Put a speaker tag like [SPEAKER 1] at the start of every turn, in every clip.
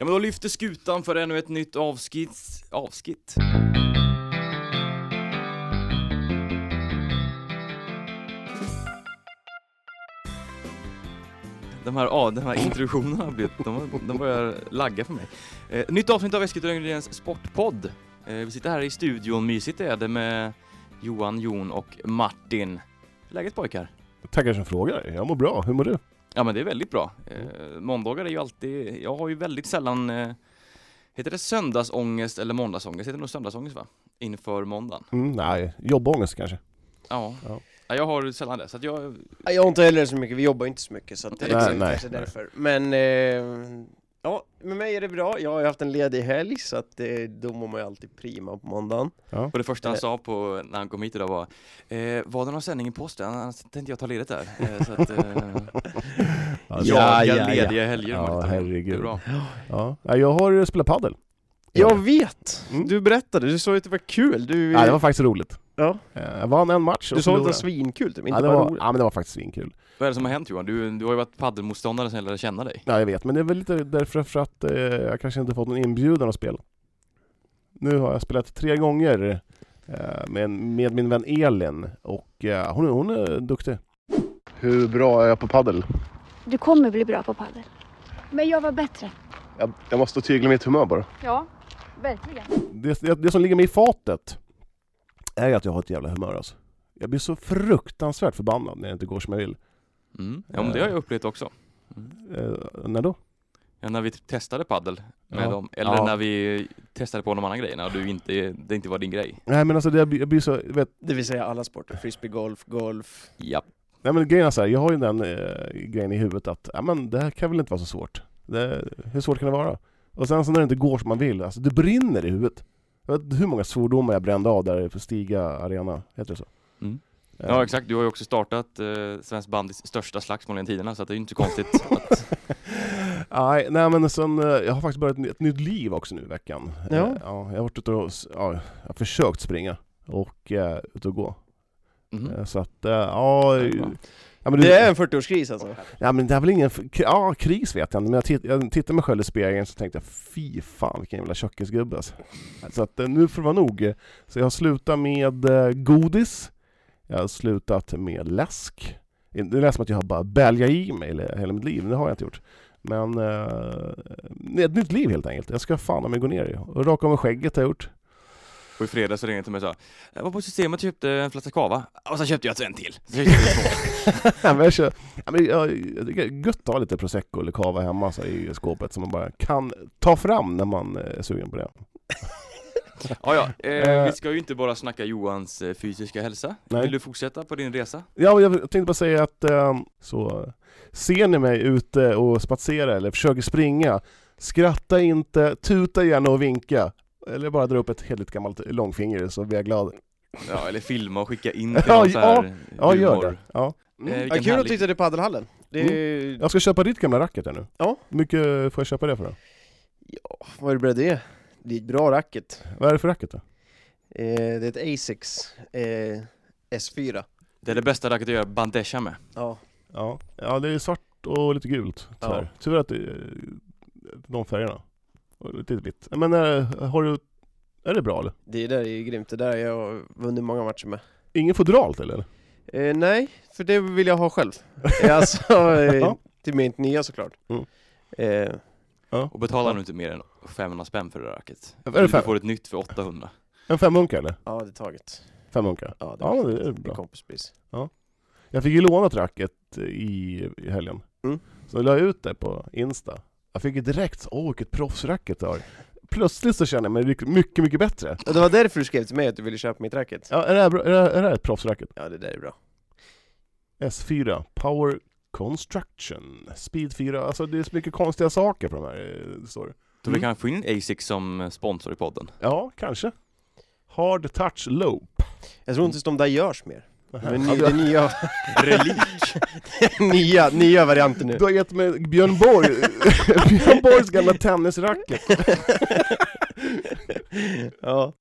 [SPEAKER 1] Ja men då lyfter skutan för ännu ett nytt avskitt, avskitt. De här, ja, de här introduktionerna har blivit, de, de börjar lagga för mig. Eh, nytt avsnitt av Eskilstuna Ingrediens Sportpodd. Eh, vi sitter här i studion, mysigt är det med Johan, Jon och Martin. Läget pojkar?
[SPEAKER 2] Tackar som frågar. Jag mår bra. Hur mår du?
[SPEAKER 1] Ja men det är väldigt bra. Eh, måndagar är ju alltid, jag har ju väldigt sällan, eh, heter det söndagsångest eller måndagsångest? Heter det nog söndagsångest va? Inför måndagen.
[SPEAKER 2] Mm, nej, jobbångest kanske.
[SPEAKER 1] Ja.
[SPEAKER 2] Ja.
[SPEAKER 1] ja. Jag har sällan det, så att jag,
[SPEAKER 3] Nej, Jag har inte heller så mycket, vi jobbar inte så mycket så att det är
[SPEAKER 2] Nej,
[SPEAKER 3] liksom
[SPEAKER 2] nej,
[SPEAKER 3] kanske
[SPEAKER 2] nej.
[SPEAKER 3] därför. Men eh, ja, med mig är det bra. Jag har ju haft en ledig helg så att eh, då mår man ju alltid prima på måndagen.
[SPEAKER 2] Ja.
[SPEAKER 1] och det första han
[SPEAKER 3] Eh.
[SPEAKER 1] sa på, när han kom hit idag var eh, Var det någon sändning i posten? Annars tänkte jag ta ledigt där. Eh, så att, eh,
[SPEAKER 2] Ja,
[SPEAKER 3] ja, ja.
[SPEAKER 1] lediga helger.
[SPEAKER 2] Ja,
[SPEAKER 1] Martin.
[SPEAKER 2] herregud.
[SPEAKER 1] Det är bra.
[SPEAKER 2] Ja. Nej, Jag har spelat paddel.
[SPEAKER 3] Jag vet!
[SPEAKER 2] Mm.
[SPEAKER 3] Du berättade, du sa ju att det var kul. Du,
[SPEAKER 2] Ja, det var faktiskt roligt.
[SPEAKER 3] ja.
[SPEAKER 2] Eh, Jag vann en match
[SPEAKER 3] du
[SPEAKER 2] och
[SPEAKER 3] sa att det var svinkul typ, inte
[SPEAKER 2] ja, det
[SPEAKER 3] bara
[SPEAKER 2] var,
[SPEAKER 3] roligt.
[SPEAKER 2] ja, men det var faktiskt svinkul.
[SPEAKER 1] Vad är det som har hänt Johan? Du, du har ju varit paddelmotståndare sen jag lärde känna dig.
[SPEAKER 2] Ja, jag vet, men det är väl lite därför för att eh, jag kanske inte fått någon inbjudan att spela. Nu har jag spelat tre gånger eh, med, med min vän Elin och eh, hon, hon är duktig. Hur bra är jag på paddel?
[SPEAKER 4] Du kommer bli bra på padel. Men jag var bättre.
[SPEAKER 2] Jag, jag måste tygla mitt humör bara.
[SPEAKER 4] Ja, verkligen.
[SPEAKER 2] Det, det, det som ligger mig i fatet är att jag har ett jävla humör alltså. Jag blir så fruktansvärt förbannad när jag inte går som jag vill.
[SPEAKER 1] Mm. Ja men det har jag upplevt också. Mm.
[SPEAKER 2] Eh, när då?
[SPEAKER 1] Ja, när vi testade paddel med
[SPEAKER 2] Ja.
[SPEAKER 1] dem, eller
[SPEAKER 2] Ja.
[SPEAKER 1] när vi testade på de andra grejerna och du inte, det inte var din grej.
[SPEAKER 2] Nej men alltså det, jag blir- jag blir så, vet,
[SPEAKER 3] Det vill säga alla sporter, frisbeegolf, golf.
[SPEAKER 1] Ja.
[SPEAKER 2] nej men grejen är så här, jag har ju den eh, grejen i huvudet att, ja men det här kan väl inte vara så svårt. Det, hur svårt kan det vara? Och sen så när det inte går som man vill, alltså det brinner i huvudet. Jag vet hur många svordomar jag brände av där på Stiga Arena, heter det så?
[SPEAKER 1] Mm.
[SPEAKER 2] Eh,
[SPEAKER 1] Ja exakt, du har ju också startat eh, svensk bandys största slagsmål genom tiderna så att det är ju inte så konstigt att...
[SPEAKER 2] Nej, nej men sen, eh, jag har faktiskt börjat ett, nytt liv också nu i veckan.
[SPEAKER 3] Ja.
[SPEAKER 2] Eh, ja jag har varit ute och, ja, jag har försökt springa och uh, ute och gå.
[SPEAKER 1] Mhm.
[SPEAKER 2] Eh, Så att, eh, ja...
[SPEAKER 1] Ja,
[SPEAKER 3] Det är en 40-årskris alltså.
[SPEAKER 2] Ja men det är väl ingen, ja kris vet jag inte, men jag, titt, jag tittade mig själv i spegeln så tänkte jag fy fan vilken jävla tjockisgubbe alltså. Så att eh, nu får det vara nog. Så jag har slutat med eh, godis, jag har slutat med läsk. Det lät som att jag har bara bälgat i mig hela, mitt liv, det har jag inte gjort. Men eh, ett nytt liv helt enkelt. Jag ska fan om mig gå ner i. Och raka av mig skägget har jag gjort.
[SPEAKER 1] Och i fredags så ringde jag till mig och sa Jag var på systemet och köpte en flaska kava och så köpte jag en till. Så jag köpte två.
[SPEAKER 2] Men jag, kör, ja, men jag, jag tycker det är gött att ha lite prosecco eller cava hemma så, i skåpet som man bara kan ta fram när man eh, är sugen på det.
[SPEAKER 1] Ja, ja. Eh,
[SPEAKER 2] Eh.
[SPEAKER 1] vi ska ju inte bara snacka Johans eh, fysiska hälsa.
[SPEAKER 2] Nej.
[SPEAKER 1] Vill du fortsätta på din resa?
[SPEAKER 2] Ja, jag tänkte bara säga att eh, så ser ni mig ute och spatsera eller försöker springa, skratta inte, tuta gärna och vinka. Eller bara dra upp ett heligt gammalt långfinger så blir jag glad.
[SPEAKER 1] Ja, eller filma och skicka in till
[SPEAKER 2] Ja,
[SPEAKER 1] någon så här
[SPEAKER 2] Ja, gör
[SPEAKER 1] humor.
[SPEAKER 2] det. Ja.
[SPEAKER 1] Eh,
[SPEAKER 2] Mm.
[SPEAKER 3] Ja, kul att du hittade paddelhallen. Det är...
[SPEAKER 2] Jag ska köpa ditt gamla racket här nu.
[SPEAKER 3] Ja.
[SPEAKER 2] Hur mycket får jag köpa det för då?
[SPEAKER 3] Ja, vad är det det? Det är ett bra racket.
[SPEAKER 2] Vad är det för racket då?
[SPEAKER 3] Eh, det är ett Asics eh, S4.
[SPEAKER 1] Det är det bästa racket att göra bandesha med.
[SPEAKER 3] Ja.
[SPEAKER 2] Ja, ja det är svart och lite gult tyvärr.
[SPEAKER 3] Ja.
[SPEAKER 2] Tur att det är de färgerna. Och lite vitt. Men är, har du, är det bra eller?
[SPEAKER 3] Det där är ju grymt, det där har jag vunnit många matcher med.
[SPEAKER 2] Ingen fodralt eller?
[SPEAKER 3] Eh, nej, för det vill jag ha själv. Eh, alltså, eh,
[SPEAKER 2] Ja.
[SPEAKER 3] till mitt nya såklart.
[SPEAKER 2] Mm.
[SPEAKER 3] Eh,
[SPEAKER 1] Och betalar nu inte mer än 500 spänn för det där racket.
[SPEAKER 2] Är det
[SPEAKER 1] Du
[SPEAKER 2] fem,
[SPEAKER 1] får ett nytt för 800.
[SPEAKER 2] en femhunka eller?
[SPEAKER 3] ja, det är taget.
[SPEAKER 2] Femhunka?
[SPEAKER 3] Ja, det,
[SPEAKER 2] Ja,
[SPEAKER 3] är
[SPEAKER 2] det
[SPEAKER 3] fint.
[SPEAKER 2] är bra.
[SPEAKER 3] kompispris.
[SPEAKER 2] Jag fick ju låna ett racket i, i helgen.
[SPEAKER 3] Mm.
[SPEAKER 2] Så jag la ut det på Insta. Jag fick ju direkt, åh vilket proffsracket du har. Plötsligt så känner jag mig mycket, mycket, mycket bättre.
[SPEAKER 3] Och det var därför du skrev till mig att du ville köpa mitt racket.
[SPEAKER 2] Ja, är det här, bra- är det här, är det här ett proffsracket?
[SPEAKER 3] Ja, det där är bra.
[SPEAKER 2] S4, Power Construction, Speed 4, alltså det är så mycket konstiga saker på de här, eh, det står det.
[SPEAKER 1] Så vi kan få in Asics som sponsor i podden.
[SPEAKER 2] Ja, kanske. Hard Touch Lope.
[SPEAKER 3] Jag tror inte de där görs mer. Men ny, det nya,
[SPEAKER 1] Relik!
[SPEAKER 3] nya, nya varianter nu.
[SPEAKER 2] du har gett mig Björn Borg, Björn Borgs gamla tennisracket.
[SPEAKER 3] ja.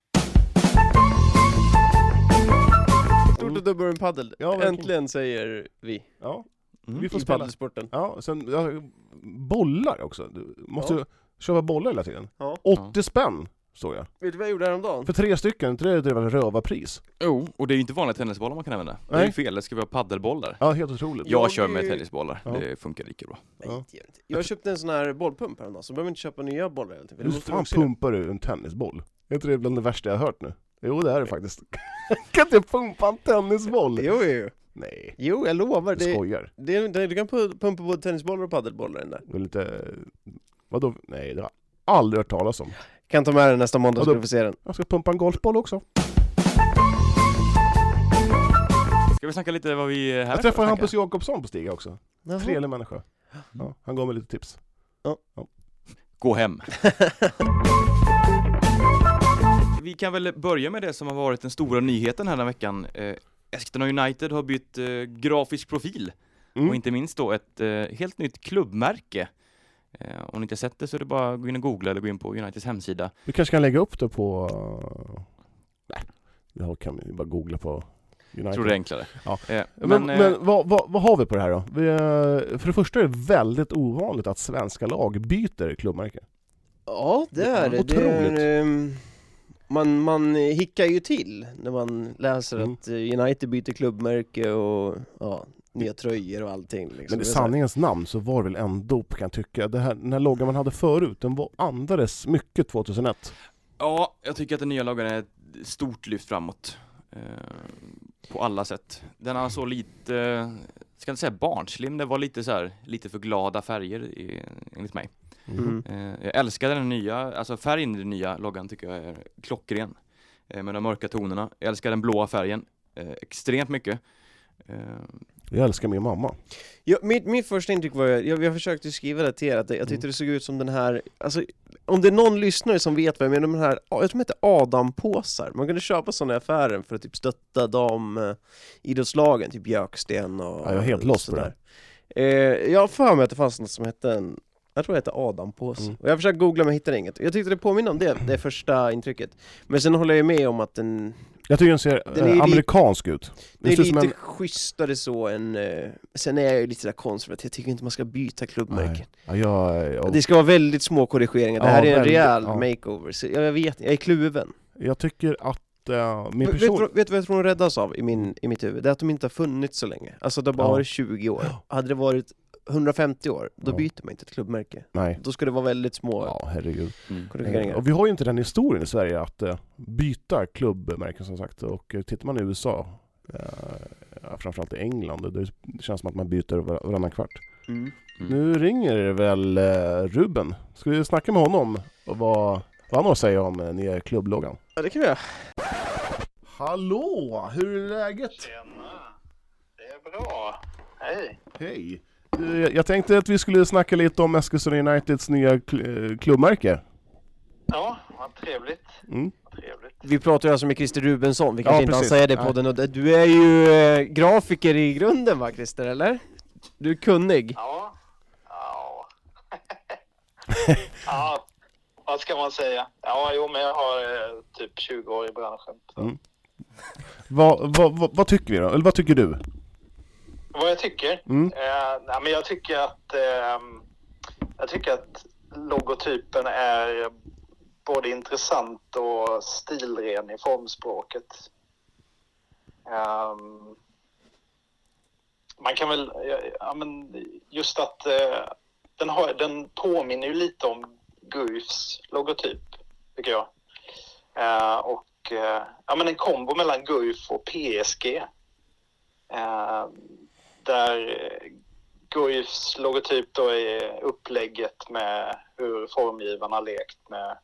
[SPEAKER 3] Stort att du börjar med paddel.
[SPEAKER 2] Ja.
[SPEAKER 3] Äntligen säger vi.
[SPEAKER 2] Ja,
[SPEAKER 1] Mm.
[SPEAKER 2] vi får
[SPEAKER 3] I
[SPEAKER 2] spela.
[SPEAKER 3] paddelsporten.
[SPEAKER 2] Ja, sen ja, bollar också. Du måste,
[SPEAKER 3] Ja.
[SPEAKER 2] Köpa bollar hela tiden.
[SPEAKER 3] Ja.
[SPEAKER 2] 80 spänn, såg jag.
[SPEAKER 3] Vet du vad jag gjorde häromdagen?
[SPEAKER 2] För tre stycken, inte det väl rövarpris?
[SPEAKER 1] Jo, och det är ju inte vanliga tennisbollar man kan använda. Det är ju
[SPEAKER 2] Nej.
[SPEAKER 1] fel, det ska vara paddelbollar.
[SPEAKER 2] Ja, helt otroligt.
[SPEAKER 1] Jag
[SPEAKER 3] Jag
[SPEAKER 1] kör med
[SPEAKER 3] ju-
[SPEAKER 1] tennisbollar,
[SPEAKER 2] Ja.
[SPEAKER 1] det funkar lika bra.
[SPEAKER 3] Nej,
[SPEAKER 2] Ja.
[SPEAKER 3] Jag köpte en sån här bollpump häromdagen, så behöver inte köpa nya bollar hela tiden.
[SPEAKER 2] Hur fan pumpar du en tennisboll? Är inte det bland det värsta jag har hört nu? Jo det är det faktiskt. kan inte pumpa en tennisboll?
[SPEAKER 3] Jo, jo,
[SPEAKER 2] Nej,
[SPEAKER 3] jo, jag lovar.
[SPEAKER 2] du
[SPEAKER 3] Det,
[SPEAKER 2] skojar.
[SPEAKER 3] det, det, du kan pu- pumpa både tennisbollar och paddelbollar i den där.
[SPEAKER 2] Det är lite... Vadå? Nej, det har jag aldrig hört talas om.
[SPEAKER 3] Kan ta med den nästa måndag så ska du få se den.
[SPEAKER 2] Jag ska pumpa en golfboll också.
[SPEAKER 1] Ska vi snacka lite vad vi är här
[SPEAKER 2] Jag träffade? Hampus Jakobsson på Stiga också.
[SPEAKER 3] Jaha.
[SPEAKER 2] Trevlig människa. Ja, han gav mig lite tips.
[SPEAKER 1] Gå hem. vi kan väl börja med det som har varit den stora nyheten här den här veckan. Eh, Eskilstuna United har bytt eh, grafisk profil
[SPEAKER 2] Mm.
[SPEAKER 1] och inte minst då ett eh, helt nytt klubbmärke. Eh, om ni inte har sett det så är det bara att gå in och googla eller gå in på Uniteds hemsida.
[SPEAKER 2] Vi kanske kan lägga upp det på... Nej, det kan vi bara googla på United.
[SPEAKER 1] Jag tror det är enklare.
[SPEAKER 2] Ja.
[SPEAKER 1] Eh,
[SPEAKER 2] Men,
[SPEAKER 1] men,
[SPEAKER 2] men,
[SPEAKER 1] eh,
[SPEAKER 2] vad, vad, vad har vi på det här då? Vi, eh, för det första är det väldigt ovanligt att svenska lag byter klubbmärke.
[SPEAKER 3] Ja, det är det. det
[SPEAKER 2] Otroligt.
[SPEAKER 3] är, ehm, man, man hickar ju till när man läser
[SPEAKER 2] Mm.
[SPEAKER 3] att eh, United byter klubbmärke och ja, nya tröjor och allting. Liksom.
[SPEAKER 2] Men i sanningens namn så var det väl ändå, kan jag tycka, det här, den här loggan man hade förut, den var, andades mycket 2001.
[SPEAKER 1] Ja, jag tycker att den nya loggan är ett stort lyft framåt. Eh, på alla sätt. Den har så lite, ska inte säga barnslig, men det var lite så här, lite för glada färger i, enligt mig.
[SPEAKER 3] Mm.
[SPEAKER 1] Eh, jag älskar den nya, alltså färgen i den nya loggan tycker jag är klockren. Eh, med de mörka tonerna. Jag älskar den blåa färgen eh, extremt mycket.
[SPEAKER 2] Jag älskar min mamma.
[SPEAKER 3] Ja, mitt, mitt första intryck var, jag, jag försökte skriva det till er, att jag
[SPEAKER 2] Mm.
[SPEAKER 3] tyckte det såg ut som den här, alltså om det är någon lyssnare som vet vad jag menar, de här, jag tror de heter Adam-påsar, man kunde köpa sådana i affären för att typ stötta de eh, idrottslagen, typ Björksten och
[SPEAKER 2] Ja, jag är helt lost på
[SPEAKER 3] sådär. Eh, jag har för mig att det fanns något som hette en, jag tror det hette Adam-påse,
[SPEAKER 2] Mm.
[SPEAKER 3] och jag försökte googla men hittade inget. Jag tyckte det påminner om det, det första intrycket. Men sen håller jag med om att den,
[SPEAKER 2] Jag tycker den ser
[SPEAKER 3] Den är
[SPEAKER 2] eh, amerikansk ut.
[SPEAKER 3] det är lite
[SPEAKER 2] en-
[SPEAKER 3] schysstare så än, eh, sen är jag ju lite sådär konservativ, jag tycker inte man ska byta klubbmärken.
[SPEAKER 2] Ja, jag, jag,
[SPEAKER 3] Det ska vara väldigt små korrigeringar, det
[SPEAKER 2] Ja,
[SPEAKER 3] här är en
[SPEAKER 2] väldigt,
[SPEAKER 3] rejäl
[SPEAKER 2] ja.
[SPEAKER 3] makeover, så jag vet jag är kluven.
[SPEAKER 2] jag tycker att eh, min
[SPEAKER 3] Vet, vet,
[SPEAKER 2] person...
[SPEAKER 3] du- vet du vad jag tror de räddas av i, min, i mitt huvud? Det är att de inte har funnits så länge. Alltså det har bara
[SPEAKER 2] Ja.
[SPEAKER 3] varit 20 år. Hade det varit 150 år, då
[SPEAKER 2] Ja.
[SPEAKER 3] byter man inte ett klubbmärke.
[SPEAKER 2] Nej.
[SPEAKER 3] Då ska det vara väldigt små
[SPEAKER 2] Ja, herregud.
[SPEAKER 1] mm.
[SPEAKER 3] korrigeringar.
[SPEAKER 2] Och vi har ju inte den historien i Sverige att eh, byta klubbmärken som sagt. Och eh, tittar man i USA, eh, framförallt i England, det det känns som att man byter var, varannan kvart.
[SPEAKER 3] Mm.
[SPEAKER 1] Mm.
[SPEAKER 2] Nu ringer väl Ruben. Ska vi snacka med honom och vad, vad han har att säga om nya klubbloggan?
[SPEAKER 3] Ja, det kan vi göra.
[SPEAKER 2] Hallå! Hur är läget?
[SPEAKER 5] Tjena! Det är bra. Hej!
[SPEAKER 2] Hej! Du, Jag tänkte att vi skulle snacka lite om Eskilstuna Uniteds nya kl- eh, klubbmärke.
[SPEAKER 5] Ja, vad trevligt.
[SPEAKER 2] Mm.
[SPEAKER 5] Trevligt.
[SPEAKER 3] Vi pratar ju alltså med Christer Rubensson, vi
[SPEAKER 2] Ja,
[SPEAKER 3] kanske inte hann
[SPEAKER 2] precis.
[SPEAKER 3] säga det i
[SPEAKER 2] Nej.
[SPEAKER 3] podden. Och det- du är ju eh, grafiker i grunden va Christer, eller? Du är kunnig.
[SPEAKER 5] Ja. Ja. ja, vad ska man säga? Ja, jo, men jag har eh, typ 20 år i branschen. Så.
[SPEAKER 2] Mm. Vad, vad, vad, vad tycker vi då? Eller vad tycker du?
[SPEAKER 5] Vad jag tycker?
[SPEAKER 2] Mm.
[SPEAKER 5] Eh, nej, men jag tycker att ehm, jag tycker att logotypen är både intressant och stilren i formspråket. Ehm, man kan väl, ja, ja, men just att eh, den, har, den påminner ju lite om Guifs logotyp, tycker jag. Eh, och eh, ja, men en kombo mellan Guif och PSG. Där eh, Guifs logotyp då är upplägget med hur formgivarna lekt med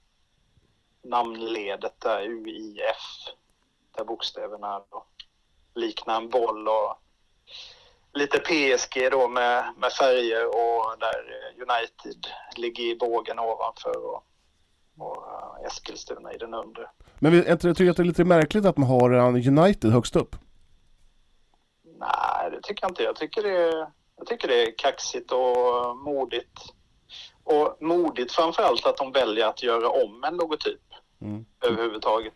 [SPEAKER 5] namnledet där UIF. Där bokstäverna då liknar en boll och lite PSG då med, med färger och där eh, United ligger i bågen ovanför och, och eh, Eskilstuna i den undre.
[SPEAKER 2] Men vi- jag tycker att det är lite märkligt att man har United högst upp.
[SPEAKER 5] Nej, det tycker jag inte. Jag tycker det är, jag tycker det är kaxigt och modigt. Och modigt framförallt att de väljer att göra om en logotyp
[SPEAKER 2] Mm.
[SPEAKER 5] överhuvudtaget.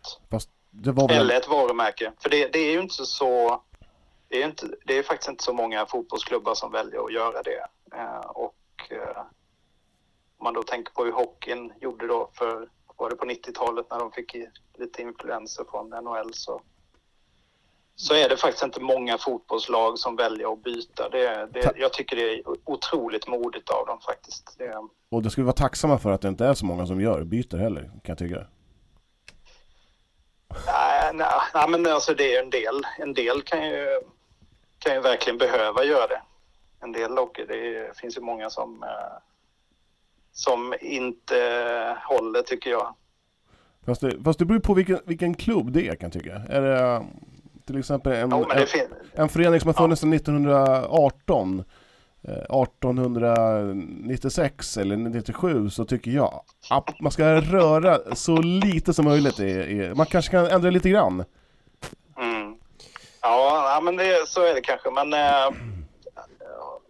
[SPEAKER 2] Väl...
[SPEAKER 5] Eller ett varumärke. För det, det är ju inte så... Det är, inte, det är faktiskt inte så många fotbollsklubbar som väljer att göra det. Eh, och eh, om man då tänker på hur hockeyn gjorde då för, var det på 90-talet när de fick lite influenser från NHL så, så är det faktiskt inte många fotbollslag som väljer att byta. Det, det, jag tycker det är otroligt modigt av dem faktiskt. Det,
[SPEAKER 2] Och det vi vara tacksamma för att det inte är så många som gör byter heller, kan jag tycka.
[SPEAKER 5] nej, nej, nej, men alltså det är en del. En del kan ju, kan ju verkligen behöva göra det. En del och det finns ju många som, eh, som inte håller tycker jag.
[SPEAKER 2] Fast det, fast det beror på vilken, vilken klubb det är kan jag tycka. Är det till exempel en,
[SPEAKER 5] men
[SPEAKER 2] en, en förening som har funnits sedan 1918, eh, 1896 eller 97 så tycker jag att man ska röra så lite som möjligt. I, man kanske kan ändra lite grann.
[SPEAKER 5] Mm. Ja, ja, men det, så är det kanske. Men eh,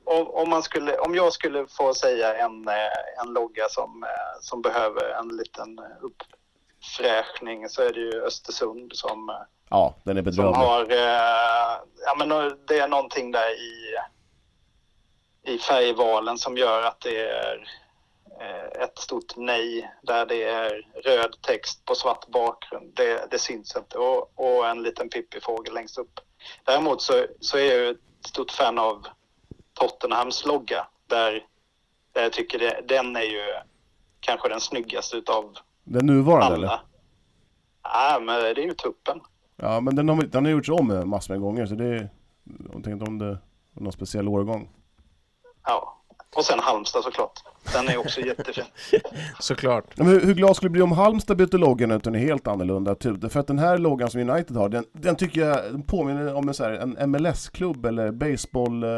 [SPEAKER 5] om, man skulle, om jag skulle få säga en, eh, en logga som, eh, som behöver en liten uppfräschning så är det ju Östersund som, eh,
[SPEAKER 2] Ja, den är
[SPEAKER 5] som har... Eh, ja, men det är någonting där i, i färgvalen som gör att det är eh, ett stort nej där det är röd text på svart bakgrund. Det, det syns inte och, och en liten pippifågel längst upp. Däremot så, så är jag ett stort fan av Tottenhams logga där, där jag tycker det, den är ju kanske den snyggaste utav
[SPEAKER 2] Den nuvarande eller?
[SPEAKER 5] alla. Nej, men det är ju tuppen.
[SPEAKER 2] Ja, men den har, den har gjorts om massor med gånger så det är... Jag tänkte om det var någon speciell årgång.
[SPEAKER 5] Ja. Och sen Halmstad såklart. Den är också jättefin.
[SPEAKER 3] Såklart.
[SPEAKER 2] Ja, Men hur, hur glad skulle du bli om Halmstad bytte loggan ut den är helt annorlunda? Typ? För att den här loggan som United har, den, den tycker jag den påminner om en, så här, en MLS-klubb eller baseball, eh,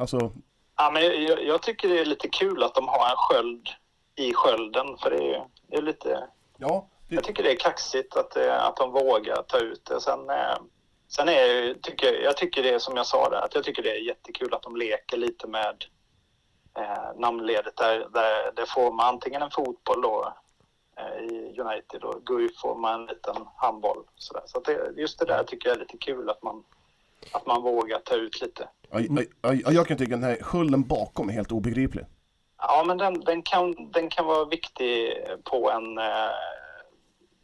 [SPEAKER 2] alltså...
[SPEAKER 5] Ja, men jag, jag tycker det är lite kul att de har en sköld i skölden. För det är, det är lite...
[SPEAKER 2] Ja, det,
[SPEAKER 5] Jag tycker det är kaxigt att, det- att de vågar ta ut det. Sen, eh, sen är jag, tycker, jag tycker det som jag sa där, att jag tycker det är jättekul att de leker lite med eh, namnledet där, där det får man antingen en fotboll då eh, i United och Guif får man en liten handboll. Så, där. så att det, just det där tycker jag är lite kul att man, att man vågar ta ut lite.
[SPEAKER 2] ja, ja, ja, ja, jag kan tycka den här skölden bakom är helt obegriplig.
[SPEAKER 5] Ja, men den, den, kan, den kan vara viktig på en... Eh,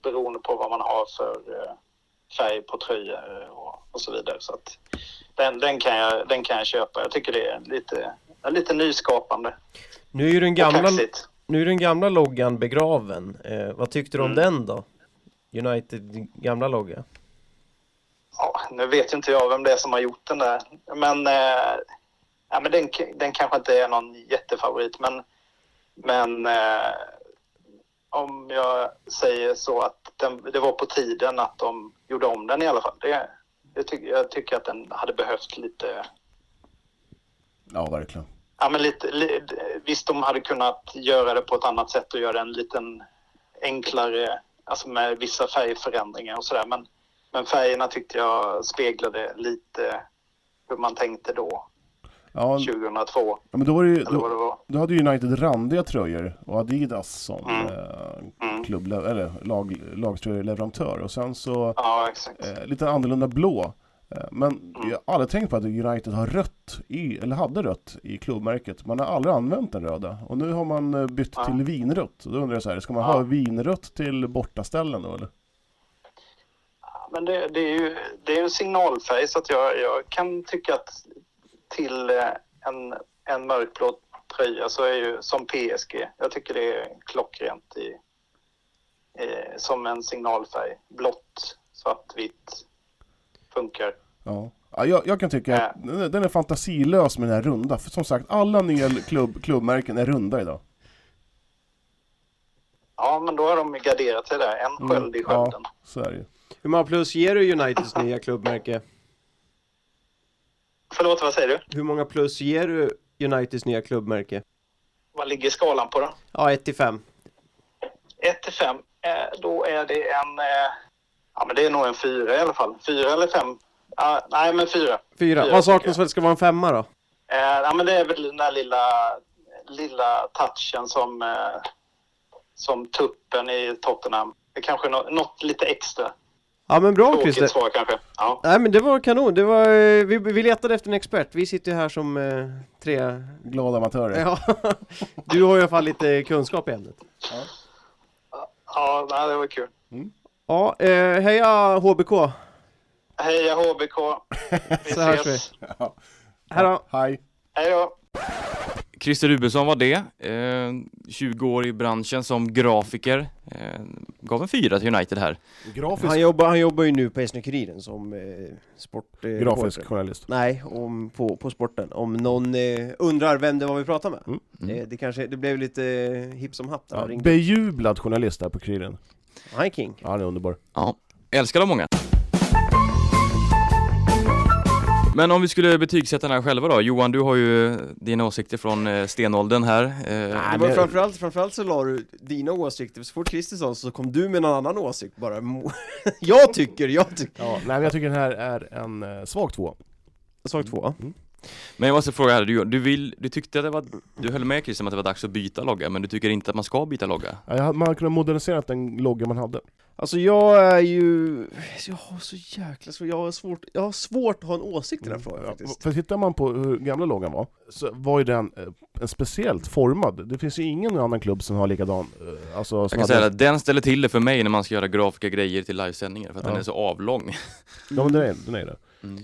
[SPEAKER 5] beroende på vad man har för eh, färg på tröjor och, och så vidare. Så att den, den, kan jag, den kan jag köpa. Jag tycker det är lite, lite nyskapande
[SPEAKER 3] Nu är ju den gamla, nu är den gamla loggan begraven. Eh, vad tyckte du om
[SPEAKER 5] Mm.
[SPEAKER 3] den då? United gamla logga?
[SPEAKER 5] Ja, nu vet ju inte jag vem det är som har gjort den där. Men, eh, ja, men den, den kanske inte är någon jättefavorit. Men, men eh, om jag säger så att den, det var på tiden att de gjorde om den i alla fall. Det, det tycker, jag tycker att den hade behövt lite...
[SPEAKER 2] Ja, verkligen.
[SPEAKER 5] Ja, men lite, li, visst, de hade kunnat göra det på ett annat sätt och göra en liten enklare, alltså med vissa färgförändringar och sådär. Men, men färgerna tyckte jag speglade lite hur man tänkte då,
[SPEAKER 2] Ja,
[SPEAKER 5] 2002,
[SPEAKER 2] ja, men då var det ju, då,
[SPEAKER 5] det var.
[SPEAKER 2] då hade ju United randiga tröjor och Adidas som
[SPEAKER 5] Mm.
[SPEAKER 2] eh,
[SPEAKER 5] Mm.
[SPEAKER 2] klubb, eller lag, lagtröjeleverantör och sen så
[SPEAKER 5] Ja,
[SPEAKER 2] eh, lite annorlunda blå. Eh, Men
[SPEAKER 5] Mm.
[SPEAKER 2] jag har aldrig tänkt på att United har rött i, eller hade rött i klubbmärket. Man har aldrig använt den röda. Och nu har man eh, bytt
[SPEAKER 5] Ja.
[SPEAKER 2] till vinrött. Och då undrar jag så här, ska man
[SPEAKER 5] Ja.
[SPEAKER 2] ha vinrött till bortaställen då eller?
[SPEAKER 5] Men det, det är ju det är en signalfärg så att jag, jag kan tycka att till eh, en, en mörkblå tröja så är ju som PSG. Jag tycker det är klockrent i, eh, som en signalfärg. Blått, svart, vitt funkar.
[SPEAKER 2] Ja. Ja, jag, jag kan tycka att den är- den är fantasilös med den här runda. För som sagt, alla nya klubb, klubbmärken är runda idag.
[SPEAKER 5] Ja, men då har de garderat sig där. En sköld i skölden.
[SPEAKER 2] Mm. Ja, så är det ju.
[SPEAKER 3] Hur många plus ger du Uniteds nya klubbmärke?
[SPEAKER 5] Förlåt, vad säger du?
[SPEAKER 3] Hur många plus ger du Uniteds nya klubbmärke?
[SPEAKER 5] Vad ligger skalan på då?
[SPEAKER 3] Ja, 1 till 5.
[SPEAKER 5] 1 till 5. Eh, då är det en... Eh, ja, men det är nog en fyra i alla fall. Fyra eller fem? Ah, nej, men fyra.
[SPEAKER 3] 4.
[SPEAKER 5] Fyra,
[SPEAKER 3] Vad saknas för att det ska vara en femma då?
[SPEAKER 5] Eh, ja, men det är väl den där lilla, lilla touchen som, eh, som tuppen i Tottenham. Det är kanske nå- något lite extra.
[SPEAKER 3] Ja men bra
[SPEAKER 5] Tråkigt
[SPEAKER 3] Christer.
[SPEAKER 5] svar kanske. Ja.
[SPEAKER 3] Nej men det var kanon, det var, eh, vi, vi letade efter en expert, vi sitter ju här som eh, tre...
[SPEAKER 2] Glada amatörer.
[SPEAKER 3] Ja, du har i alla fall lite kunskap i ämnet.
[SPEAKER 5] Ja, nej, det var kul.
[SPEAKER 3] Ja, eh, heja HBK!
[SPEAKER 5] Heja HBK. Vi
[SPEAKER 3] Så hörs
[SPEAKER 5] ses.
[SPEAKER 3] Här då.
[SPEAKER 2] Hej.
[SPEAKER 5] Hej då.
[SPEAKER 1] Christer Rubensson var det. Eh, 20 år i branschen som grafiker. Eh, gav en fyra till United här.
[SPEAKER 2] Grafisk,
[SPEAKER 3] Han jobbar, han jobbar ju nu på SN-Kuriren som eh, sport... Eh,
[SPEAKER 2] grafisk
[SPEAKER 3] reporter.
[SPEAKER 2] journalist.
[SPEAKER 3] Nej, om, på, på sporten. Om någon eh, undrar vem det var vi pratade med.
[SPEAKER 2] Mm.
[SPEAKER 1] Mm.
[SPEAKER 3] Eh, det kanske, det blev lite eh, hipp som happ.
[SPEAKER 2] Ja, bejublad journalist där på Kuriren.
[SPEAKER 3] Han är king.
[SPEAKER 2] Ja, han är underbar.
[SPEAKER 1] Ja, älskar de många. Men om vi skulle betygsätta den här själva då? Johan, du har ju dina åsikter från eh, stenåldern här. Eh,
[SPEAKER 3] det
[SPEAKER 2] men-
[SPEAKER 3] framförallt, framförallt så la du dina åsikter, så fort Kristersson så kom du med någon annan åsikt bara. Jag tycker, jag tycker.
[SPEAKER 2] Ja, nej, men jag tycker den här är en eh, svag två.
[SPEAKER 3] Sak två.
[SPEAKER 1] Men jag måste fråga här, du, du, vill, du tyckte att det var, du höll med Christian om att det var dags att byta logga, men du tycker inte att man ska byta logga?
[SPEAKER 2] Ja, man hade kunnat modernisera den logga man hade.
[SPEAKER 3] Alltså jag är ju, jag har så jäkla svårt, jag har svårt, jag har svårt att ha en åsikt i den här frågan
[SPEAKER 2] Ja,
[SPEAKER 3] faktiskt.
[SPEAKER 2] för tittar man på hur gamla loggan var, så var ju den eh, en speciellt formad. Det finns ju ingen annan klubb som har likadan. eh, Alltså,
[SPEAKER 1] Jag kan
[SPEAKER 2] hade-
[SPEAKER 1] säga att den ställer till det för mig när man ska göra grafiska grejer till livesändningar, för att
[SPEAKER 2] Ja.
[SPEAKER 1] den är så avlång.
[SPEAKER 2] Ja men den är, den är det.
[SPEAKER 1] Mm.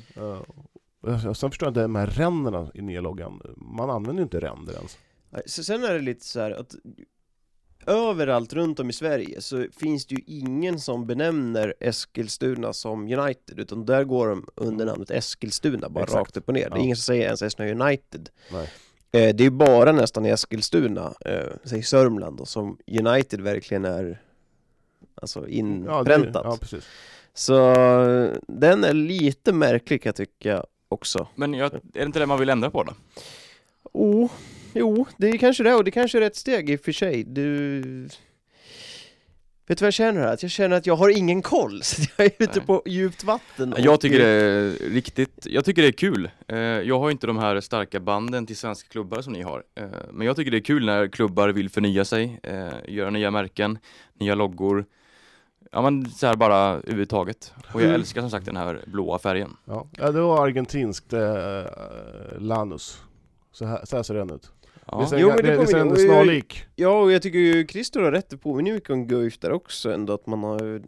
[SPEAKER 2] Uh, sen förstår jag inte de här ränderna i nya loggan. Man använder ju inte ränder ens.
[SPEAKER 3] Så sen är det lite så här att överallt runt om i Sverige så finns det ju ingen som benämner Eskilstuna som United, utan där går de under namnet Eskilstuna, bara
[SPEAKER 2] Exakt.
[SPEAKER 3] rakt upp och ner. Det är
[SPEAKER 2] Ja.
[SPEAKER 3] ingen som säger ens Eskilstuna United.
[SPEAKER 2] Nej.
[SPEAKER 3] Eh, det är bara nästan i Eskilstuna, eh, säg Sörmland då, som United verkligen är alltså
[SPEAKER 2] Ja, det,
[SPEAKER 3] inpräntat.
[SPEAKER 2] ja precis.
[SPEAKER 3] Så eh, den är lite märklig kan jag tycka också.
[SPEAKER 1] Men jag, är det inte det man vill ändra på då?
[SPEAKER 3] Oh, jo, det är kanske det, och det kanske är rätt steg i och för sig. Du... Vet du vad jag känner här? Att jag känner att jag har ingen koll, så jag är ute
[SPEAKER 1] Nej.
[SPEAKER 3] på djupt vatten.
[SPEAKER 1] Jag tycker det är riktigt, jag tycker det är kul. Eh, Jag har inte de här starka banden till svenska klubbar som ni har. Eh, Men jag tycker det är kul när klubbar vill förnya sig, eh, göra nya märken, nya loggor. Ja men så här bara överhuvudtaget. Och jag
[SPEAKER 2] Mm.
[SPEAKER 1] älskar som sagt den här blåa färgen.
[SPEAKER 2] Ja. ja, det var argentinskt eh, Lanus. Så här, så här ser den ut.
[SPEAKER 1] Ja.
[SPEAKER 2] Visst är
[SPEAKER 3] Jo, men det
[SPEAKER 2] det, visst är
[SPEAKER 3] ju-
[SPEAKER 2] snarlik?
[SPEAKER 3] Ja, och jag tycker ju Christer har rätt, det påminner mycket om Guif där också ändå, att man har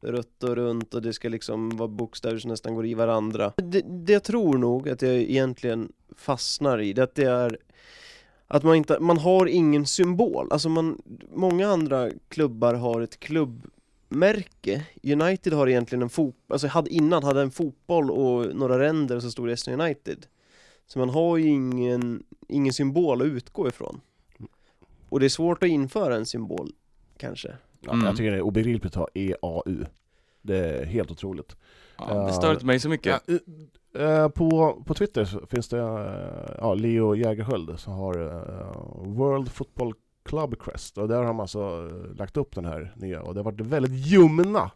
[SPEAKER 3] rött och runt och det ska liksom vara bokstäver som nästan går i varandra. Det, det jag tror nog att jag egentligen fastnar i, det att det är att man inte, man har ingen symbol. Alltså man, många andra klubbar har ett klubbmärke. United har egentligen en fotboll, alltså hade, innan hade en fotboll och några ränder och så stod det United. Så man har ju ingen, ingen symbol att utgå ifrån. Och det är svårt att införa en symbol, kanske.
[SPEAKER 2] Ja,
[SPEAKER 1] Mm.
[SPEAKER 2] Jag tycker det är obegripligt att ha EAU. Det är helt otroligt.
[SPEAKER 1] Ja, det stör inte mig så mycket.
[SPEAKER 2] Ja, eh, eh, på, på Twitter så finns det eh, ja, Leo Jägerskiöld som har World Football Club Crest och där har de alltså lagt upp den här nya och det har varit väldigt ljumna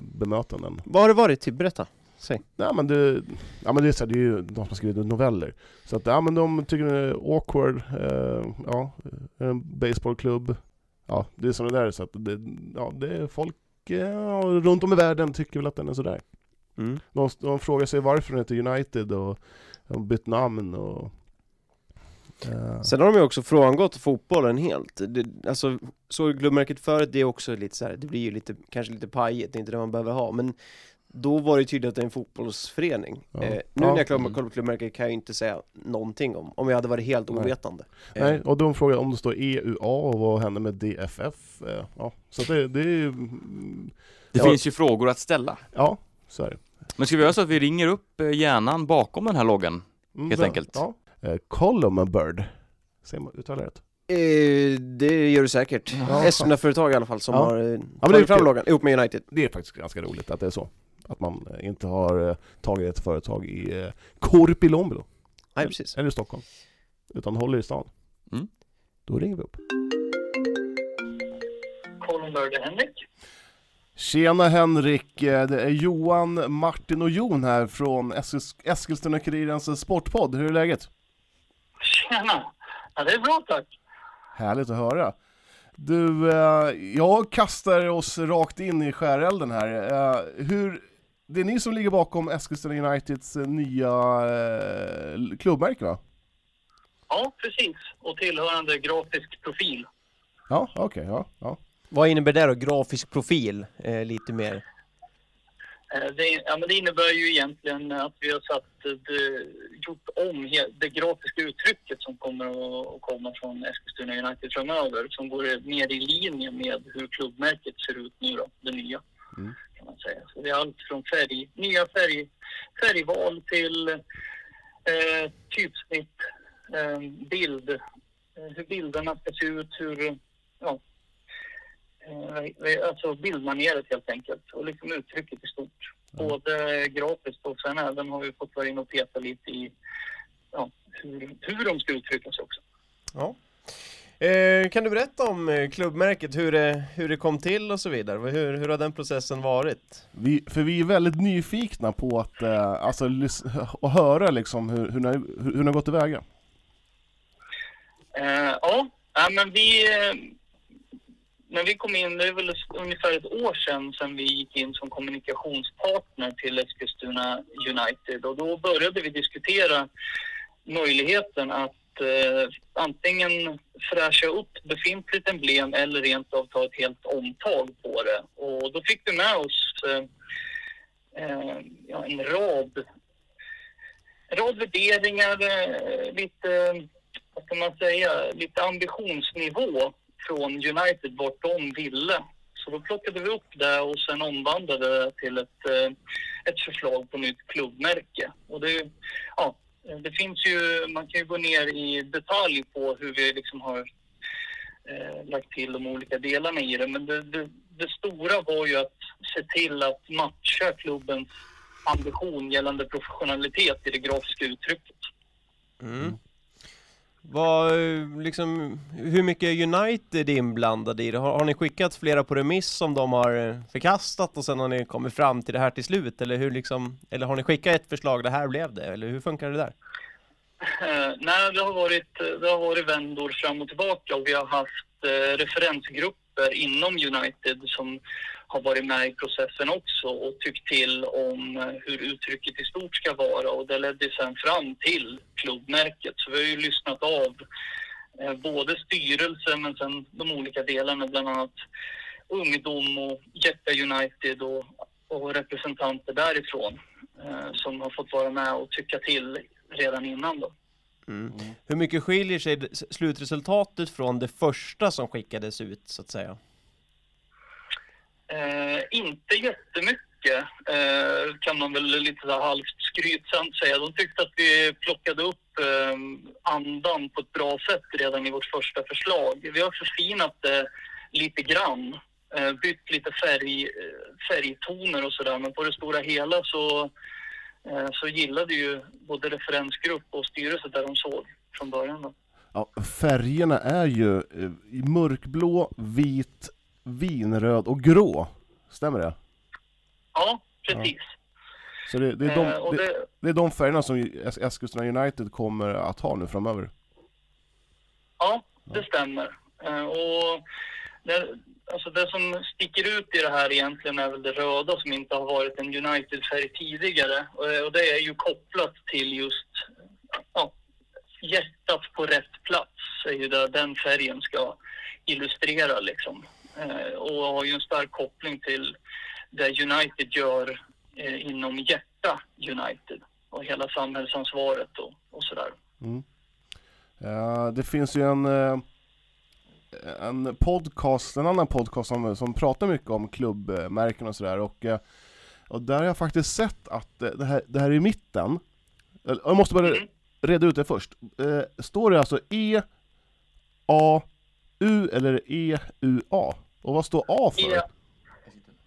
[SPEAKER 2] bemötanden.
[SPEAKER 3] Vad har det varit? Typ, berätta. Säg.
[SPEAKER 2] Nej, men det, ja, men det, är så här, det är ju de som har skrivit noveller. Så att, ja, men de tycker det är awkward, eh, ja, en baseballklubb. Ja, det är sådana där så att det, ja, det är folk eh, runt om i världen tycker väl att den är sådär.
[SPEAKER 3] Mm.
[SPEAKER 2] De, de frågar sig varför den heter United och de har bytt namn och... eh,
[SPEAKER 3] Sen har de ju också frångått fotbollen helt. Det, alltså, så klubbmärket förut, det är också lite så här, det blir ju lite, kanske lite pajigt, det är inte det man behöver ha, men då var det tydligt att det är en fotbollsförening.
[SPEAKER 2] Ja.
[SPEAKER 3] Eh, nu
[SPEAKER 2] Ja.
[SPEAKER 3] när jag kollar
[SPEAKER 1] Mm.
[SPEAKER 3] på klubbmärket kan jag ju inte säga någonting om, om jag hade varit helt
[SPEAKER 2] Nej.
[SPEAKER 3] ovetande. Eh,
[SPEAKER 2] Nej, och de frågar om det står EUA och vad händer med DFF? Eh, ja, så det, det är ju... mm,
[SPEAKER 1] Det
[SPEAKER 2] Ja.
[SPEAKER 1] finns ju frågor att ställa.
[SPEAKER 2] Ja, så är det.
[SPEAKER 1] Men ska vi göra så att vi ringer upp eh, hjärnan bakom den här loggan?
[SPEAKER 2] Mm,
[SPEAKER 1] Helt enkelt.
[SPEAKER 2] Ja. Eh, Column Bird. Säger man, uttalar rätt?
[SPEAKER 3] Eh, det gör du säkert.
[SPEAKER 2] Ja.
[SPEAKER 3] Eskilstuna-företag i alla fall som
[SPEAKER 2] Ja.
[SPEAKER 3] har eh,
[SPEAKER 2] det är
[SPEAKER 3] tagit fram loggan ihop med United.
[SPEAKER 2] Det är faktiskt ganska roligt att det är så. Att man eh, inte har eh, tagit ett företag i eh, Korpilombolo,
[SPEAKER 3] Nej, precis.
[SPEAKER 2] eller i Stockholm. Utan håller i stan.
[SPEAKER 1] Mm.
[SPEAKER 2] Då ringer vi upp.
[SPEAKER 5] Columburger Henrik.
[SPEAKER 2] Tjena Henrik, Eh, det är Johan, Martin och Jon här från Eskils- Eskilstuna-Kurirens sportpodd. Hur är läget?
[SPEAKER 5] Tjena! Ja, det är bra tack.
[SPEAKER 2] Härligt att höra. Du, eh, jag kastar oss rakt in i skärelden här. Eh, hur, det är ni som ligger bakom Eskilstuna Uniteds eh, nya eh, klubbmärke va?
[SPEAKER 6] Ja, precis. Och tillhörande grafisk profil.
[SPEAKER 2] Ja, okej, ja, ja.
[SPEAKER 3] Vad innebär det då? Grafisk profil? Eh, lite mer.
[SPEAKER 6] Eh, Det, ja, men det innebär ju egentligen att vi har satt, eh, det, gjort om det grafiska uttrycket som kommer att, att komma från Eskilstuna United framöver som går mer i linje med hur klubbmärket ser ut nu då, det nya.
[SPEAKER 2] Mm.
[SPEAKER 6] Kan man säga. Så det är allt från färg, nya färg, färgval till eh, typsnitt, eh, bild, eh, hur bilderna ska se ut, hur, ja, eh, alltså bildmaneret helt enkelt och liksom uttrycket i stort. Både grafiskt och sen även har vi fått vara in och peta lite i ja, hur, hur de ska uttrycka sig också.
[SPEAKER 3] Ja. Eh, kan du berätta om eh, klubbmärket, hur det, hur det kom till och så vidare? Hur, hur har den processen varit?
[SPEAKER 2] Vi, för vi är väldigt nyfikna på att, eh, alltså, att höra liksom hur, hur, ni, hur, hur ni har gått tillväga.
[SPEAKER 6] Eh, ja, ja, men vi... När vi kom in, det är väl ungefär ett år sedan, sedan vi gick in som kommunikationspartner till Eskilstuna United och då började vi diskutera möjligheten att eh, antingen fräscha upp befintligt emblem eller rent av ta ett helt omtag på det. Och då fick vi med oss eh, eh, ja, en rad, en rad värderingar, eh, lite vad ska man säga, lite ambitionsnivå från United vart de ville. Så då plockade vi upp det och sen omvandlade det till ett, eh, ett förslag på nytt klubbmärke. Och det, ja, det finns ju, man kan ju gå ner i detalj på hur vi liksom har eh, lagt till de olika delarna i det. Men det, det, det stora var ju att se till att matcha klubbens ambition gällande professionalitet i det grafiska uttrycket.
[SPEAKER 3] Mm. Vad, liksom, hur mycket är United inblandade i det? Har, har ni skickat flera på remiss som de har eh, förkastat och sen har ni kommit fram till det här till slut? Eller, hur liksom, eller har ni skickat ett förslag, det här blev det? Eller hur funkar det där?
[SPEAKER 6] Uh, nej, det har, varit, eh, det har varit vändor fram och tillbaka och vi har haft uh, referensgrupper inom United som har varit med i processen också och tyckt till om eh, hur uttrycket i stort ska vara och det ledde sen fram till klubbmärket. Så vi har ju lyssnat av eh, både styrelsen men sen de olika delarna, bland annat ungdom och Jetta United och, och representanter därifrån eh, som har fått vara med och tycka till redan innan då.
[SPEAKER 3] Mm. Hur mycket skiljer sig slutresultatet från det första som skickades ut, så att säga?
[SPEAKER 6] Eh, inte jättemycket eh, kan man väl lite så här halvt skrytsamt säga. De tyckte att vi plockade upp eh, andan på ett bra sätt redan i vårt första förslag. Vi har förfinat det lite grann, eh, bytt lite färg, eh, färgtoner och sådär men på det stora hela så, så gillade ju både referensgrupp och styrelse där de såg från början. Då.
[SPEAKER 2] Ja, färgerna är ju eh, mörkblå, vit, vinröd och grå. Stämmer det?
[SPEAKER 6] Ja, precis.
[SPEAKER 2] Så det, det, är,
[SPEAKER 6] Eh,
[SPEAKER 2] de,
[SPEAKER 6] och
[SPEAKER 2] det,
[SPEAKER 6] det,
[SPEAKER 2] det är de färgerna som Es- Eskilstuna United kommer att ha nu framöver.
[SPEAKER 6] Ja, det stämmer. Eh, Och det, alltså det som sticker ut i det här egentligen är väl det röda som inte har varit en United-färg tidigare. Och och det är ju kopplat till just ja, hjärtat på rätt plats, är ju det den färgen ska illustrera liksom. Eh, Och har ju en stark koppling till det United gör eh, inom Hjärta United och hela samhällsansvaret och, och sådär.
[SPEAKER 2] Mm. Eh, det finns ju en, eh, en podcast, en annan podcast som, som pratar mycket om klubbmärken och sådär och, eh, och där har jag faktiskt sett att eh, det här, det här i mitten, jag måste bara
[SPEAKER 6] Mm.
[SPEAKER 2] reda ut det först. Eh, står det alltså E, A, U eller E, U, A? Och vad står A för?
[SPEAKER 6] E-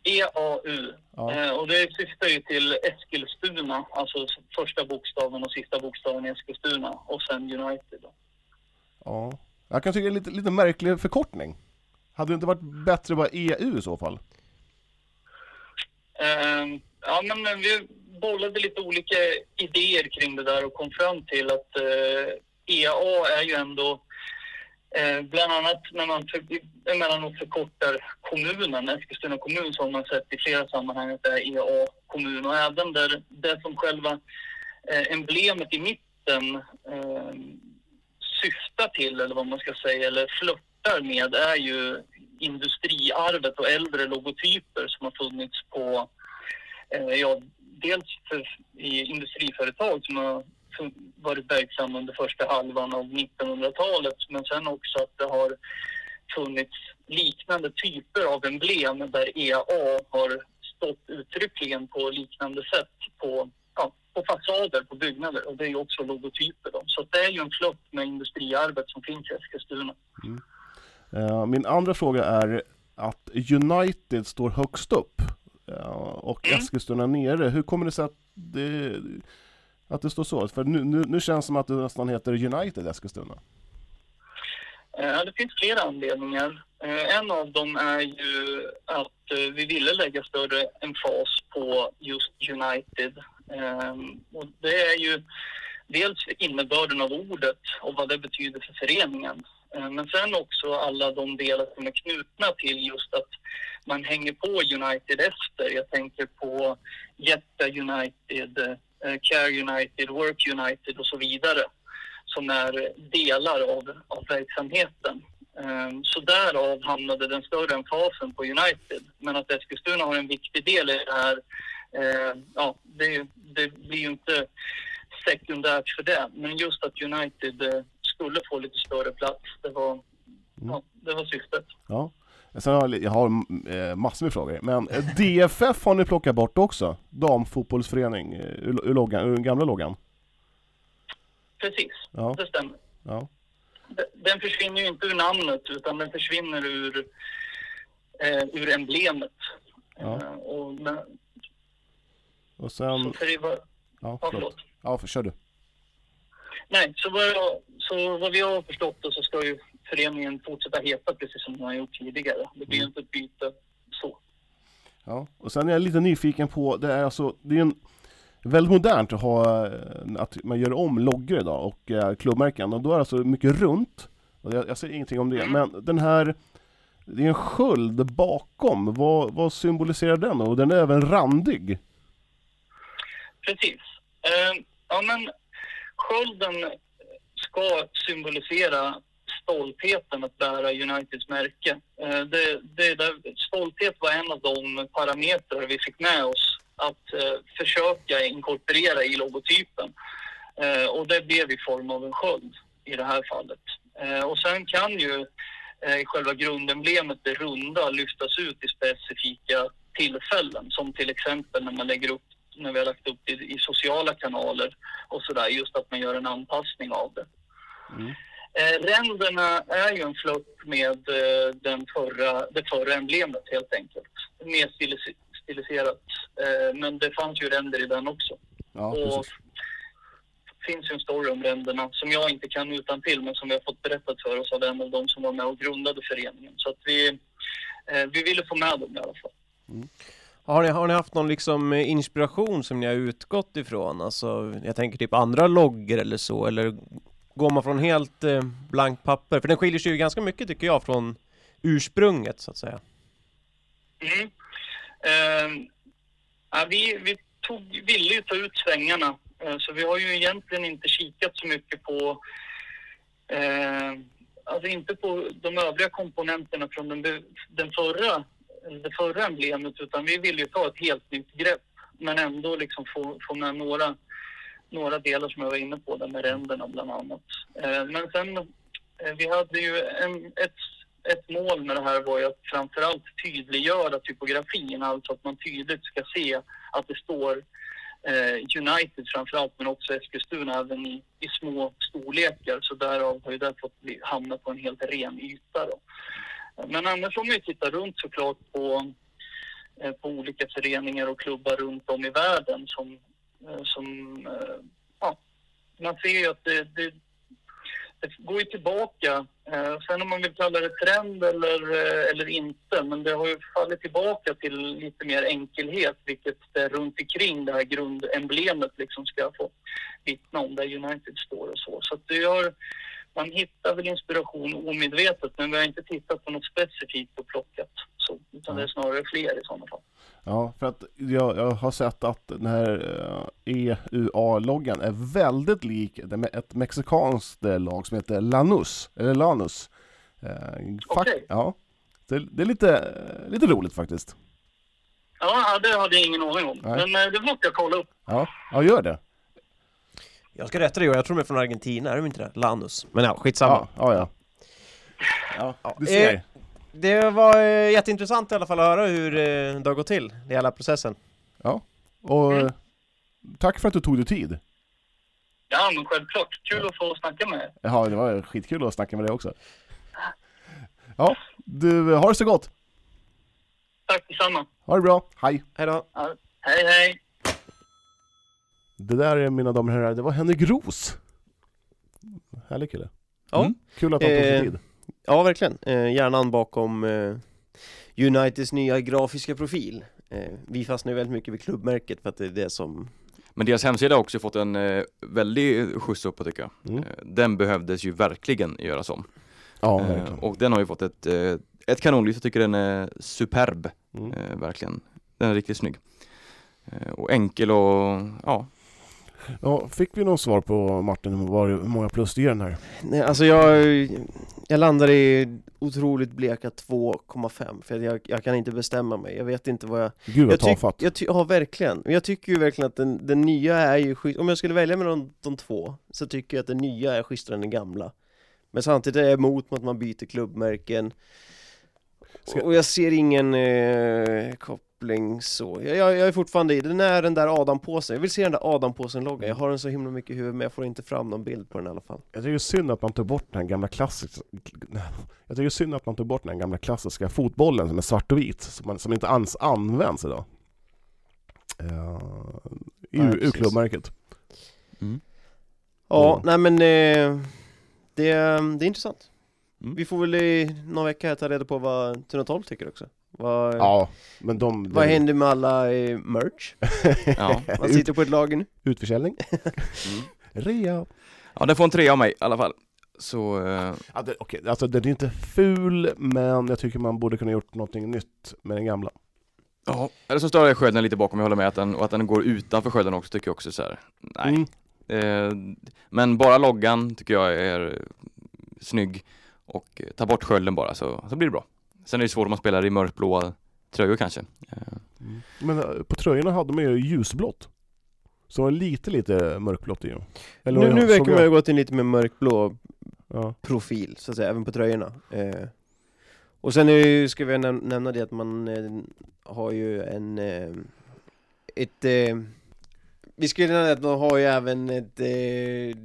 [SPEAKER 6] EAU.
[SPEAKER 2] Ja.
[SPEAKER 6] Eh, och det syftar ju till Eskilstuna, alltså första bokstaven och sista bokstaven i Eskilstuna och sen United. Då.
[SPEAKER 2] Ja. Jag kan tycka det är lite, lite märklig förkortning. Hade det inte varit bättre att vara EU i så fall?
[SPEAKER 6] Uh, ja, men vi bollade lite olika idéer kring det där och kom fram till att eh, uh, EAA är ju ändå Eh, bland annat när man för, emellanåt förkortar kommunen, Eskilstuna kommun, så har man sett i flera sammanhang att det är EA kommun och även där det som själva eh, emblemet i mitten ehm, syftar till, eller vad man ska säga, eller flörtar med, är ju industriarvet och äldre logotyper som har funnits på, eh, ja, dels för, i industriföretag som har varit verksamma under första halvan av 1900-talet men sen också att det har funnits liknande typer av emblem där EA har stått uttryckligen på liknande sätt på, ja, på fasader på byggnader och det är ju också logotyper. Då. Så det är ju en flört med industriarvet som finns i Eskilstuna. Mm.
[SPEAKER 2] Uh, min andra fråga är att United står högst upp uh, och mm. Eskilstuna nere. Hur kommer det sig att det att det står så? För nu, nu, nu känns det som att det nästan heter United Eskilstuna.
[SPEAKER 6] Eh, det finns flera anledningar. Eh, en av dem är ju att eh, vi ville lägga större emfas på just United. Ehm, och det är ju dels innebörden av ordet och vad det betyder för föreningen. Ehm, men sen också alla de delar som är knutna till just att man hänger på United efter. Jag tänker på Jetta United, eh, Care United, Work United och så vidare som är delar av, av verksamheten. Ehm, så därav hamnade den större fasen på United. Men att Eskilstuna har en viktig del i det här, eh, ja, det, det blir ju inte sekundärt för det. Men just att United eh, skulle få lite större plats, det var, mm. ja, det var syftet.
[SPEAKER 2] Ja. Sen har jag, jag har eh, massor med frågor, men eh, DFF har ni plockat bort också? Damfotbollsförening, ur, ur, loggan, ur den gamla loggan?
[SPEAKER 6] Precis, ja. det stämmer. Ja. Den försvinner ju inte ur namnet utan den försvinner ur, eh, ur emblemet. Ja. Eh, och, men,
[SPEAKER 2] och sen... Så för det var, ja, förlåt. förlåt. Ja, för, kör du.
[SPEAKER 6] Nej, så vad, jag, så vad vi har förstått så ska ju föreningen fortsätta heta precis som den har gjort tidigare. Det blir mm. inte ett byte så.
[SPEAKER 2] Ja, och sen är jag lite nyfiken på, det är alltså, det är en väldigt modernt att ha, eh, att man gör om loggor idag och eh, klubbmärken och då är det alltså mycket runt. Och jag, jag säger ingenting om det, mm. men den här det är en sköld bakom, vad, vad symboliserar den? Och den är även randig.
[SPEAKER 6] Precis. Eh, ja men skölden ska symbolisera stoltheten att bära Uniteds märke. Eh, det, det, där, stolthet var en av de parametrar vi fick med oss att eh, försöka inkorporera i logotypen. Ehm, och det blev i form av en sköld i det här fallet. Ehm, och sen kan ju eh, själva grundemblemet, det runda, lyftas ut i specifika tillfällen som till exempel när man lägger upp när vi har lagt upp det i, i sociala kanaler och sådär, just att man gör en anpassning av det. Mm. Eh, ränderna är ju en flört med eh, den förra, det förra emblemet helt enkelt. Mer stilis stiliserat. Eh, men det fanns ju ränder i den också. Ja, och det finns ju en story om ränderna som jag inte kan utan till men som vi har fått berättat för oss av en av de som var med och grundade föreningen. Så att vi, eh, vi ville få med dem i alla fall. Mm.
[SPEAKER 3] Har ni, har ni haft någon liksom eh, inspiration som ni har utgått ifrån? Alltså, jag tänker typ andra loggor eller så, eller går man från helt eh, blankt papper? För den skiljer sig ju ganska mycket tycker jag från ursprunget så att säga.
[SPEAKER 6] Mm. Uh, ja, vi, vi tog, ville ju ta ut svängarna uh, så vi har ju egentligen inte kikat så mycket på uh, Alltså inte på de övriga komponenterna från den, den förra, det förra emblemet utan vi vill ju ta ett helt nytt grepp men ändå liksom få, få med några några delar som jag var inne på, där med ränderna bland annat. Eh, men sen, eh, vi hade ju en, ett, ett mål med det här var ju att framförallt tydliggöra typografin, alltså att man tydligt ska se att det står eh, United framförallt, men också Eskilstuna även i, i små storlekar. Så därav har ju det fått hamna på en helt ren yta. Då. Men annars om vi tittar runt såklart på, eh, på olika föreningar och klubbar runt om i världen som eh, som, eh, ja, man ser ju att det, det, det går ju tillbaka. Sen om man vill kalla det trend eller, eller inte, men det har ju fallit tillbaka till lite mer enkelhet, vilket det runt omkring det här grundemblemet liksom ska få vittna om, där United står och så. Så det har man hittar väl inspiration omedvetet, men vi har inte tittat på något specifikt och plockat så, utan det är snarare fler i sådana fall.
[SPEAKER 2] Ja, för att jag, jag har sett att den här eh, EUA-loggan är väldigt lik ett mexikanskt eh, lag som heter Lanus, eller Lanus. Eh,
[SPEAKER 6] Okej.
[SPEAKER 2] Ja, det, det är lite, lite roligt faktiskt.
[SPEAKER 6] Ja, det hade jag ingen aning om,
[SPEAKER 2] Nej.
[SPEAKER 6] men det måste jag kolla upp.
[SPEAKER 2] Ja, ja gör det.
[SPEAKER 3] Jag ska rätta dig, jag tror de är från Argentina, är de inte det? Lanus. Men ja, skitsamma.
[SPEAKER 2] Ja, ja. ja.
[SPEAKER 3] Ja,
[SPEAKER 2] Du ser.
[SPEAKER 3] eh, det var eh, jätteintressant i alla fall att höra hur eh, det har gått till, hela processen.
[SPEAKER 2] Och
[SPEAKER 6] Mm.
[SPEAKER 2] eh, tack för att du tog dig tid.
[SPEAKER 6] Ja, men självklart. Kul att få snacka med er.
[SPEAKER 2] Ja, det var skitkul att snacka med dig också. Ja, du, har det så gott.
[SPEAKER 6] Tack detsamma.
[SPEAKER 2] Ha det bra. Hej.
[SPEAKER 3] Hej då!
[SPEAKER 6] Hej, hej!
[SPEAKER 2] Det där, mina damer och herrar, det var Henrik Ros. Härlig kille.
[SPEAKER 3] Ja.
[SPEAKER 1] Mm.
[SPEAKER 2] Kul att han tog sig
[SPEAKER 3] Eh,
[SPEAKER 2] tid.
[SPEAKER 3] Ja, verkligen. Eh, hjärnan bakom eh, Uniteds nya grafiska profil. Eh, vi fastnar ju väldigt mycket vid klubbmärket för att det är det som...
[SPEAKER 1] Men deras hemsida har också fått en eh, väldig skjuts uppåt tycker jag.
[SPEAKER 2] Mm.
[SPEAKER 1] Eh, Den behövdes ju verkligen göras om.
[SPEAKER 2] Ja,
[SPEAKER 1] Eh,
[SPEAKER 2] verkligen.
[SPEAKER 1] och den har ju fått ett, eh, ett kanonlyft, jag tycker den är superb,
[SPEAKER 2] Mm.
[SPEAKER 1] eh, verkligen. Den är riktigt snygg. Eh, och enkel och ja,
[SPEAKER 2] Ja, fick vi någon svar på Martin, hur många plus det ger den här?
[SPEAKER 3] Nej, alltså jag, jag landar i otroligt bleka 2,5 för jag, jag kan inte bestämma mig. Jag vet inte vad jag...
[SPEAKER 2] Gud vad tafatt.
[SPEAKER 3] jag ja, verkligen. Men Jag tycker ju verkligen att den, den nya är ju schysst. Om jag skulle välja mellan de två så tycker jag att den nya är schysstare än den gamla. Men samtidigt är jag emot att man byter klubbmärken.
[SPEAKER 2] Ska-
[SPEAKER 3] Och jag ser ingen eh, koppling så. Jag, jag, jag är fortfarande i, den är den där Adam-påsen. Jag vill se den där Adam-påsen-loggan. Jag har den så himla mycket i huvudet men jag får inte fram någon bild på den i alla fall.
[SPEAKER 2] Jag tycker synd att man tog bort den gamla klassiska... Jag tycker synd att man tog bort den gamla klassiska fotbollen som är svart och vit, som, man, som inte ens används idag. Uh, ur, klubbmärket.
[SPEAKER 1] mm.
[SPEAKER 3] Ja,
[SPEAKER 2] Mm.
[SPEAKER 3] nej men eh, det, det är intressant.
[SPEAKER 1] Mm.
[SPEAKER 3] Vi får väl i någon vecka här ta reda på vad Tuna 12 tycker också. Vad,
[SPEAKER 2] Ja, men de...
[SPEAKER 3] vad
[SPEAKER 2] de-
[SPEAKER 3] händer med alla eh, merch?
[SPEAKER 1] ja.
[SPEAKER 3] Man
[SPEAKER 2] Ut,
[SPEAKER 3] sitter på ett lager nu.
[SPEAKER 2] utförsäljning.
[SPEAKER 1] Mm.
[SPEAKER 2] Rea.
[SPEAKER 1] ja, den får en trea av mig i alla fall. Så eh,
[SPEAKER 2] Ja, det, okej, alltså den är inte ful, men jag tycker man borde kunna gjort någonting nytt med den gamla.
[SPEAKER 1] Ja, eller så står det skölden lite bakom, jag håller med att den, och att den går utanför skölden också tycker jag också så här. nej.
[SPEAKER 2] Mm.
[SPEAKER 1] Eh, men bara loggan tycker jag är snygg och eh, ta bort skölden bara så, så blir det bra. Sen är det svårt om man spelar i mörkblåa tröjor kanske. Eh,
[SPEAKER 2] Men eh, på tröjorna hade man ju ljusblått. Så var lite, lite mörkblått i dem. Eller
[SPEAKER 3] Nu, nu
[SPEAKER 2] jag-
[SPEAKER 3] verkar man
[SPEAKER 2] jag-
[SPEAKER 3] ju gå till lite mer mörkblå
[SPEAKER 2] Ja.
[SPEAKER 3] profil, så att säga, även på tröjorna. Eh, och sen är ju, ska vi näm- nämna det att man eh, har ju en... Eh, ett... Eh, vi skulle nämna att man har ju även ett, eh,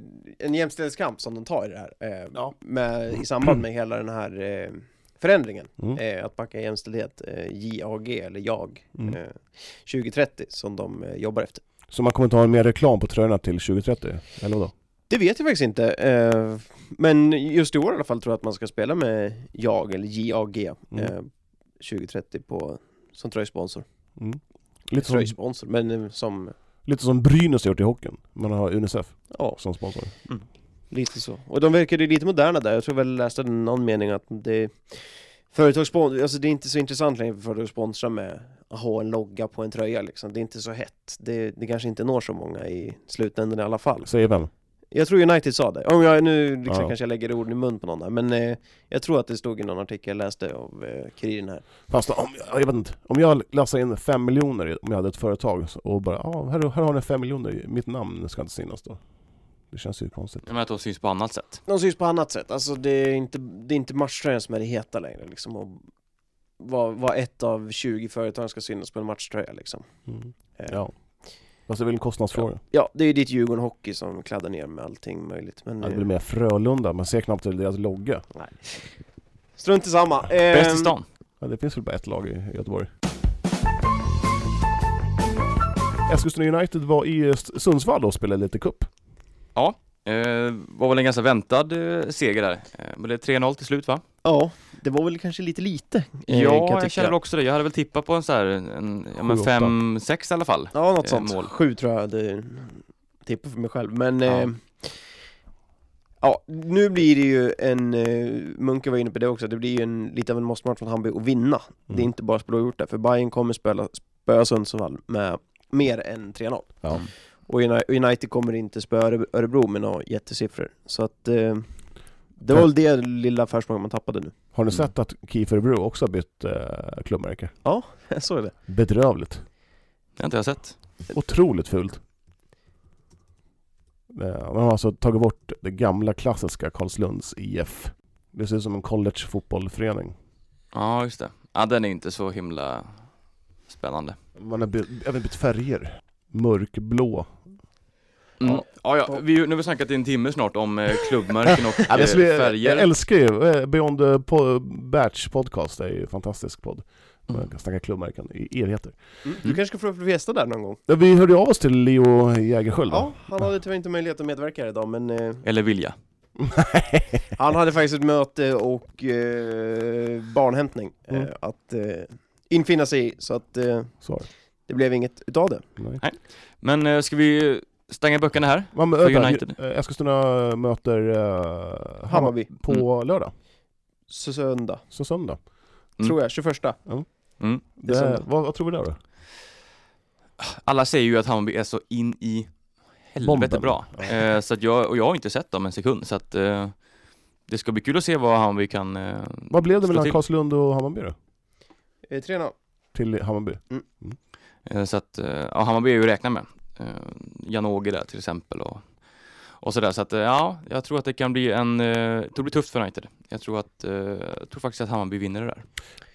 [SPEAKER 3] en jämställdhetskamp som de tar i det här. Eh,
[SPEAKER 2] Ja.
[SPEAKER 3] med, I samband med hela den här eh, förändringen.
[SPEAKER 2] Mm.
[SPEAKER 3] Eh, att backa jämställdhet, eh, JAG, eller JAG,
[SPEAKER 2] Mm.
[SPEAKER 3] eh, 2030 som de eh, jobbar efter.
[SPEAKER 2] Så man kommer inte ha mer reklam på tröjorna till 2030? Eller vadå?
[SPEAKER 3] Det vet jag faktiskt inte, eh, men just i år i alla fall tror jag att man ska spela med JAG, eller JAG,
[SPEAKER 2] Mm.
[SPEAKER 3] eh, 2030 på, som tröjsponsor.
[SPEAKER 2] Mm. Lite, som,
[SPEAKER 3] Tröjsponsor, men som,
[SPEAKER 2] lite som Brynäs har gjort i hockeyn. Man har Unicef
[SPEAKER 3] ja,
[SPEAKER 2] som sponsor.
[SPEAKER 3] Lite så. Och de verkar ju lite moderna där, jag tror väl jag läste någon mening att det Företagssponsor, alltså det är inte så intressant längre för företag att sponsra med att ha en logga på en tröja liksom. Det är inte så hett. Det, det kanske inte når så många i slutändan i alla fall.
[SPEAKER 2] Säger vem?
[SPEAKER 3] Jag tror United sa det. Om jag nu liksom
[SPEAKER 2] Ja.
[SPEAKER 3] kanske jag lägger orden i mun på någon där, men eh, jag tror att det stod i någon artikel jag läste av eh, Kuriren här.
[SPEAKER 2] Fast om, jag vet inte, om jag lassar in fem miljoner om jag hade ett företag och bara ja, här, här har ni fem miljoner, mitt namn ska inte synas då. Det känns ju konstigt.
[SPEAKER 1] menar att de syns på annat sätt.
[SPEAKER 3] De syns på annat sätt, alltså det är inte, det är inte matchtröjan som är det heta längre liksom. Och vad, vad ett av 20 företag ska synas på en matchtröja liksom.
[SPEAKER 2] Mm.
[SPEAKER 3] Eh,
[SPEAKER 2] Ja. Fast det är väl en kostnadsfråga.
[SPEAKER 3] ja, det är ju ditt Djurgården Hockey som kladdar ner med allting möjligt. Men
[SPEAKER 2] det
[SPEAKER 3] eh,
[SPEAKER 2] blir mer Frölunda, man ser knappt deras logga.
[SPEAKER 3] strunt i samma.
[SPEAKER 1] Bäst
[SPEAKER 3] Ehm,
[SPEAKER 1] i stan.
[SPEAKER 2] Ja, det finns väl bara ett lag i Göteborg. Eskilstuna United var i Sundsvall och spelade lite cup.
[SPEAKER 1] Ja, eh, var väl en ganska väntad eh, seger där. Eh, men det är 3-0 till slut va?
[SPEAKER 3] Ja, det var väl kanske lite lite. eh, kan
[SPEAKER 1] ja, jag,
[SPEAKER 3] tycka.
[SPEAKER 1] känner också det. Jag hade väl tippat på en så här, en, ja men
[SPEAKER 2] Sju, åtta.
[SPEAKER 1] 5-6 i alla fall.
[SPEAKER 3] Ja, något
[SPEAKER 1] eh,
[SPEAKER 3] sånt.
[SPEAKER 1] mål.
[SPEAKER 3] Sju tror jag hade tippat för mig själv. Men
[SPEAKER 1] Ja.
[SPEAKER 3] eh, Ja, nu blir det ju en, eh, Munke var inne på det också, det blir ju en, lite av en måste-match från Hammarby att vinna. Det är
[SPEAKER 2] Mm.
[SPEAKER 3] inte bara spela gjort det, för Bayern kommer spela, spöa Sundsvall med mer än 3-0.
[SPEAKER 2] Ja.
[SPEAKER 3] Och Uni- United kommer inte spöa Öre- Örebro med några jättesiffror. Så att eh, det var väl det lilla försprånget man tappade nu.
[SPEAKER 2] Har ni
[SPEAKER 1] Mm.
[SPEAKER 2] sett att Kiefer Bro också har bytt eh, klubbmärke?
[SPEAKER 3] Jag såg det.
[SPEAKER 2] Bedrövligt.
[SPEAKER 1] Det har inte jag sett.
[SPEAKER 2] Otroligt fult. Eh, Man har alltså tagit bort det gamla klassiska Karlslunds IF. Det ser ut som en college-fotbollförening.
[SPEAKER 1] Ja, just det. Ja, den är inte så himla spännande.
[SPEAKER 2] Man har även bytt färger. Mörkblå.
[SPEAKER 1] Mm.
[SPEAKER 2] Ja.
[SPEAKER 1] Ja, vi, nu har vi snackat i en timme snart om eh, klubbmärken och
[SPEAKER 2] Ja, men
[SPEAKER 1] eh,
[SPEAKER 2] jag, skulle-
[SPEAKER 1] färger.
[SPEAKER 2] jag älskar ju eh, Beyond po- Batch podcast, det är ju en fantastisk podd. Man
[SPEAKER 1] Mm.
[SPEAKER 2] kan snacka klubbmärken i evigheter.
[SPEAKER 3] Du
[SPEAKER 1] Mm.
[SPEAKER 3] kanske ska få Fiesta där någon gång?
[SPEAKER 2] Ja, Vi hörde av oss till Leo Jägerskiöld
[SPEAKER 3] Ja, han hade tyvärr inte möjlighet att medverka här idag, men eh,
[SPEAKER 1] Eller vilja.
[SPEAKER 3] han hade faktiskt ett möte och eh, barnhämtning eh,
[SPEAKER 2] Mm.
[SPEAKER 3] att eh, infinna sig i, så att eh,
[SPEAKER 2] Så.
[SPEAKER 3] Det blev inget utav det.
[SPEAKER 2] Nej.
[SPEAKER 1] Men eh, ska vi stänga böckerna här?
[SPEAKER 2] Man,
[SPEAKER 1] För
[SPEAKER 2] vänta,
[SPEAKER 1] United.
[SPEAKER 2] eh, Eskilstuna möter uh,
[SPEAKER 3] Hammarby,
[SPEAKER 2] på lördag,
[SPEAKER 3] så söndag,
[SPEAKER 2] så söndag.
[SPEAKER 1] Mm.
[SPEAKER 3] tror jag, 21
[SPEAKER 1] Mm.
[SPEAKER 2] Det,
[SPEAKER 3] söndag.
[SPEAKER 2] vad, vad tror vi där då?
[SPEAKER 1] Alla säger ju att Hammarby är så in i helvete
[SPEAKER 2] Bomben.
[SPEAKER 1] bra.
[SPEAKER 2] Ja.
[SPEAKER 1] Eh, så att jag, och jag har inte sett dem en sekund, så att eh, det ska bli kul att se vad Hammarby kan eh,
[SPEAKER 2] Vad blev det
[SPEAKER 1] slå
[SPEAKER 2] mellan
[SPEAKER 1] till.
[SPEAKER 2] Karlslund och Hammarby då?
[SPEAKER 3] eh, 3-0.
[SPEAKER 2] Till Hammarby?
[SPEAKER 1] Eh, Så att, eh, ja, Hammarby är ju att räkna med. Eh, Jan-Åge där till exempel och, och sådär. Så att, eh, ja, jag tror att det kan bli en, eh, det blir tufft för United. Jag tror att, eh, jag tror faktiskt att Hammarby vinner det där.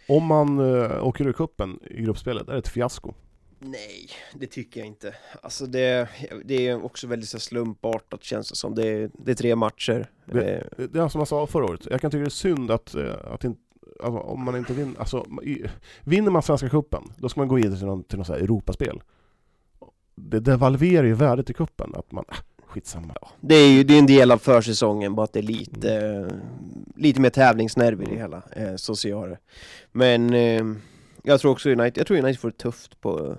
[SPEAKER 2] Om man åker ur kuppen i gruppspelet, är det ett fiasko?
[SPEAKER 3] Nej, det tycker jag inte. Alltså det, det är också väldigt så slumpartat känns det som. Det är, det är tre matcher.
[SPEAKER 2] Det-
[SPEAKER 3] Eh,
[SPEAKER 2] Det är som jag sa förra året, jag kan tycka det är synd att, eh, att inte Alltså, om man inte vinner, alltså, vinner man Svenska cupen, då ska man gå vidare till någon, till någon så här Europaspel. Det devalverar ju värdet i kuppen att man, äh, skitsamma.
[SPEAKER 3] Det är ju det är en del av försäsongen, bara att det är lite, lite mer tävlingsnerv i det hela. Eh, så ser jag det. Men eh, jag tror också United, jag tror United får det tufft på,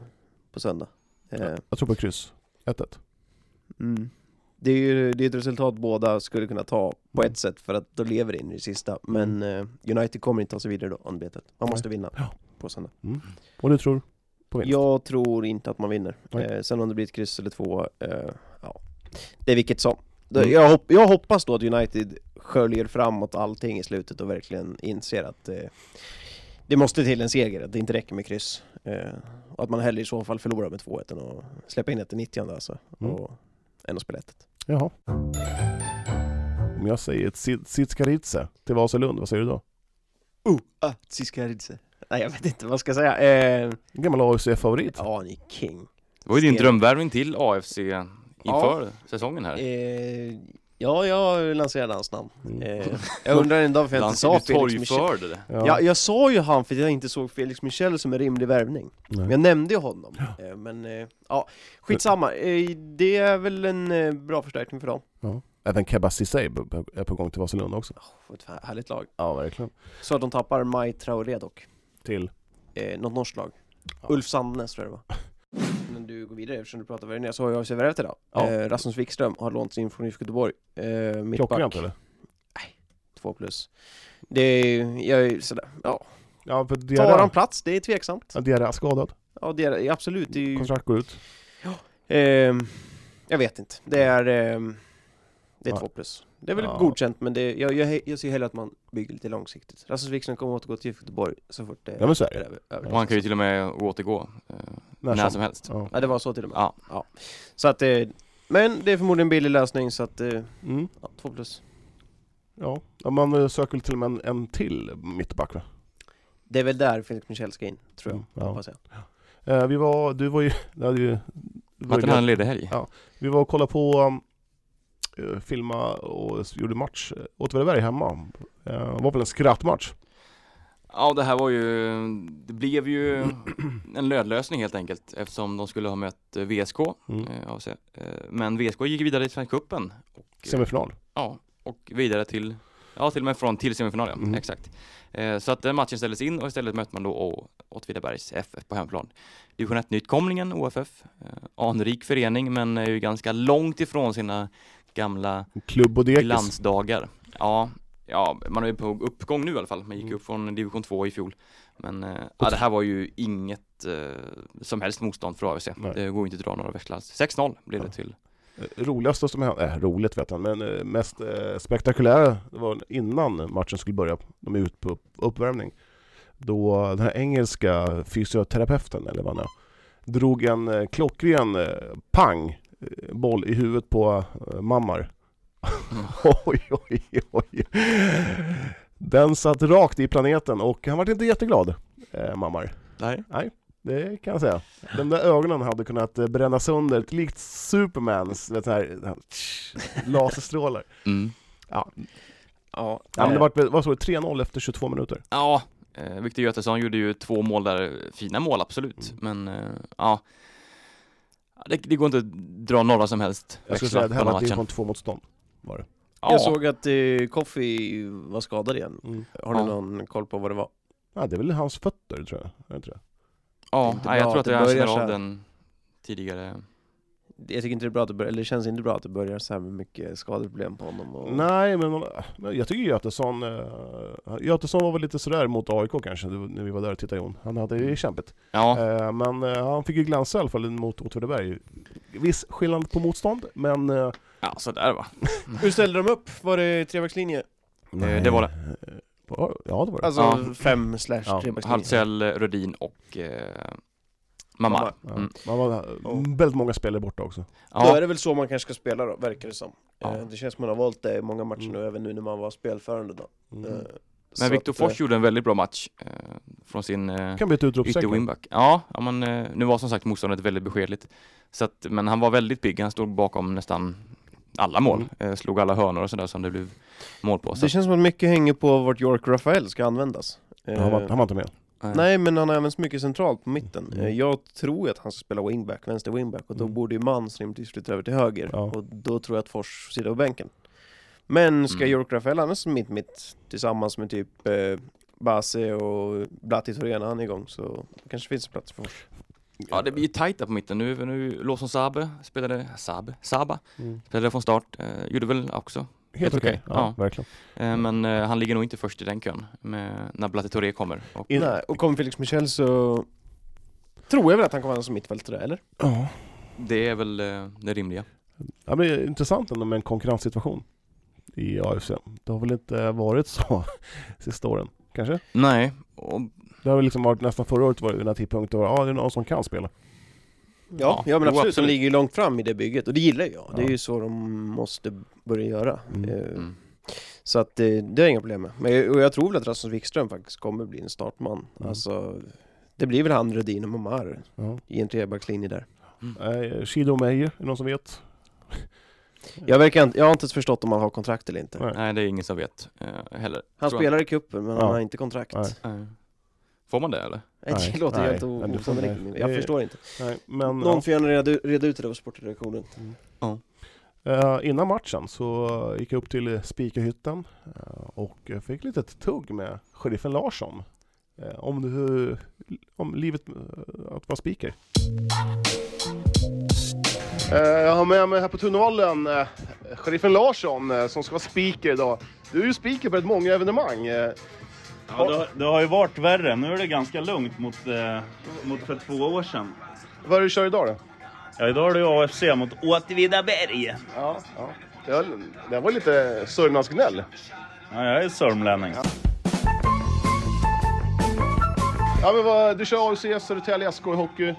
[SPEAKER 3] på söndag. Eh,
[SPEAKER 2] Jag tror på kryss, 1-1.
[SPEAKER 3] mm. Det är ju det är ett resultat båda skulle kunna ta på
[SPEAKER 2] Mm.
[SPEAKER 3] ett sätt för att då lever det in i det sista. Men eh, United kommer inte ta sig vidare då, anbetet. Man måste vinna
[SPEAKER 2] Ja.
[SPEAKER 3] på söndag.
[SPEAKER 2] Och du tror? På vinst?
[SPEAKER 3] Jag tror inte att man vinner. Eh, sen om det blir ett kryss eller två, eh, ja. Det är vilket som.
[SPEAKER 2] Mm.
[SPEAKER 3] Jag, hopp, jag hoppas då att United sköljer framåt allting i slutet och verkligen inser att eh, det måste till en seger, att det inte räcker med kryss. Eh, och att man hellre i så fall förlorar med 2-1 än att släppa in ett i 90 alltså.
[SPEAKER 2] Mm.
[SPEAKER 3] Och, än att spela 1
[SPEAKER 2] Jaha. Om jag säger ett Sitskaritse till Vasalund, vad säger du då?
[SPEAKER 3] Uh, ah, Tsiskaridze. Nej jag vet inte, vad ska jag säga? Eh,
[SPEAKER 2] gammal AFC-favorit.
[SPEAKER 3] ja, ni är king.
[SPEAKER 1] Det var ju din drömvärvning till AFC inför säsongen här.
[SPEAKER 3] Eh, ja, jag lanserade hans namn.
[SPEAKER 2] Mm.
[SPEAKER 3] Eh, jag undrar ändå varför jag inte sa Felix Michel.
[SPEAKER 1] det.
[SPEAKER 2] Ja.
[SPEAKER 3] Ja, jag sa ju han för att jag inte såg Felix Michel som en rimlig värvning.
[SPEAKER 2] Nej.
[SPEAKER 3] Men jag nämnde ju honom. Eh, Men eh, ja, skitsamma. Eh, Det är väl en eh, bra förstärkning för dem.
[SPEAKER 2] Ja. Även Kebba Ceesay är på gång till Vasalund också.
[SPEAKER 3] Oh, ett här- härligt lag.
[SPEAKER 2] Ja, verkligen.
[SPEAKER 3] Så att de tappar Mai Traoré dock.
[SPEAKER 2] Till?
[SPEAKER 3] Eh, något norskt lag.
[SPEAKER 2] Ja.
[SPEAKER 3] Ulf Sandnes tror jag det var. Du går vidare eftersom du pratar värvningar så har jag värvat idag.
[SPEAKER 2] Ja.
[SPEAKER 3] Eh, Rasmus Wikström har lånats in från IFK Göteborg. Eh, mittback.
[SPEAKER 2] Klockrent eller?
[SPEAKER 3] Två plus. Det är, jag är sådär, ja.
[SPEAKER 2] Ja, för
[SPEAKER 3] Tar
[SPEAKER 2] Diarra,
[SPEAKER 3] han plats? Det är tveksamt.
[SPEAKER 2] ja, Diarra är skadad.
[SPEAKER 3] Ja, det är absolut. Det är ju,
[SPEAKER 2] Kontrakt går ut.
[SPEAKER 3] Ehm, jag vet inte. Det är, ehm, det är
[SPEAKER 2] Ja.
[SPEAKER 3] två plus. Det är väl
[SPEAKER 2] Ja.
[SPEAKER 3] godkänt, men det, jag, jag, jag ser hellre att man bygger lite långsiktigt. Rasmus Wikström kommer återgå till Göteborg så fort det
[SPEAKER 2] Ja, men så är det.
[SPEAKER 3] över. över.
[SPEAKER 1] Och han kan ju till och med återgå eh, när, som helst.
[SPEAKER 2] Ja.
[SPEAKER 3] Ja, det var så till och med.
[SPEAKER 1] Ja.
[SPEAKER 3] Så att, eh, men det är förmodligen en billig lösning, så att, eh,
[SPEAKER 2] Mm.
[SPEAKER 3] ja, två plus.
[SPEAKER 2] Ja. ja, man eh, söker väl till och med en, en till mittback va?
[SPEAKER 3] Det är väl där Felix Michel ska in, tror jag.
[SPEAKER 2] Mm, ja.
[SPEAKER 3] Hoppas jag.
[SPEAKER 2] Eh, vi var, du var ju, det hade ju det var ju
[SPEAKER 1] Martin hade en ledig helg.
[SPEAKER 2] Ja. Vi var och kollade på, um, filma och gjorde match, eh, Åtvidaberg hemma. Det var väl en skrattmatch?
[SPEAKER 1] Ja, det här var ju, det blev ju en nödlösning helt enkelt eftersom de skulle ha mött eh, VSK.
[SPEAKER 2] Mm.
[SPEAKER 1] Eh. Eh, Men VSK gick vidare i Svenska cupen. Och, eh,
[SPEAKER 2] Semifinal.
[SPEAKER 1] Ja, och vidare till, ja till och med från till semifinal, ja.
[SPEAKER 2] Mm.
[SPEAKER 1] exakt. Eh, så att den matchen ställdes in och istället mötte man då Åtvidabergs FF på hemmaplan. Division 1 nykomlingen OFF, eh, anrik förening men är ju ganska långt ifrån sina gamla
[SPEAKER 2] Klubb och dekis.
[SPEAKER 1] glansdagar. Ja, ja, man är på uppgång nu i alla fall. Man gick
[SPEAKER 2] Mm.
[SPEAKER 1] upp från division 2 i fjol. Men eh, ja, det här var ju inget eh, som helst motstånd för AFC.
[SPEAKER 2] Nej.
[SPEAKER 1] Det går inte att dra några växlar alls. 6-0 blev det till.
[SPEAKER 2] Eh, Roligaste som hände, äh, roligt vet jag men mest eh, spektakulära det var innan matchen skulle börja, de är ute på upp- uppvärmning. Då den här engelska fysioterapeuten, eller vad han är, drog en klockren pang boll i huvudet på eh, Mammar. oj, oj, oj. Den satt rakt i planeten och han var inte jätteglad, eh, Mammar.
[SPEAKER 1] Nej.
[SPEAKER 2] Det kan jag säga. De där ögonen hade kunnat eh, bränna sönder, likt Supermans, vet, så här, laserstrålar.
[SPEAKER 1] Mm.
[SPEAKER 2] Ja,
[SPEAKER 3] Ja,
[SPEAKER 2] ja men det var, vad det, 3-0 efter 22 minuter.
[SPEAKER 1] Ja, eh, Victor Götesson gjorde ju två mål där, fina mål absolut,
[SPEAKER 2] Mm.
[SPEAKER 1] men eh, ja det, det går inte att dra några som helst
[SPEAKER 2] Jag skulle
[SPEAKER 1] växlar
[SPEAKER 2] säga att det här
[SPEAKER 1] på den
[SPEAKER 2] var ett
[SPEAKER 1] matchen.
[SPEAKER 2] division 2 motstånd. Var det.
[SPEAKER 1] Ja,
[SPEAKER 3] Jag såg att eh, Koffi var skadad igen.
[SPEAKER 2] Mm.
[SPEAKER 3] Har ni
[SPEAKER 1] Ja.
[SPEAKER 3] någon koll på vad det var?
[SPEAKER 2] Ja, det är väl hans fötter tror jag. Är det inte det?
[SPEAKER 1] ja,
[SPEAKER 3] inte
[SPEAKER 1] nej, jag tror
[SPEAKER 3] att
[SPEAKER 1] att
[SPEAKER 3] det
[SPEAKER 1] jag
[SPEAKER 3] börjar
[SPEAKER 1] känner av den tidigare.
[SPEAKER 3] Jag tycker inte det är bra att det börjar, eller det känns inte bra att det börjar så här med mycket skadeproblem på honom. Och...
[SPEAKER 2] Nej, men, men jag tycker Götesson, uh, Götesson var väl lite sådär mot AIK kanske, när vi var där och tittade Jon. Han hade det kämpigt.
[SPEAKER 1] Ja,
[SPEAKER 2] Eh, men eh, han fick ju glänsa i alla fall mot Åtvidaberg. Viss skillnad på motstånd, men... eh,
[SPEAKER 1] ja sådär va.
[SPEAKER 3] Hur ställde de upp? Var det trebackslinje?
[SPEAKER 1] Eh, det var det.
[SPEAKER 2] Ja, det var det.
[SPEAKER 3] Alltså
[SPEAKER 1] Ja.
[SPEAKER 3] fem slash
[SPEAKER 2] Ja.
[SPEAKER 3] trebackslinje?
[SPEAKER 1] Halsell, Rödin och eh, Mamar.
[SPEAKER 2] Ja.
[SPEAKER 1] Mm.
[SPEAKER 2] Man var väldigt många spelare borta också.
[SPEAKER 3] Då är
[SPEAKER 1] Ja,
[SPEAKER 3] det väl så man kanske ska spela då, verkar det som.
[SPEAKER 1] Ja.
[SPEAKER 3] Eh, Det känns som man har valt det i många matcher
[SPEAKER 2] Mm.
[SPEAKER 3] nu, även nu när man var spelförande då.
[SPEAKER 2] Mm.
[SPEAKER 3] Eh,
[SPEAKER 1] men Viktor
[SPEAKER 3] att, eh,
[SPEAKER 1] Fors gjorde en väldigt bra match eh, från sin eh,
[SPEAKER 2] Kan bli ett
[SPEAKER 1] ytter-wingback. Ja, ja men, eh, nu var som sagt motståndet väldigt beskedligt. Så att, men han var väldigt pigg, han stod bakom nästan alla mål.
[SPEAKER 2] Mm.
[SPEAKER 1] Eh, slog alla hörnor och sådär som det blev mål på. Så
[SPEAKER 3] Det känns som att mycket hänger på vart York Rafael ska användas. Eh,
[SPEAKER 2] Han var, han var inte med.
[SPEAKER 3] Nej, men han har även så mycket centralt på mitten.
[SPEAKER 2] Mm.
[SPEAKER 3] Eh, Jag tror att han ska spela wingback, vänster wingback, och då
[SPEAKER 2] Mm.
[SPEAKER 3] borde ju Mans rimligtvis flytta över till höger.
[SPEAKER 2] Ja.
[SPEAKER 3] Och då tror jag att Fors sitter på bänken. Men ska
[SPEAKER 1] Mm.
[SPEAKER 3] York Rafael annars som mitt mitt tillsammans med typ eh, Base och Blatti Thorén när han är igång så kanske finns plats för Fors.
[SPEAKER 1] Ja, det blir ju tajt där på mitten. Nu, nu Lawson Sabe spelade, Sabe, Saba
[SPEAKER 2] Mm.
[SPEAKER 1] spelade från start. Eh, gjorde väl också.
[SPEAKER 2] Helt okej.
[SPEAKER 1] okej.
[SPEAKER 2] Ja,
[SPEAKER 1] Ja.
[SPEAKER 2] verkligen.
[SPEAKER 1] Eh, men eh, han ligger nog inte först i den kön med, när Blatti Touré kommer. Och,
[SPEAKER 2] In-
[SPEAKER 3] Nej, och kommer Felix Michel så tror jag väl att han kommer vara som mittfältare, eller?
[SPEAKER 2] Ja.
[SPEAKER 1] det är väl eh, det rimliga.
[SPEAKER 2] Ja, men det är intressant ändå med en konkurrenssituation i AFC. Det har väl inte varit så sista åren, kanske?
[SPEAKER 1] Nej, och
[SPEAKER 2] Det har väl liksom varit nästan förra året var det den här tidpunkten, ja det är någon som kan spela.
[SPEAKER 3] Ja,
[SPEAKER 1] Ja,
[SPEAKER 3] ja men
[SPEAKER 1] jo,
[SPEAKER 3] absolut, de
[SPEAKER 1] absolut.
[SPEAKER 3] ligger ju långt fram i det bygget och det gillar jag. Det är
[SPEAKER 2] Ja.
[SPEAKER 3] ju så de måste börja göra.
[SPEAKER 2] Mm.
[SPEAKER 3] Eh,
[SPEAKER 1] mm.
[SPEAKER 3] Så att det, det är inga problem med. Men jag, och jag tror väl att Rasmus Wikström faktiskt kommer bli en startman.
[SPEAKER 2] Mm.
[SPEAKER 3] Alltså, det blir väl han, Rödin och Momar
[SPEAKER 2] Ja.
[SPEAKER 3] i en trebackslinje där.
[SPEAKER 2] Eh, Shido Meyer, är det någon som vet?
[SPEAKER 3] Jag, verkar, inte- jag har inte ens förstått om han har kontrakt eller inte.
[SPEAKER 2] Nej.
[SPEAKER 1] nej det är ingen som vet eh, heller.
[SPEAKER 3] Han spelar i cupen men
[SPEAKER 2] Ja.
[SPEAKER 3] han har inte kontrakt.
[SPEAKER 2] Nej.
[SPEAKER 3] Nej.
[SPEAKER 1] Får man det eller?
[SPEAKER 3] det
[SPEAKER 2] Nej,
[SPEAKER 3] låter
[SPEAKER 2] nej,
[SPEAKER 3] helt
[SPEAKER 2] det
[SPEAKER 3] osannolikt.
[SPEAKER 2] nej.
[SPEAKER 3] Jag
[SPEAKER 2] Det-
[SPEAKER 3] förstår inte.
[SPEAKER 2] Nej, men
[SPEAKER 3] Någon
[SPEAKER 2] ja.
[SPEAKER 3] får gärna reda, reda ut det där på sportredaktionen.
[SPEAKER 2] Eh, innan matchen så gick jag upp till speakerhytten eh, och fick lite tugg med sheriffen Larsson eh, om, hur, om livet att vara speaker. Jag har med mig här på tunneln eh, sheriffen Larsson som ska vara speaker idag. Du är ju speaker på rätt många evenemang.
[SPEAKER 7] Ja, det, har, det har ju varit värre. Nu är det ganska lugnt mot, eh, mot för två år sedan.
[SPEAKER 2] vad är det du kör idag då?
[SPEAKER 7] Ja, idag är det AFC mot Åtvidaberg.
[SPEAKER 2] Ja, ja. Det, var, det var lite Sörmlandsgnäll.
[SPEAKER 7] Ja, jag är sörmlänning.
[SPEAKER 2] Ja, men vad, du kör AFC, Södertälje SK i hockey.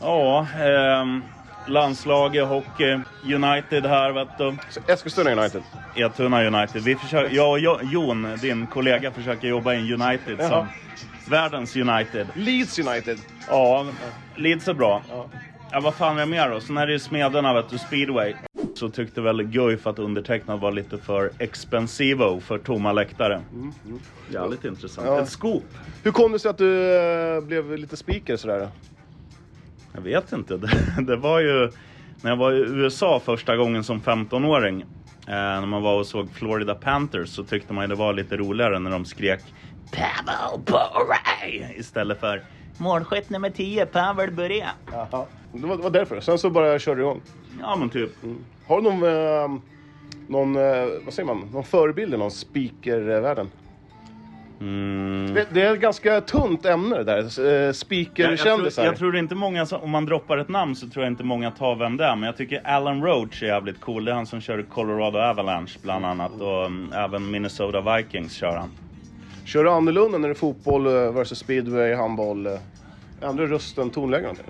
[SPEAKER 7] Ja, ehm, landslaget, hockey, United här vet du.
[SPEAKER 2] Eskilstuna United.
[SPEAKER 7] Etuna United. Vi försöker, jag och Jo- Jon, din kollega, försöker jobba in United
[SPEAKER 2] Jaha.
[SPEAKER 7] som världens United.
[SPEAKER 2] Leeds United.
[SPEAKER 7] Ja, Leeds är bra.
[SPEAKER 2] Ja.
[SPEAKER 7] Ja, vad fan är det mer då? Sen är det ju Smederna, vet du, speedway. Så tyckte väl Guif att undertecknad var lite för expensivo för tomma läktare. Jävligt intressant.
[SPEAKER 2] Ja.
[SPEAKER 7] Ett scoop.
[SPEAKER 2] Hur kom det sig att du eh, blev lite speaker sådär?
[SPEAKER 7] Jag vet inte. Det, det var ju när jag var i USA första gången som 15-åring. Eh, när man var och såg Florida Panthers så tyckte man ju det var lite roligare när de skrek Pavel Bure istället för målskytt nummer 10, Pavel Bure.
[SPEAKER 2] Jaha. Det var, det var därför. Sen så bara körde du igång.
[SPEAKER 7] Ja men typ.
[SPEAKER 2] Har du någon, eh, någon, eh, vad säger man, någon förebild i någon speakervärlden?
[SPEAKER 7] Mm.
[SPEAKER 2] Det, det är ett ganska tunt ämne det där, eh,
[SPEAKER 7] Jag, jag, tror,
[SPEAKER 2] speakerkändisar.
[SPEAKER 7] jag tror inte många, som- om man droppar ett namn så tror jag inte många tar vem det är. Men jag tycker Alan Roach är jävligt cool. Det är han som kör Colorado Avalanche bland annat. Och um, även Minnesota Vikings kör han.
[SPEAKER 2] Kör du annorlunda när det är fotboll eh, versus speedway, handboll? eh, Ändrar rösten, tonläget?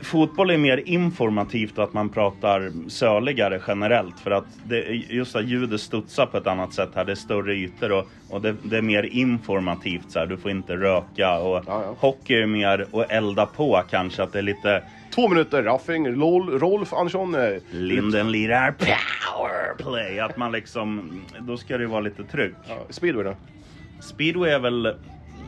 [SPEAKER 7] Fotboll är mer informativt och att man pratar söligare generellt. För att det, just att ljudet studsar på ett annat sätt här. Det är större ytor och, och det, det är mer informativt. Så här. Du får inte röka. Och
[SPEAKER 2] Ja, ja.
[SPEAKER 7] Hockey är mer att elda på kanske. Att det är lite
[SPEAKER 2] Två minuter, Raffing, LOL, Rolf Andersson. eh,
[SPEAKER 7] Linden lirar powerplay. Att man liksom, då ska det vara lite tryck.
[SPEAKER 2] Ja, speedway då?
[SPEAKER 7] Speedway är väl...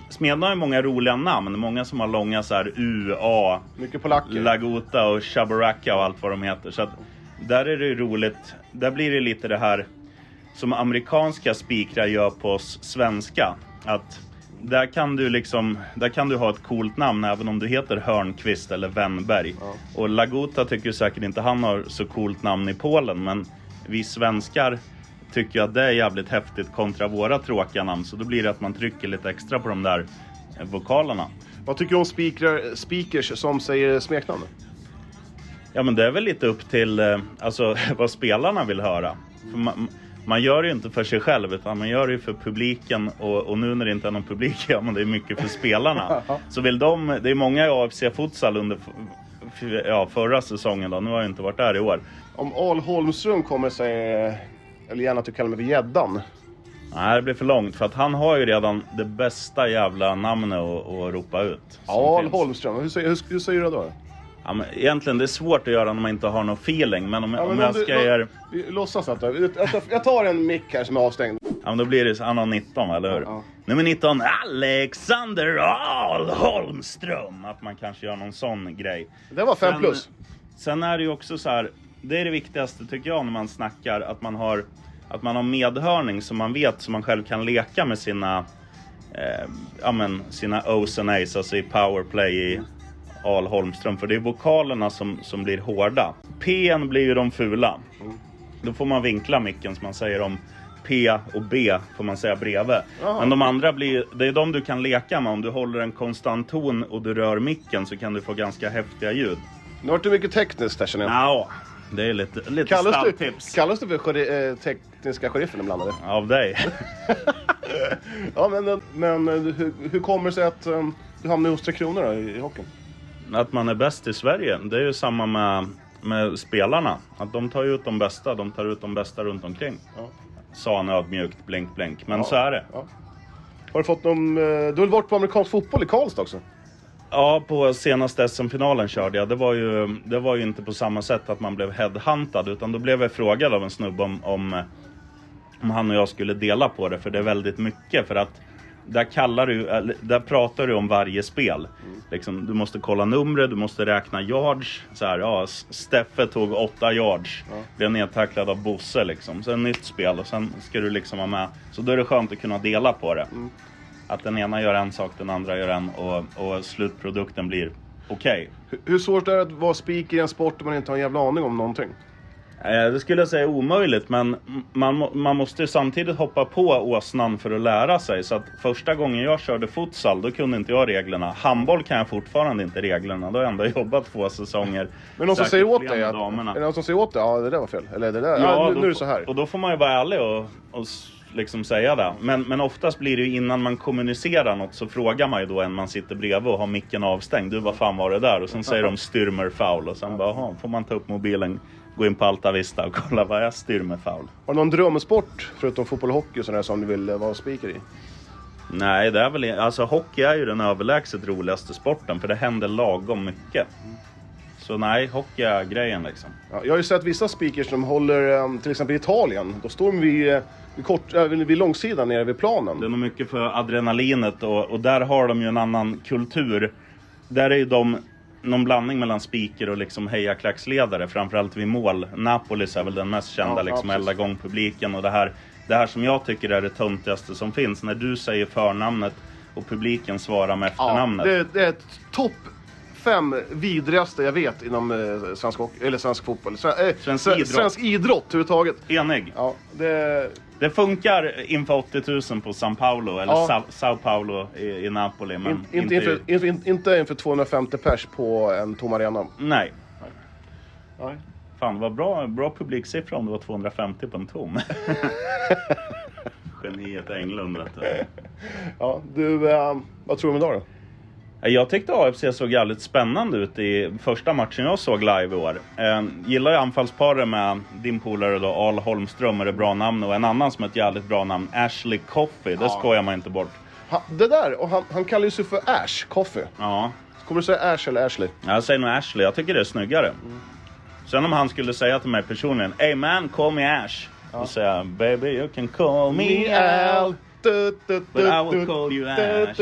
[SPEAKER 7] Smedjan har ju många roliga namn. Många som har långa så här U, A,
[SPEAKER 2] Mycket polacker.
[SPEAKER 7] Lagota och Shabaraka och allt vad de heter. Så att där är det roligt. Där blir det lite det här som amerikanska speakrar gör på oss svenska. Att där kan du liksom, där kan du ha ett coolt namn även om du heter Hörnqvist eller Wennberg. Och Lagota tycker säkert inte han har så coolt namn i Polen men vi svenskar tycker att det är jävligt häftigt kontra våra tråkiga namn. Så då blir det att man trycker lite extra på de där eh, vokalerna.
[SPEAKER 2] Vad tycker du om speakrar, speakers som säger smeknamn?
[SPEAKER 7] Ja men det är väl lite upp till eh, alltså, vad spelarna vill höra. Man, man gör det ju inte för sig själv utan man gör det ju för publiken och, och nu när det inte är någon publik gör man det mycket för spelarna. Så vill de, det är många i AFC Futsal under ja, förra säsongen då, nu har jag inte varit där i år.
[SPEAKER 2] Om Al Holmström kommer säga, eller gärna att du kallar mig för Gäddan.
[SPEAKER 7] Nej det blir för långt för att han har ju redan det bästa jävla namnet att, ropa ut.
[SPEAKER 2] Al
[SPEAKER 7] finns.
[SPEAKER 2] Holmström, hur säger, hur, hur säger du då?
[SPEAKER 7] Ja, men egentligen det är svårt att göra när man inte har någon feeling men om,
[SPEAKER 2] Ja,
[SPEAKER 7] om
[SPEAKER 2] men
[SPEAKER 7] jag
[SPEAKER 2] om du-
[SPEAKER 7] ska
[SPEAKER 2] då-
[SPEAKER 7] göra...
[SPEAKER 2] Låtsas att jag, jag, jag tar en mick här som är avstängd.
[SPEAKER 7] Ja men då blir det så, han har 19 eller hur?
[SPEAKER 2] Ja.
[SPEAKER 7] Nummer 19, Alexander Ahl Holmström. Att man kanske gör någon sån grej.
[SPEAKER 2] Det var fem
[SPEAKER 7] Sen-
[SPEAKER 2] plus.
[SPEAKER 7] Sen är det ju också så här, det är det viktigaste tycker jag när man snackar, att man har, att man har medhörning så man vet så man själv kan leka med sina, eh, ja men sina O's and A's, alltså i powerplay i Al Holmström. För det är vokalerna som, som blir hårda. P'n blir ju de fula. Då får man vinkla micken som man säger om P och B får man säga bredvid.
[SPEAKER 2] Jaha.
[SPEAKER 7] Men de andra blir, det är de du kan leka med. Om du håller en konstant ton och du rör micken så kan du få ganska häftiga ljud.
[SPEAKER 2] Nu vart det mycket tekniskt här känner jag.
[SPEAKER 7] Ja, det är lite, lite
[SPEAKER 2] Kallas du,
[SPEAKER 7] stalltips
[SPEAKER 2] kallas du för eh, tekniska sheriffen ibland eller?
[SPEAKER 7] av dig.
[SPEAKER 2] Ja men, men hur, hur kommer det sig att um, du hamnade hos Tre Kronor då, i, i hockeyn?
[SPEAKER 7] Att man är bäst i Sverige, det är ju samma med, med spelarna. Att de tar ut de bästa, de tar ut de bästa runt omkring.
[SPEAKER 2] Ja.
[SPEAKER 7] Sa han ödmjukt, blink blink. Men
[SPEAKER 2] Ja.
[SPEAKER 7] så är det.
[SPEAKER 2] Ja. Har du fått någon, eh, du har varit på amerikansk fotboll i Karlstad också?
[SPEAKER 7] Ja, på senaste SM-finalen körde jag. Det var, ju, det var ju inte på samma sätt att man blev headhuntad. Utan då blev jag frågad av en snubbe om, om, om han och jag skulle dela på det. För det är väldigt mycket. För att där, kallar du, där pratar du om varje spel. Liksom, du måste kolla numret, du måste räkna yards. Så här, ja, Steffe tog åtta yards. Blev nedtacklad av Bosse liksom. Sen nytt spel och sen ska du liksom vara med. Så då är det skönt att kunna dela på det. Att den ena gör en sak, den andra gör en och, och slutprodukten blir okej.
[SPEAKER 2] Hur, hur svårt är det att vara speaker i en sport där man inte har en jävla aning om någonting?
[SPEAKER 7] Eh, Det skulle jag säga är omöjligt, men man, man måste samtidigt hoppa på åsnan för att lära sig. Så att första gången jag körde futsal, då kunde inte jag reglerna. Handboll kan jag fortfarande inte reglerna. Då har jag ändå jobbat två säsonger.
[SPEAKER 2] Men någon som säger åt dig att, är det någon som säger åt dig, ja det där var fel, eller det där, ja, nu,
[SPEAKER 7] då
[SPEAKER 2] nu är det så här.
[SPEAKER 7] Och då får man ju vara ärlig och, och liksom säga det. Men, men oftast blir det ju innan man kommunicerar något så frågar man ju då en man sitter bredvid och har micken avstängd. Du, vad fan var det där? Och sen säger de styrmer foul. Och sen bara, jaha, får man ta upp mobilen, gå in på Alta Vista och kolla vad är styrmer foul?
[SPEAKER 2] Har du någon drömsport förutom fotboll och hockey och sådär som du vill eh, vara speaker i?
[SPEAKER 7] Nej, det är väl alltså hockey är ju den överlägset roligaste sporten för det händer lagom mycket. Så nej, hockey är grejen liksom.
[SPEAKER 2] Ja, jag har ju sett vissa speakers som håller, um, till exempel i Italien, då står de vid, eh, vid, kort, äh, vid långsidan nere vid planen.
[SPEAKER 7] Det är nog mycket för adrenalinet och, och där har de ju en annan kultur. Där är ju de någon blandning mellan speaker och liksom hejaklacksledare, framförallt vid mål. Napolis är väl den mest kända,
[SPEAKER 2] Ja,
[SPEAKER 7] liksom
[SPEAKER 2] ja,
[SPEAKER 7] elda igång publiken och det här. Det här som jag tycker är det töntigaste som finns, när du säger förnamnet och publiken svarar med
[SPEAKER 2] Ja,
[SPEAKER 7] efternamnet.
[SPEAKER 2] det, det är ett topp fem vidrigaste jag vet inom eh, svensk, hockey- eller svensk fotboll. Sve- eh,
[SPEAKER 7] Svensk
[SPEAKER 2] sve-
[SPEAKER 7] idrott.
[SPEAKER 2] Svensk idrott överhuvudtaget.
[SPEAKER 7] Enig.
[SPEAKER 2] Ja, det...
[SPEAKER 7] Det funkar inför 80 000 på São Paulo, eller
[SPEAKER 2] Ja.
[SPEAKER 7] Sao, Sao Paulo i, i Napoli. Men
[SPEAKER 2] In, inte, inför, inför, in, inte inför 250 pers på en tom arena.
[SPEAKER 7] Nej.
[SPEAKER 2] Nej.
[SPEAKER 7] Fan, det var bra, bra publiksiffra om det var 250 på en tom. Geniet Englund vet du.
[SPEAKER 2] Ja, du, eh, vad tror du om idag då?
[SPEAKER 7] Jag tyckte AFC såg jävligt spännande ut i första matchen jag såg live i år. Eh, gillar anfallsparet med din polare då, Al Holmström, är det bra namn, och en annan som har ett jävligt bra namn, Ashley Coffey. Det skojar man inte bort.
[SPEAKER 2] Han, det där, och han, han kallar ju sig för Ash Coffee.
[SPEAKER 7] Ja,
[SPEAKER 2] Kommer du säga Ash eller Ashley?
[SPEAKER 7] jag säger nog Ashley. Jag tycker det är snyggare. Sen om han skulle säga till mig personligen, Hey man, call me Ash. Då säger jag, baby you can call me Al. But I will call you Ash.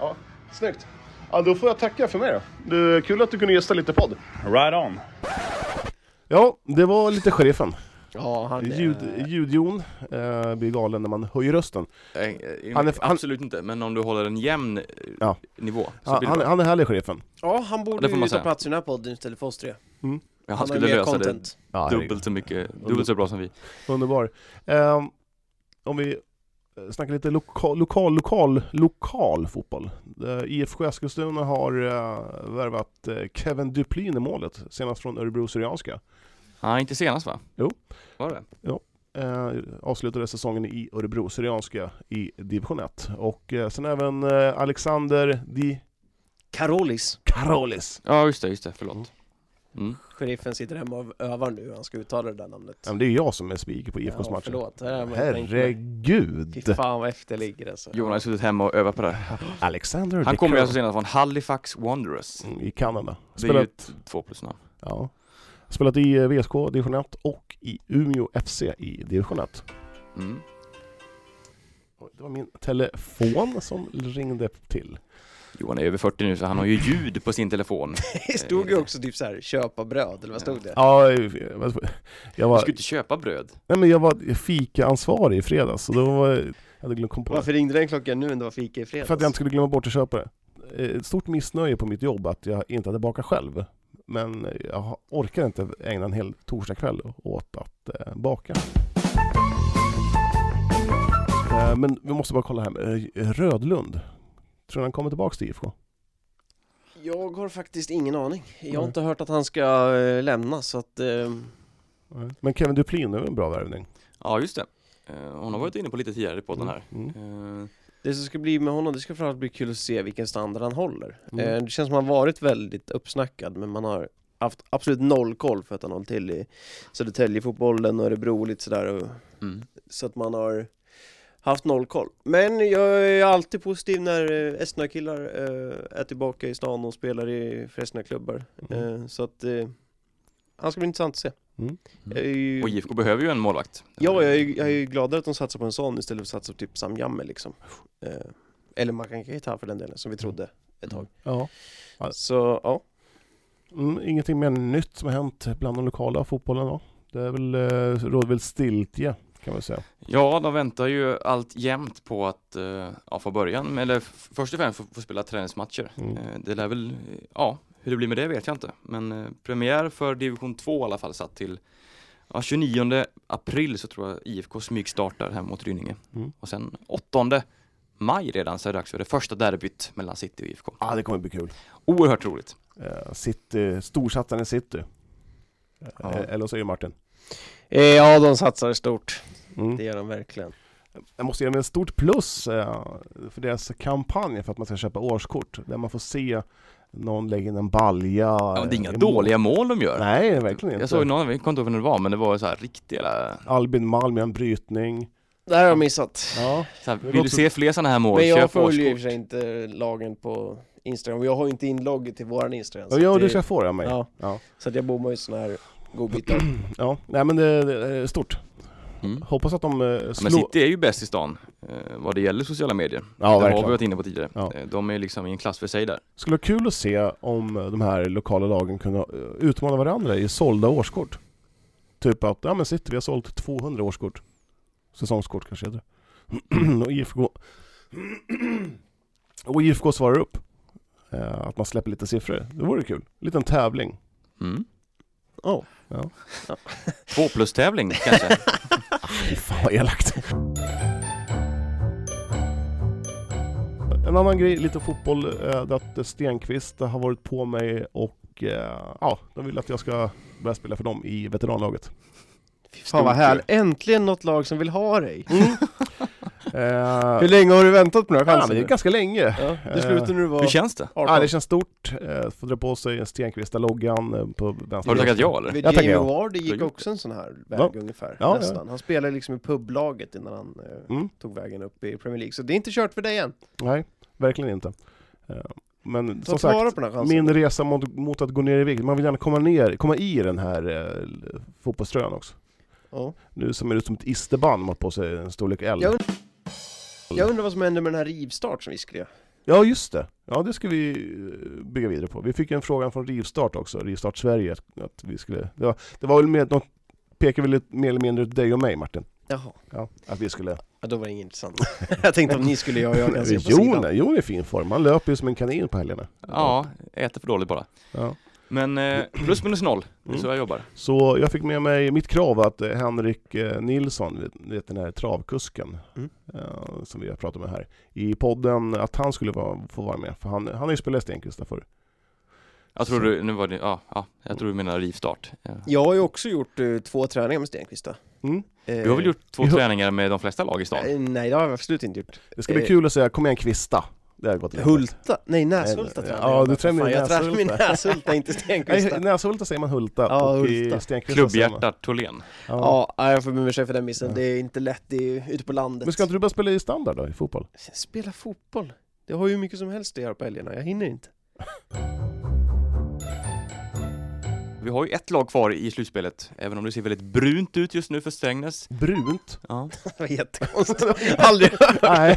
[SPEAKER 2] Ja, snyggt. Ja, då får jag tacka för mig då. Du, kul att du kunde gästa lite podd.
[SPEAKER 7] Right on.
[SPEAKER 2] Ja, det var lite sheriffen.
[SPEAKER 3] Ja, han är...
[SPEAKER 2] Ljud, ljudjon eh, blir galen när man höjer rösten.
[SPEAKER 1] Eh, eh,
[SPEAKER 2] Han är- han-
[SPEAKER 1] Absolut inte, men om du håller en jämn eh,
[SPEAKER 2] Ja.
[SPEAKER 1] nivå så
[SPEAKER 2] Ja,
[SPEAKER 1] blir det
[SPEAKER 2] han,
[SPEAKER 1] bra.
[SPEAKER 2] han är härlig sheriffen.
[SPEAKER 3] Ja, han borde
[SPEAKER 1] det
[SPEAKER 3] ju
[SPEAKER 1] man
[SPEAKER 3] ta
[SPEAKER 1] säga.
[SPEAKER 3] plats i den här podden istället för oss tre.
[SPEAKER 1] Ja, han
[SPEAKER 3] Han
[SPEAKER 1] skulle lösa
[SPEAKER 3] content.
[SPEAKER 1] Det dubbelt så mycket, dubbelt så bra som vi.
[SPEAKER 2] Underbar. Ehm, om vi eh, snackar lite lokal, lokal, lokal, lokal fotboll. Eh, IFK Eskilstuna har uh, värvat eh, Kevin Duplin i målet, senast från Örebro Syrianska.
[SPEAKER 1] Ja, inte senast va?
[SPEAKER 2] Jo.
[SPEAKER 1] Var det?
[SPEAKER 2] Eh, avslutade säsongen i Örebro Syrianska i division 1. Och eh, sen även eh, Alexander Di
[SPEAKER 3] Karolis.
[SPEAKER 2] Karolis.
[SPEAKER 1] Ja, just det, just det, förlåt. Mm.
[SPEAKER 3] Sheriffen sitter hemma och övar nu hur han ska uttala det där namnet.
[SPEAKER 2] Ja, men det är jag som är speaker på IFKs
[SPEAKER 3] ja,
[SPEAKER 2] matcher.
[SPEAKER 3] förlåt.
[SPEAKER 2] Herregud!
[SPEAKER 3] Fy fan vad efter ligger alltså.
[SPEAKER 1] Jonas har suttit hemma och övat på det.
[SPEAKER 2] Alexander
[SPEAKER 1] Han kommer ju alltså senast från Halifax Wanderers.
[SPEAKER 2] Mm, i Kanada.
[SPEAKER 1] Det är ju
[SPEAKER 2] Spelat,
[SPEAKER 1] ett två plus namn.
[SPEAKER 2] ja. Spelat i eh, VSK division 1 och i Umeå FC i division 1.
[SPEAKER 1] Mm.
[SPEAKER 2] Det var min telefon som ringde till.
[SPEAKER 1] Johan är över 40 nu så han har ju ljud på sin telefon.
[SPEAKER 3] Det stod ju också typ så här, köpa bröd, eller vad stod det?
[SPEAKER 2] Ja, eh, jag
[SPEAKER 1] Du
[SPEAKER 2] var,
[SPEAKER 1] ska inte köpa bröd.
[SPEAKER 2] nej, men jag var fika-ansvarig i fredags, så då var jag hade glömt komma på det.
[SPEAKER 3] Varför ringde den klockan nu när det var fika i fredags?
[SPEAKER 2] För att jag inte skulle glömma bort att köpa det. Eh, Ett stort missnöje på mitt jobb att jag inte hade bakat själv. Men jag orkar inte ägna en hel torsdagkväll åt att eh, baka. Eh, men vi måste bara kolla här med eh, Rödlund. Tror du han kommer tillbaks till IFK?
[SPEAKER 3] Jag har faktiskt ingen aning. Jag har
[SPEAKER 2] Nej.
[SPEAKER 3] inte hört att han ska eh, lämna så att... Eh,
[SPEAKER 2] Men Kevin Duplin är väl en bra värvning?
[SPEAKER 1] Ja, just det. Eh, Hon har varit inne på lite tidigare i podden här.
[SPEAKER 2] Mm.
[SPEAKER 1] Eh,
[SPEAKER 3] det som ska bli med honom, det ska framförallt bli kul att se vilken standard han håller.
[SPEAKER 2] Mm.
[SPEAKER 3] Det känns som att han varit väldigt uppsnackad men man har haft absolut noll koll för att han hållit till i Södertälje-fotbollen och Örebro och lite sådär. Och,
[SPEAKER 1] Mm.
[SPEAKER 3] så att man har haft noll koll. Men jag är alltid positiv när eh, Esna-killar eh, är tillbaka i stan och spelar i för Esna-klubbar.
[SPEAKER 2] Mm.
[SPEAKER 3] Eh, så att eh, han ska bli intressant att se.
[SPEAKER 2] Mm.
[SPEAKER 3] Är ju,
[SPEAKER 1] Och IFK behöver ju en målvakt.
[SPEAKER 3] ja, jag är, jag är ju gladare att de satsar på en sån istället för att satsa på typ Sam Jamme liksom. Eh, eller Makan Keita för den delen, som vi trodde ett tag.
[SPEAKER 2] Ja.
[SPEAKER 3] Så ja,
[SPEAKER 2] Mm, ingenting mer nytt som har hänt bland de lokala fotbollen då? Det är väl, eh, råder väl stiltje kan man säga.
[SPEAKER 1] Ja, de väntar ju allt jämt på att eh, ja, få början, eller först och främst få, få spela träningsmatcher.
[SPEAKER 2] Mm.
[SPEAKER 1] Eh, det lär väl, eh, ja, hur det blir med det vet jag inte. Men eh, premiär för division 2 i alla fall satt till ja, 29 april så tror jag IFK smygstartar hem mot Rynninge.
[SPEAKER 2] Mm.
[SPEAKER 1] Och sen 8 maj redan så är det dags för det första derbyt mellan City och IFK.
[SPEAKER 2] Ja, det kommer bli kul.
[SPEAKER 1] Oerhört roligt.
[SPEAKER 2] Eh, City, storsatsaren i City. Eh,
[SPEAKER 1] Ja.
[SPEAKER 2] Eller vad säger Martin?
[SPEAKER 3] Eh, ja de satsar stort.
[SPEAKER 2] Mm.
[SPEAKER 3] Det gör de verkligen.
[SPEAKER 2] Jag måste ge dem ett stort plus eh, för deras kampanj för att man ska köpa årskort. Där man får se någon lägga in en balja.
[SPEAKER 1] Ja, det är inga
[SPEAKER 2] i mål.
[SPEAKER 1] dåliga mål de gör.
[SPEAKER 2] Nej, verkligen inte.
[SPEAKER 1] Jag såg någon, jag kommer inte ihåg vem det var, men det var så här riktiga...
[SPEAKER 2] Albin Malm gör en brytning.
[SPEAKER 3] Det här har jag missat.
[SPEAKER 2] Ja,
[SPEAKER 1] Så här,
[SPEAKER 2] Det
[SPEAKER 1] vill du se fler sådana här mål,
[SPEAKER 3] Men jag följer ju i och för sig inte lagen på Instagram. Jag har ju inte inlogg till våran Instagram. så
[SPEAKER 2] ja
[SPEAKER 3] att
[SPEAKER 2] du
[SPEAKER 3] det-
[SPEAKER 2] ska få det av mig.
[SPEAKER 3] Ja.
[SPEAKER 2] Ja.
[SPEAKER 3] Så att jag bommar ju såna här godbitar.
[SPEAKER 2] ja. Nej men det, det är stort.
[SPEAKER 1] Mm.
[SPEAKER 2] Hoppas att de eh,
[SPEAKER 1] Ja, Men
[SPEAKER 2] slår...
[SPEAKER 1] City är ju bäst i stan eh, vad det gäller sociala medier.
[SPEAKER 2] Ja,
[SPEAKER 1] det har vi
[SPEAKER 2] verkligen.
[SPEAKER 1] varit inne på tidigare.
[SPEAKER 2] Ja.
[SPEAKER 1] Eh, De är liksom i en klass för sig där.
[SPEAKER 2] Skulle vara kul att se om de här lokala lagen kunde eh, utmana varandra i sålda årskort. Typ att, ja men City, vi har sålt 200 årskort. Säsongskort kanske heter det. och IFK... och IFK svarar upp. Eh, att man släpper lite siffror. Det vore kul. Liten tävling.
[SPEAKER 1] Mm.
[SPEAKER 3] Ja.
[SPEAKER 1] Två plus tävling kanske?
[SPEAKER 2] Fy fan vad elakt. En annan grej, lite fotboll, eh, det är att Stenqvist har varit på mig och eh, ja, de vill att jag ska börja spela för dem i veteranlaget.
[SPEAKER 3] Fan vad härligt, äntligen något lag som vill ha dig!
[SPEAKER 2] Eh,
[SPEAKER 3] Hur länge har du väntat på den här
[SPEAKER 2] ja,
[SPEAKER 3] chansen?
[SPEAKER 2] det är ganska länge.
[SPEAKER 3] ja, det slutade när du var
[SPEAKER 1] Hur känns det?
[SPEAKER 3] 18.
[SPEAKER 2] Ja, det känns stort. Eh, få dra på sig Stenqvista-loggan eh, på vänster.
[SPEAKER 1] Har du tackat ja eller?
[SPEAKER 2] Jag tackar
[SPEAKER 3] Jamie
[SPEAKER 2] ja.
[SPEAKER 1] Har
[SPEAKER 3] gick också en sån här väg
[SPEAKER 2] Ja.
[SPEAKER 3] ungefär,
[SPEAKER 2] Ja, ja.
[SPEAKER 3] nästan. Han spelade liksom i publaget innan han eh,
[SPEAKER 2] Mm.
[SPEAKER 3] tog vägen upp i Premier League, så det är inte kört för dig än.
[SPEAKER 2] Nej, verkligen inte. Eh, Men
[SPEAKER 3] Ta
[SPEAKER 2] som
[SPEAKER 3] tillvara
[SPEAKER 2] sagt,
[SPEAKER 3] på den här chansen.
[SPEAKER 2] min resa mot, mot att gå ner i vikt, man vill gärna komma ner, komma i den här eh, fotbollströjan också.
[SPEAKER 3] Ja.
[SPEAKER 2] Nu som är det som ett isterband, man har på sig en storlek L.
[SPEAKER 3] Jag und- Jag undrar vad som hände med den här rivstart som vi skrev.
[SPEAKER 2] Ja, just det. Ja, det ska vi eh, bygga vidare på. Vi fick en fråga från Rivstart också, Rivstart Sverige, att, vi skulle... Det var, det var väl mer, de pekar väl lite, mer eller mindre ut dig och mig Martin.
[SPEAKER 3] Jaha,
[SPEAKER 2] Ja, att vi skulle...
[SPEAKER 3] ja, då var det inget intressant. jag tänkte om ni skulle göra, jag kan se på
[SPEAKER 2] Jon,
[SPEAKER 3] sidan.
[SPEAKER 2] Jon är i fin form, han löper ju som en kanin på helgerna.
[SPEAKER 1] Ja, äter för dåligt bara.
[SPEAKER 2] Ja.
[SPEAKER 1] Men eh, plus minus noll, det är
[SPEAKER 2] Mm.
[SPEAKER 1] så jag jobbar.
[SPEAKER 2] Så jag fick med mig, mitt krav att eh, Henrik eh, Nilsson, vet- den här travkusken,
[SPEAKER 3] Mm.
[SPEAKER 2] eh, som vi har pratat med här, i podden, att han skulle vara, få vara med. För han, han har ju spelat Stenqvist förr.
[SPEAKER 1] Jag tror du, nu var det, ja, ja, jag tror du menar rivstart. Ja.
[SPEAKER 3] Jag har ju också gjort eh, två träningar med Stenqvist
[SPEAKER 2] Mm.
[SPEAKER 1] Du har väl gjort två
[SPEAKER 2] Jo.
[SPEAKER 1] träningar med de flesta lag i stan?
[SPEAKER 3] Eh, Nej, det har jag absolut inte gjort.
[SPEAKER 2] Det ska bli
[SPEAKER 3] Eh,
[SPEAKER 2] kul att säga, kom igen Kvista. Det har gått länge.
[SPEAKER 3] Hulta? Nej, Näshulta
[SPEAKER 2] Nej,
[SPEAKER 3] tränar
[SPEAKER 2] ja,
[SPEAKER 3] jag
[SPEAKER 2] du
[SPEAKER 3] med.
[SPEAKER 2] tränar
[SPEAKER 3] Fan, Jag tränar med
[SPEAKER 2] Näshulta.
[SPEAKER 3] Inte Stenqvista.
[SPEAKER 2] Nej, Näshulta säger man Hulta
[SPEAKER 3] Ja,
[SPEAKER 2] och i
[SPEAKER 3] Hulta.
[SPEAKER 2] Stenqvista säger man...
[SPEAKER 1] Klubbhjärtat Tholén.
[SPEAKER 2] Ja.
[SPEAKER 3] Ja, jag får be om ursäkt för den missen.
[SPEAKER 2] Ja.
[SPEAKER 3] Det är inte lätt, det är ute på landet.
[SPEAKER 2] Men ska inte du börja spela i standard då, i fotboll?
[SPEAKER 3] Spela fotboll? Det har ju hur mycket som helst att göra på helgerna, jag hinner inte.
[SPEAKER 1] Vi har ju ett lag kvar i slutspelet, även om det ser väldigt brunt ut just nu för Strängnäs.
[SPEAKER 2] Brunt?
[SPEAKER 1] Ja.
[SPEAKER 3] Det var jättekonstigt. Aldrig hört.
[SPEAKER 2] Nej.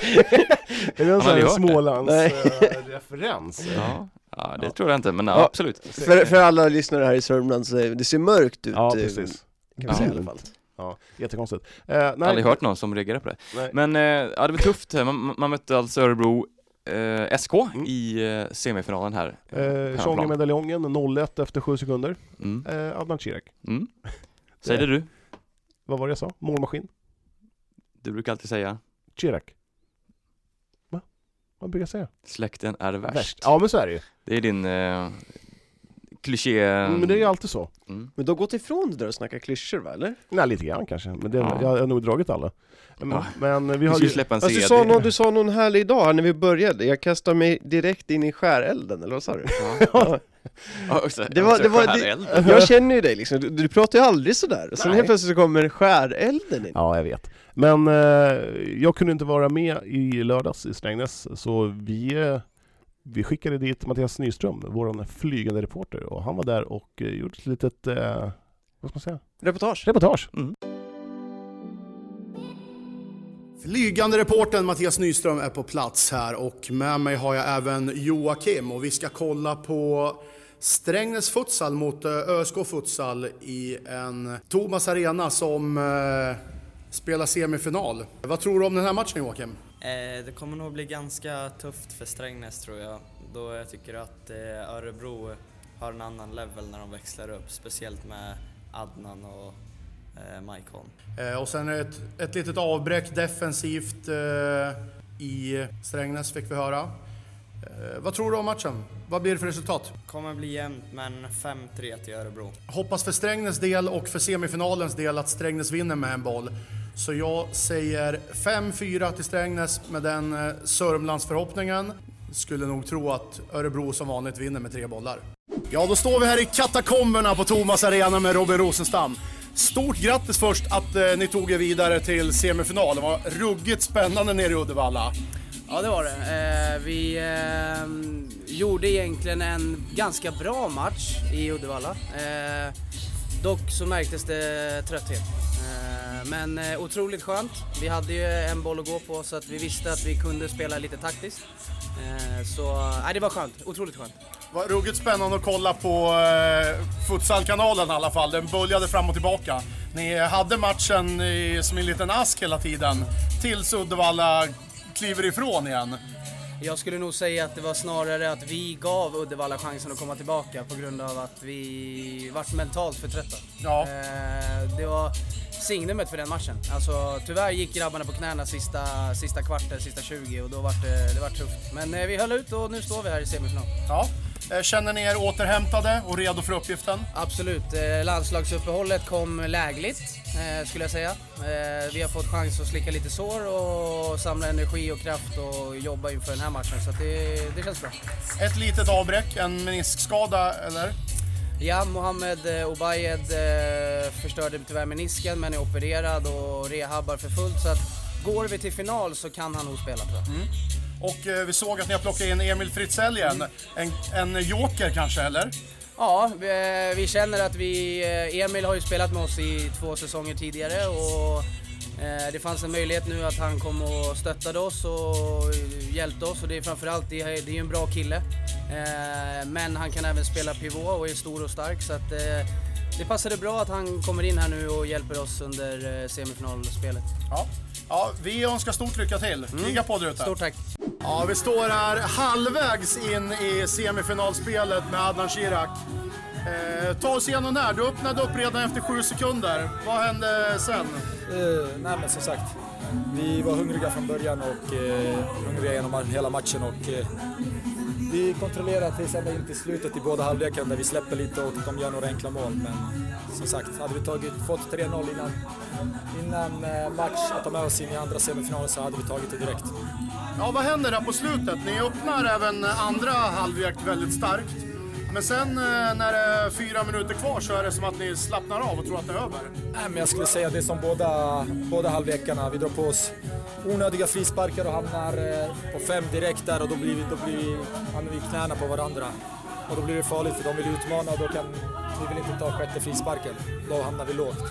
[SPEAKER 2] är det en sån här
[SPEAKER 1] hört det.
[SPEAKER 2] Smålands
[SPEAKER 3] Nej.
[SPEAKER 2] eh, referens?
[SPEAKER 1] Ja. ja, det tror jag inte, men ja,
[SPEAKER 3] Ja.
[SPEAKER 1] absolut.
[SPEAKER 3] För, för alla lyssnare här i Sörmland så det ser mörkt ut.
[SPEAKER 2] Ja,
[SPEAKER 3] eh,
[SPEAKER 2] precis.
[SPEAKER 3] Kan vi säga i alla fall.
[SPEAKER 2] Ja, jättekonstigt. Eh, nej,
[SPEAKER 1] Aldrig hört någon som reagerar på det.
[SPEAKER 2] Nej.
[SPEAKER 1] Men eh, ja, det var tufft. Man, man mötte alltså Örebro eh, SK
[SPEAKER 2] Mm.
[SPEAKER 1] i eh, semifinalen här.
[SPEAKER 2] Eh,
[SPEAKER 1] på hemmaplan.
[SPEAKER 2] Tjonga-medaljongen, 0-1 efter 7 sekunder.
[SPEAKER 1] Mm.
[SPEAKER 2] Eh, Adnan Kirak.
[SPEAKER 1] Mm. Säg det du.
[SPEAKER 2] Vad var det jag sa? Målmaskin?
[SPEAKER 1] Du brukar alltid säga
[SPEAKER 2] Kirak. Va? Vad brukar jag säga?
[SPEAKER 1] släkten är värst.
[SPEAKER 2] Ja, men så är det ju.
[SPEAKER 1] Det är din eh, kliché...
[SPEAKER 2] Mm, Men det är ju alltid så.
[SPEAKER 1] Mm.
[SPEAKER 3] Men du har gått ifrån det där och snackat klyschor va, eller?
[SPEAKER 2] Nej, lite grann kanske. Men det,
[SPEAKER 1] Ja.
[SPEAKER 2] jag har nog dragit alla. Men,
[SPEAKER 1] Ja.
[SPEAKER 2] men vi har
[SPEAKER 1] ju släppa en
[SPEAKER 3] Alltså, du,
[SPEAKER 1] CD.
[SPEAKER 3] sa någon, du sa någon härlig dag här när vi började, jag kastar mig direkt in i skärelden, eller vad sa du?
[SPEAKER 1] Ja.
[SPEAKER 3] Det var- det var- det-. Jag känner ju dig liksom, du, du pratar ju aldrig sådär, sen helt plötsligt så kommer skärelden in.
[SPEAKER 2] Ja, jag vet. Men eh, jag kunde inte vara med i lördags i Strängnäs, så vi, eh, vi skickade dit Mattias Nyström, vår flygande reporter, och han var där och eh, gjorde ett litet, eh, vad ska man säga,
[SPEAKER 3] Reportage.
[SPEAKER 2] reportage.
[SPEAKER 1] Mm.
[SPEAKER 8] Flygande reportern Mattias Nyström är på plats här och med mig har jag även Joakim och vi ska kolla på Strängnäs futsal mot eh, ÖSK futsal i en Thomas Arena som eh, spelar semifinal. Vad tror du om den här matchen Joakim?
[SPEAKER 9] Eh, det kommer nog bli ganska tufft för Strängnäs tror jag. Då jag tycker att eh, Örebro har en annan level när de växlar upp. Speciellt med Adnan och eh, Holm.
[SPEAKER 8] Eh, och sen ett, ett litet avbräck defensivt i Strängnäs fick vi höra. Vad tror du om matchen? Vad blir det för resultat?
[SPEAKER 9] Kommer bli jämnt men 5-3 till Örebro.
[SPEAKER 8] Hoppas för Strängnäs del och för semifinalens del att Strängnäs vinner med en boll. Så jag säger 5-4 till Strängnäs med den eh, Sörmlandsförhoppningen. Skulle nog tro att Örebro som vanligt vinner med tre bollar. Ja, då står vi här i katakomberna på Thomas Arena med Robin Rosenstam. Stort grattis först att eh, ni tog er vidare till semifinal. Det var ruggigt spännande nere i Uddevalla.
[SPEAKER 10] Ja, det var det. Eh, vi eh, gjorde egentligen en ganska bra match i Uddevalla. Eh, dock så märktes det trötthet. Eh, men eh, otroligt skönt. Vi hade ju en boll att gå på så att vi visste att vi kunde spela lite taktiskt. Eh, så nej, det var skönt. Otroligt skönt.
[SPEAKER 8] var ruggigt spännande att kolla på eh, Futsalkanalen i alla fall. Den böljade fram och tillbaka. Ni hade matchen i, som en liten ask hela tiden tills Uddevalla kliver ifrån igen.
[SPEAKER 10] Jag skulle nog säga att det var snarare att vi gav Uddevalla chansen att komma tillbaka på grund av att vi vart mentalt för trötta.
[SPEAKER 8] Ja.
[SPEAKER 10] Eh, det var signumet för den matchen. Alltså tyvärr gick grabbarna på knäna sista, sista kvarten, sista 20 och då var det, det var tufft. Men eh, vi höll ut och nu står vi här i semifinal.
[SPEAKER 8] Ja. Eh, Känner ni er återhämtade och redo för uppgiften?
[SPEAKER 10] Absolut. Eh, landslagsuppehållet kom lägligt, eh, skulle jag säga. Eh, vi har fått chans att slicka lite sår och samla energi och kraft och jobba inför den här matchen. Så det, det känns bra.
[SPEAKER 8] Ett litet avbräck, en meniskskada eller?
[SPEAKER 10] Ja, Mohamed eh, Obayed eh, förstörde tyvärr menisken men är opererad och rehabbar för fullt. Så att går vi till final så kan han nog spela tror jag.
[SPEAKER 8] Och eh, vi såg att ni har plockat in Emil Fritzell igen. En, en joker kanske, eller?
[SPEAKER 10] Ja, vi, eh, vi känner att vi... Emil har ju spelat med oss i två säsonger tidigare och det fanns en möjlighet nu att han kom och stöttade oss och hjälpte oss och det är framförallt, det är, ju en bra kille. Eh, Men han kan även spela pivot och är stor och stark så att eh, det passade bra att han kommer in här nu och hjälper oss under eh, semifinalspelet.
[SPEAKER 8] Ja. Ja, vi önskar stort lycka till. Kriga på där ute.
[SPEAKER 10] Stort tack!
[SPEAKER 8] Ja, vi står här halvvägs in i semifinalspelet med Adnan Shirak. Eh, ta oss igenom det här. Du öppnade upp redan efter sju sekunder. Vad hände sen?
[SPEAKER 11] Eh, nej men som sagt, vi var hungriga från början och eh, hungriga genom hela matchen och eh, vi kontrollerade tills ända in till slutet i båda halvlekarna där vi släpper lite och de gör några enkla mål. Men som sagt, hade vi tagit, fått 3-0 innan, innan eh, match att ta med oss in i andra semifinalen så hade vi tagit det direkt.
[SPEAKER 8] Ja, vad händer där på slutet? Ni öppnar även andra halvlek väldigt starkt. Men sen eh, när det är fyra minuter kvar så är det som att ni slappnar av och tror att det är över.
[SPEAKER 11] Nej, men jag skulle säga det är som båda, båda halvlekarna. Vi drar på oss onödiga frisparkar och hamnar eh, på fem direkt där och då blir vi, då blir vi, hamnar vi i knäna på varandra. Och då blir det farligt för de vill utmana och då kan vi vill inte ta sjätte frisparken. Då hamnar vi lågt.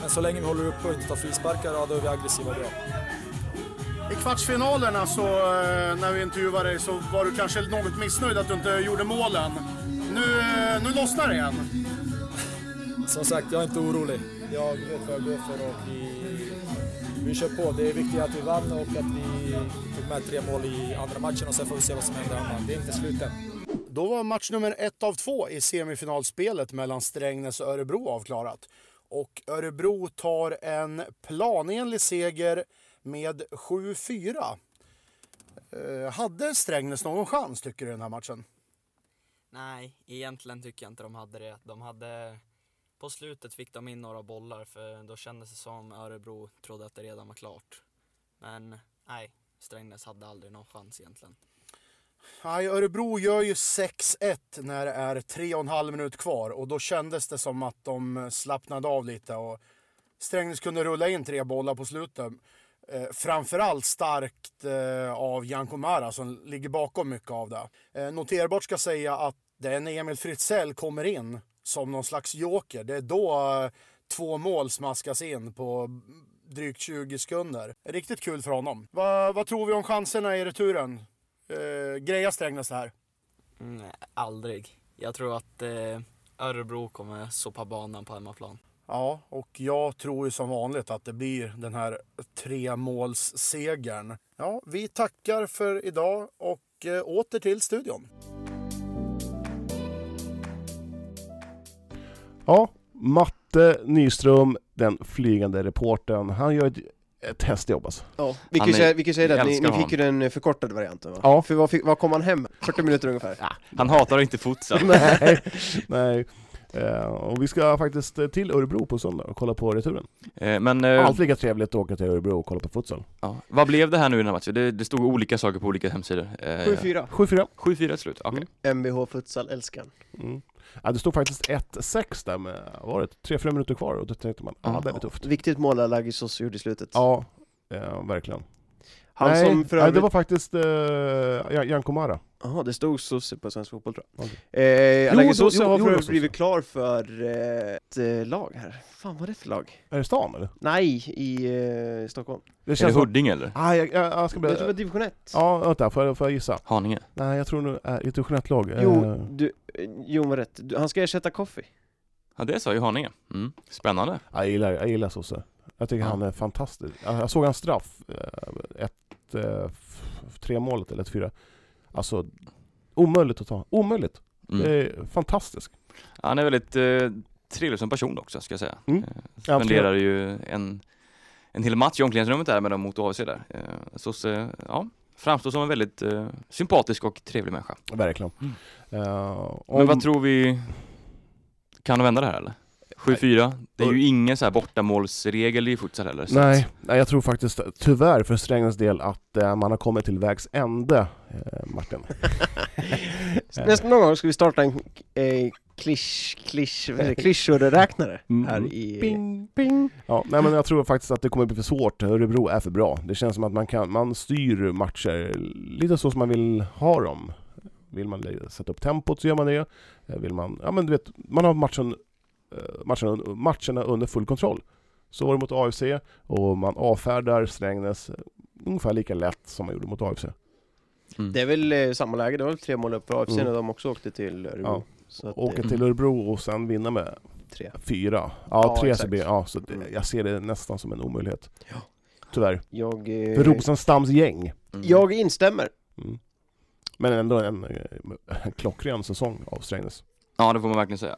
[SPEAKER 11] Men så länge vi håller uppe och inte tar frisparkar, ja, då är vi aggressiva och bra.
[SPEAKER 8] I kvartsfinalerna så eh, när vi intervjuade dig så var du kanske något missnöjd att du inte gjorde målen. Nu, eh, nu lossnar det igen.
[SPEAKER 11] Som sagt, jag är inte orolig. Jag vet vad jag går för och vi, vi kör på. Det är viktigt att vi vann och att vi tog med tre mål i andra matchen och sen får vi se vad som händer hemma. Det är inte slut än.
[SPEAKER 8] Då var match nummer ett av två i semifinalspelet mellan Strängnäs och Örebro avklarat. Och Örebro tar en planenlig seger med 7-4. Eh, hade Strängnäs någon chans tycker du i den här matchen?
[SPEAKER 9] Nej, egentligen tycker jag inte de hade det. De hade... På slutet fick de in några bollar för då kändes det som Örebro trodde att det redan var klart. Men nej, Strängnäs hade aldrig någon chans egentligen.
[SPEAKER 8] Nej, Örebro gör ju 6-1 när det är tre och en halv minut kvar och då kändes det som att de slappnade av lite och Strängnäs kunde rulla in tre bollar på slutet. Eh, framförallt starkt eh, av Jan Komara som ligger bakom mycket av det. Eh, noterbart ska säga att det är när Emil Fritzell kommer in som någon slags joker. Det är då eh, två mål smaskas in på drygt 20 sekunder. Riktigt kul för honom. Va, vad tror vi om chanserna i returen? Eh, grejar Strängnäs det här?
[SPEAKER 9] Mm, aldrig. Jag tror att eh, Örebro kommer sopa banan på hemmaplan.
[SPEAKER 8] Ja, och jag tror ju som vanligt att det blir den här tremålssegern. Ja, vi tackar för idag och eh, åter till studion.
[SPEAKER 2] Ja, Matte Nyström, den flygande reportern, han gör ett, ett hästjobb alltså.
[SPEAKER 3] Ja, vi kan ju
[SPEAKER 1] är-
[SPEAKER 3] säga, vi kan säga det att ni, ni fick ju den förkortade varianten va?
[SPEAKER 2] Ja.
[SPEAKER 3] För vad, fick, vad kom han hem? 40 minuter ungefär?
[SPEAKER 1] Han hatar inte futsal.
[SPEAKER 2] nej, nej. Eh, och vi ska faktiskt till Örebro på söndag och kolla på returen.
[SPEAKER 1] Eh, Men eh,
[SPEAKER 2] Allt lika trevligt att åka till Örebro och kolla på futsal.
[SPEAKER 1] ja, vad blev det här nu i den här matchen? Det, det stod olika saker på olika hemsidor. Eh,
[SPEAKER 3] 7-4.
[SPEAKER 2] 7-4.
[SPEAKER 1] 7-4 till slut, okej.
[SPEAKER 3] Mvh futsal, älskan.
[SPEAKER 2] Mm. Ja, det stod faktiskt 1-6 där med, var det, 3-4 minuter kvar och då tänkte man, ja
[SPEAKER 1] Ja.
[SPEAKER 2] det blir tufft.
[SPEAKER 3] Viktigt mål där Lagisos gjorde i slutet.
[SPEAKER 2] Ja, eh, verkligen.
[SPEAKER 3] Han
[SPEAKER 2] nej,
[SPEAKER 3] som för
[SPEAKER 2] nej, det
[SPEAKER 3] övrigt...
[SPEAKER 2] var faktiskt eh, Jan- Komara.
[SPEAKER 3] Jaha, det stod Sosse på Svensk Fotboll tror jag.
[SPEAKER 2] Okej.
[SPEAKER 3] Eh, Alagi Sosse har för övrigt blivit klar för eh, ett eh, lag här. Fan vad är det för lag?
[SPEAKER 2] Är det stan eller?
[SPEAKER 3] Nej, i eh, Stockholm.
[SPEAKER 2] Det
[SPEAKER 1] Är det. Huddinge eller?
[SPEAKER 2] Ah, jag, jag, jag ska
[SPEAKER 3] Jag tror det
[SPEAKER 2] bli...
[SPEAKER 3] var division 1.
[SPEAKER 2] Ja, vänta, får jag, får jag gissa?
[SPEAKER 1] Haninge?
[SPEAKER 2] Nej, jag tror nu är ett divisionellt lag.
[SPEAKER 3] Jo, du, Jon var rätt. Du, han ska ersätta Coffee.
[SPEAKER 1] Ja det sa ju Haninge. Mm. Spännande.
[SPEAKER 2] jag gillar, jag gillar Sosse. Jag tycker
[SPEAKER 1] Ja.
[SPEAKER 2] han är fantastisk. Jag, såg hans straff. Ett, eh, f- tre målet eller ett fyra. Alltså, omöjligt att ta. Omöjligt!
[SPEAKER 1] Mm.
[SPEAKER 2] Det är fantastiskt.
[SPEAKER 1] Han är väldigt eh, trevlig som person också ska jag säga.
[SPEAKER 2] Mm.
[SPEAKER 1] Eh, spenderar ju en, en hel match i omklädningsrummet där med dem mot AFC där. Eh, så, så ja, framstår som en väldigt eh, sympatisk och trevlig människa.
[SPEAKER 2] Verkligen.
[SPEAKER 1] Mm.
[SPEAKER 2] Eh,
[SPEAKER 1] Men
[SPEAKER 2] om-
[SPEAKER 1] vad tror vi, kan de vända det här eller? 7-4, det är ju ingen så här bortamålsregel i futsal heller. så
[SPEAKER 2] Nej, nej, jag tror faktiskt tyvärr för Strängnäs del att eh, man har kommit till vägs ände, eh, Martin.
[SPEAKER 3] Nästa någon gång ska vi starta en eh, klisch, klisch, klyschor-räknare
[SPEAKER 2] Mm.
[SPEAKER 3] här i...
[SPEAKER 2] Ping, ping. Ja, nej, men jag tror faktiskt att det kommer bli för svårt. Örebro är för bra. Det känns som att man, kan, man styr matcher lite så som man vill ha dem. Vill man sätta upp tempot så gör man det. Eh, Vill man, ja men du vet, man har matchen, matcherna, matcherna under full kontroll. Så var det mot AFC och man avfärdar Strängnäs eh, ungefär lika lätt som man gjorde mot AFC.
[SPEAKER 1] Mm.
[SPEAKER 3] Det är väl eh, samma läge, det var väl tre mål upp för AFC
[SPEAKER 2] Mm.
[SPEAKER 3] när de också åkte till Örebro.
[SPEAKER 2] Ja.
[SPEAKER 3] Så att,
[SPEAKER 2] Åka
[SPEAKER 3] eh,
[SPEAKER 2] till Örebro och sen vinna med
[SPEAKER 3] Tre.
[SPEAKER 2] fyra. Ja,
[SPEAKER 3] Ja,
[SPEAKER 2] tre. SEB. Ja, så det,
[SPEAKER 3] Mm.
[SPEAKER 2] jag ser det nästan som en omöjlighet.
[SPEAKER 3] Ja.
[SPEAKER 2] Tyvärr.
[SPEAKER 3] Jag, eh,
[SPEAKER 2] För Rosenstams gäng.
[SPEAKER 1] Mm.
[SPEAKER 3] jag instämmer.
[SPEAKER 2] Mm. Men ändå en, eh, en klockren säsong av Strängnäs.
[SPEAKER 1] Ja det får man verkligen säga.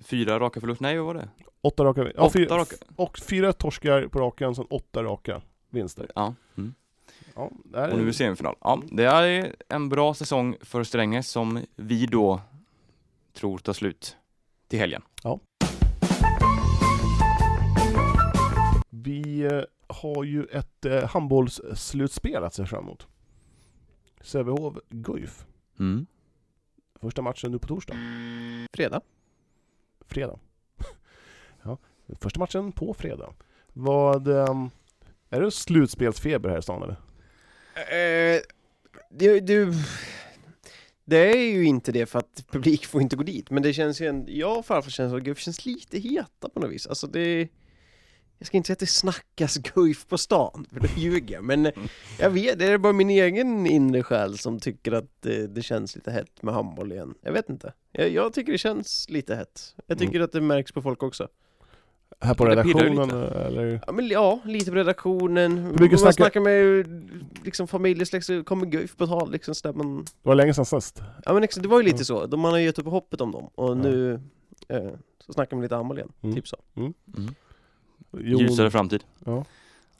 [SPEAKER 1] Fyra raka förluster, nej vad var det?
[SPEAKER 2] Åtta raka, ja,
[SPEAKER 1] Åtta
[SPEAKER 2] fyra,
[SPEAKER 1] raka.
[SPEAKER 2] Och fyra torskar på raken, sen åtta raka vinster.
[SPEAKER 1] Ja. Mm.
[SPEAKER 2] Ja, det här
[SPEAKER 1] Och nu är
[SPEAKER 2] är,
[SPEAKER 1] semifinal. Ja, det är en bra säsong för Strängnäs som vi då tror tar slut till helgen.
[SPEAKER 2] vi eh, har ju ett eh, handbollsslutspel att se fram emot. Sävehof Guif.
[SPEAKER 1] Mm.
[SPEAKER 2] Första matchen nu på torsdag.
[SPEAKER 3] Fredag.
[SPEAKER 2] Fredag. ja, första matchen på fredag. Vad... Um, är det slutspelsfeber här i stan eller?
[SPEAKER 3] Eh, du, du, det är ju inte det för att publik får inte gå dit, men det känns ju en, jag och farfar känns att känns lite heta på något vis. Alltså det, jag ska inte säga att det snackas Guif på stan, för då ljuger jag, men jag vet, det är bara min egen inre själ som tycker att det, det känns lite hett med handboll igen. Jag vet inte. Jag, jag tycker det känns lite hett. Jag tycker att det märks på folk också.
[SPEAKER 2] Här på redaktionen eller?
[SPEAKER 3] Ja, men, ja, lite på redaktionen.
[SPEAKER 2] mycket
[SPEAKER 3] man
[SPEAKER 2] snackar-
[SPEAKER 3] snackar med liksom, familjesläkt så kommer Guif på tal liksom så där man...
[SPEAKER 2] Det var länge sedan sist.
[SPEAKER 3] Ja men exakt, det var ju lite
[SPEAKER 2] Mm.
[SPEAKER 3] så. De, man har ju gett upp hoppet om dem och
[SPEAKER 2] Ja.
[SPEAKER 3] nu eh, så snackar man lite handboll igen.
[SPEAKER 2] Mm.
[SPEAKER 3] Typ så.
[SPEAKER 2] Jon-
[SPEAKER 1] Ljusare framtid.
[SPEAKER 2] Ja.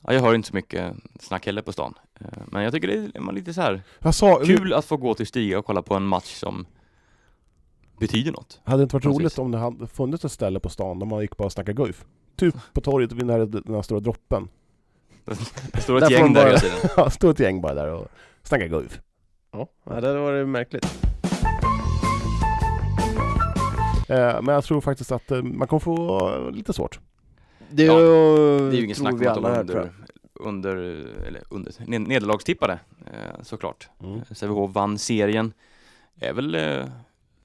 [SPEAKER 1] Ja, jag hör inte så mycket snack heller på stan. Eh, Men jag tycker det är lite så här
[SPEAKER 2] Jag sa,
[SPEAKER 1] kul att få gå till Stiga och kolla på en match som betyder något.
[SPEAKER 2] hade det inte varit
[SPEAKER 1] Precis.
[SPEAKER 2] roligt om det hade funnits ett ställe på stan där man gick bara och snackade Guif? Typ på torget vid den här, den här stora droppen.
[SPEAKER 1] Det står ett
[SPEAKER 3] Där
[SPEAKER 1] gäng
[SPEAKER 3] de
[SPEAKER 1] där
[SPEAKER 3] bara-
[SPEAKER 1] hela tiden.
[SPEAKER 2] Ja, stod ett gäng bara där och snackade Guif.
[SPEAKER 3] Ja, ja det var det märkligt.
[SPEAKER 2] Eh, men jag tror faktiskt att eh, man kommer få lite svårt.
[SPEAKER 3] Det,
[SPEAKER 1] Ja,
[SPEAKER 3] det
[SPEAKER 1] Det är ju ingen snack om
[SPEAKER 3] vi
[SPEAKER 1] att de
[SPEAKER 3] jag.
[SPEAKER 1] under, under, eller under, ned- nederlagstippade eh, såklart.
[SPEAKER 2] Mm.
[SPEAKER 1] Sävehof vann serien. Är väl eh,